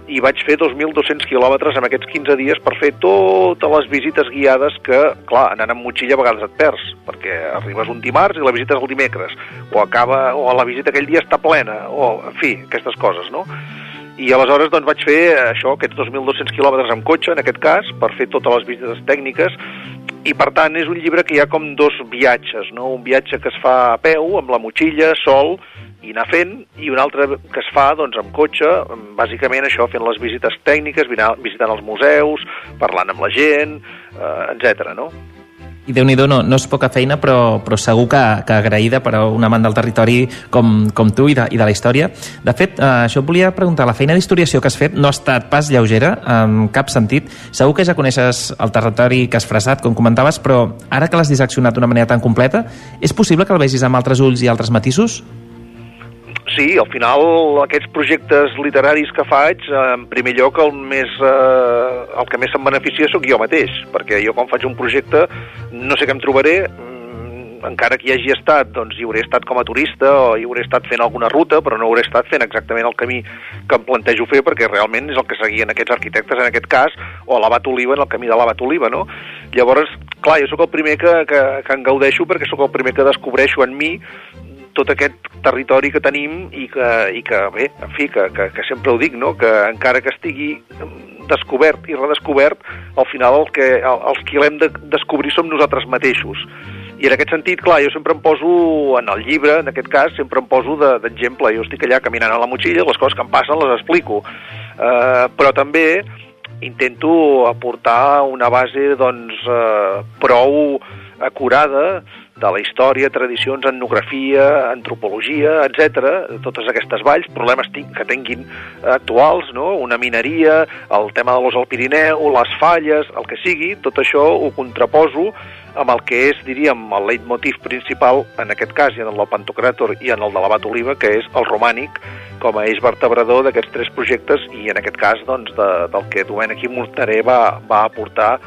i vaig fer 2.200 quilòmetres en aquests 15 dies per fer totes les visites guiades que, clar, anant amb motxilla a vegades et perds, perquè arribes un dimarts i la visita és el dimecres, o acaba, o la visita aquell dia està plena, o, en fi, aquestes coses, no? I aleshores doncs, vaig fer això, aquests 2.200 quilòmetres amb cotxe, en aquest cas, per fer totes les visites tècniques, i per tant és un llibre que hi ha com dos viatges, no? un viatge que es fa a peu, amb la motxilla, sol, i anar fent, i un altre que es fa doncs, amb cotxe, bàsicament això, fent les visites tècniques, visitant els museus, parlant amb la gent, eh, etc. no? I déu nhi no, no és poca feina, però, però segur que, que agraïda per a un amant del territori com, com tu i de, i de la història. De fet, eh, això et volia preguntar, la feina d'historiació que has fet no ha estat pas lleugera, en cap sentit. Segur que ja coneixes el territori que has frasat, com comentaves, però ara que l'has disseccionat d'una manera tan completa, és possible que el vegis amb altres ulls i altres matisos? Sí, al final aquests projectes literaris que faig, en primer lloc el, més, eh, el que més se'n beneficia sóc jo mateix, perquè jo quan faig un projecte no sé què em trobaré, mm, encara que hi hagi estat, doncs hi hauré estat com a turista o hi hauré estat fent alguna ruta, però no hauré estat fent exactament el camí que em plantejo fer, perquè realment és el que seguien aquests arquitectes en aquest cas, o l'Abat Oliva en el camí de l'Abat Oliva, no? Llavors, clar, jo sóc el primer que, que, que en gaudeixo perquè sóc el primer que descobreixo en mi tot aquest territori que tenim i que, i que bé, en fi, que, que, que sempre ho dic, no? que encara que estigui descobert i redescobert, al final el que, el, els qui l'hem de descobrir som nosaltres mateixos. I en aquest sentit, clar, jo sempre em poso en el llibre, en aquest cas, sempre em poso d'exemple. De, jo estic allà caminant a la motxilla, les coses que em passen les explico. Uh, però també intento aportar una base doncs, uh, prou acurada de la història, tradicions, etnografia, antropologia, etc. totes aquestes valls, problemes que tinguin actuals, no? una mineria, el tema de l'os al Pirineu, les falles, el que sigui, tot això ho contraposo amb el que és, diríem, el leitmotiv principal, en aquest cas, i en el del Pantocràtor i en el de l'Abat Oliva, que és el romànic, com a eix vertebrador d'aquests tres projectes i, en aquest cas, doncs, de, del que Domènec i Montaner va, va aportar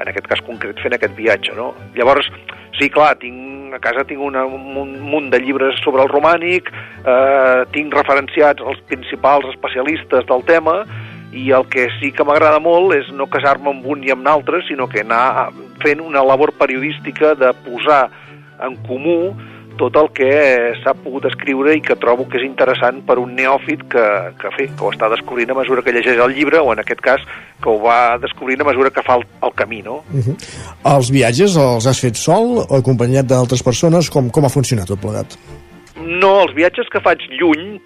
en aquest cas concret fent aquest viatge, no? Llavors, Sí, clar, tinc, a casa tinc una, un munt de llibres sobre el romànic, eh, tinc referenciats els principals especialistes del tema, i el que sí que m'agrada molt és no casar-me amb un i amb l'altre, sinó que anar fent una labor periodística de posar en comú tot el que s'ha pogut escriure i que trobo que és interessant per un neòfit que, que, fe, que ho està descobrint a mesura que llegeix el llibre, o en aquest cas que ho va descobrint a mesura que fa el, el camí, no? Uh -huh. Els viatges els has fet sol o acompanyat d'altres persones? Com, com ha funcionat tot plegat? No, els viatges que faig lluny,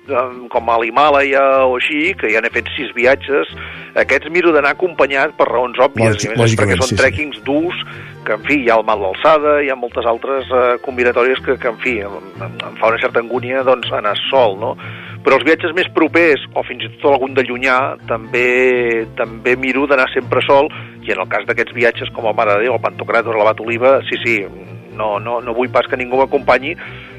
com a l'Himàlaia o així, que ja n'he fet sis viatges, aquests miro d'anar acompanyat per raons òbvies, Lògic, i més perquè són sí, trekkings sí. durs, que, en fi, hi ha el mal d'alçada, hi ha moltes altres eh, combinatòries que, que, en fi, em, em fa una certa angúnia doncs, anar sol, no? Però els viatges més propers, o fins i tot algun de llunyà, també també miro d'anar sempre sol, i en el cas d'aquests viatges com el Mare de Déu, el Pantocràtor, l'Abat Oliva, sí, sí, no, no, no vull pas que ningú m'acompanyi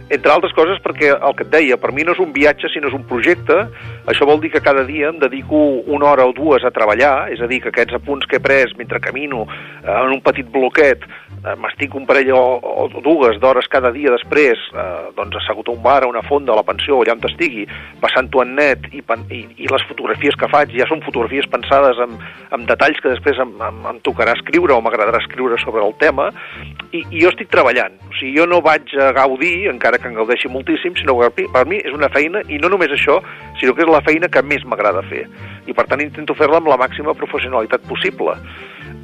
entre altres coses perquè el que et deia, per mi no és un viatge sinó és un projecte, això vol dir que cada dia em dedico una hora o dues a treballar, és a dir, que aquests apunts que he pres mentre camino eh, en un petit bloquet m'estic un parell o, o dues d'hores cada dia després, eh, doncs assegut a un bar, a una fonda, a la pensió, allà on estigui, passant-ho en net i, i, i les fotografies que faig ja són fotografies pensades amb, amb detalls que després em, em, em tocarà escriure o m'agradarà escriure sobre el tema i, i jo estic treballant, o sigui, jo no vaig a gaudir, encara que en gaudeixi moltíssim, sinó que per mi és una feina, i no només això, sinó que és la feina que més m'agrada fer. I per tant intento fer-la amb la màxima professionalitat possible.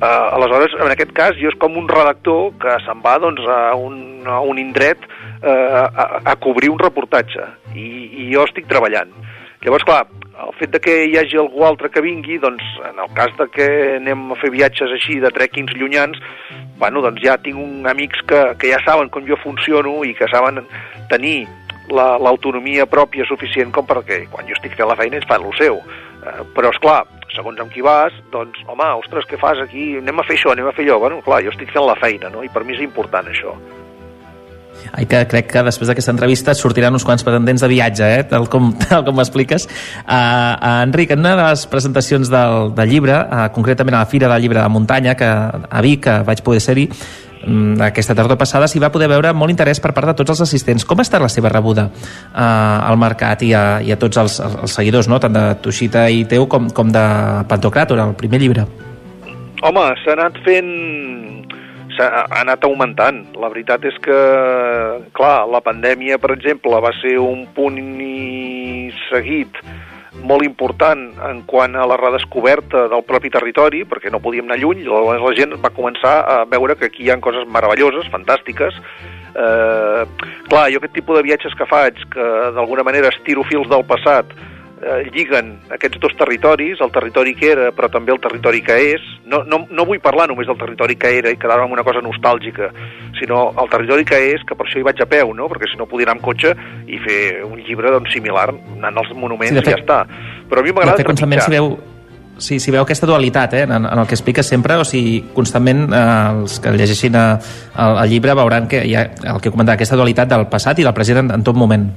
Uh, aleshores, en aquest cas, jo és com un redactor que se'n va doncs, a, un, a un indret uh, a, a cobrir un reportatge, i, i jo estic treballant. Llavors, clar, el fet de que hi hagi algú altre que vingui, doncs, en el cas de que anem a fer viatges així de trequins llunyans, bueno, doncs ja tinc un, amics que, que ja saben com jo funciono i que saben tenir l'autonomia la, pròpia suficient com perquè quan jo estic fent la feina ells fan el seu. Eh, però, és clar, segons amb qui vas, doncs, home, ostres, què fas aquí? Anem a fer això, anem a fer allò. Bueno, clar, jo estic fent la feina, no? I per mi és important això. Ai, que crec que després d'aquesta entrevista sortiran uns quants pretendents de viatge, eh? tal com, tal com m'expliques. Uh, uh, Enric, en una de les presentacions del, del llibre, uh, concretament a la Fira del Llibre de Muntanya, que a Vic, que vaig poder ser-hi, aquesta tardor passada s'hi va poder veure molt interès per part de tots els assistents. Com ha estat la seva rebuda uh, al mercat i a, i a tots els, els seguidors, no? tant de Tuxita i teu com, com de Pantocràtor, el primer llibre? Home, s'ha anat fent ha anat augmentant. La veritat és que, clar, la pandèmia, per exemple, va ser un punt seguit molt important en quant a la redescoberta del propi territori, perquè no podíem anar lluny, llavors la gent va començar a veure que aquí hi ha coses meravelloses, fantàstiques. Eh, clar, jo aquest tipus de viatges que faig, que d'alguna manera estiro fils del passat, eh, lliguen aquests dos territoris, el territori que era però també el territori que és. No, no, no vull parlar només del territori que era i quedar-me amb una cosa nostàlgica, sinó el territori que és, que per això hi vaig a peu, no? perquè si no podia anar amb cotxe i fer un llibre doncs, similar, anant als monuments sí, fet, i ja està. Però a mi m'agrada trepitjar. Si veu, sí, si veu aquesta dualitat eh, en, en el que explica sempre, o sigui, constantment eh, els que llegeixin eh, el, el llibre veuran que hi ha el que comentava, aquesta dualitat del passat i del present en, en tot moment.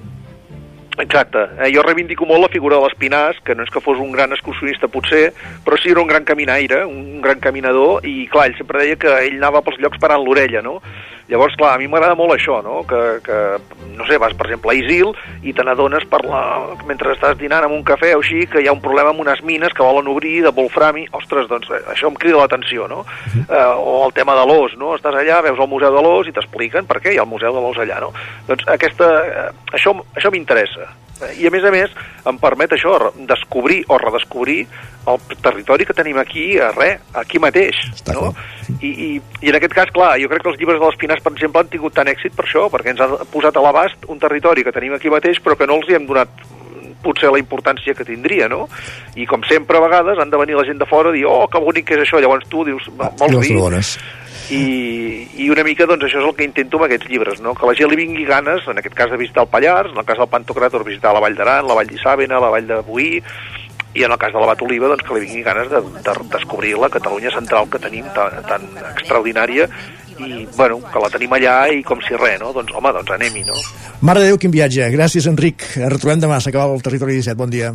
Exacte. Eh, jo reivindico molt la figura de l'Espinàs, que no és que fos un gran excursionista potser, però sí era un gran caminaire, un gran caminador, i clar, ell sempre deia que ell anava pels llocs parant l'orella, no? Llavors, clar, a mi m'agrada molt això, no? Que, que, no sé, vas, per exemple, a Isil i te n'adones la... mentre estàs dinant en un cafè o així, que hi ha un problema amb unes mines que volen obrir de Wolframi. Ostres, doncs eh, això em crida l'atenció, no? Eh, o el tema de l'os, no? Estàs allà, veus el Museu de l'Os i t'expliquen per què hi ha el Museu de l'Os allà, no? Doncs aquesta... Eh, això, això m'interessa i a més a més em permet això, descobrir o redescobrir el territori que tenim aquí, a res, aquí mateix. Està no? I, i, I en aquest cas, clar, jo crec que els llibres de les Pinars, per exemple, han tingut tant èxit per això, perquè ens ha posat a l'abast un territori que tenim aquí mateix, però que no els hi hem donat potser la importància que tindria, no? I com sempre a vegades han de venir la gent de fora i dir, oh, que bonic que és això, llavors tu dius, vols dir? I, i una mica doncs això és el que intento amb aquests llibres, no? que la gent li vingui ganes, en aquest cas de visitar el Pallars, en el cas del Pantocràtor visitar la Vall d'Aran, la Vall d'Isàbena, la Vall de Boí, i en el cas de la Bat Oliva doncs, que li vingui ganes de, de descobrir la Catalunya central que tenim tan, tan extraordinària i bueno, que la tenim allà i com si res, no? Doncs home, doncs anem-hi, no? Mare de Déu, quin viatge. Gràcies, Enric. Retrobem demà, s'acaba el Territori 17. Bon dia.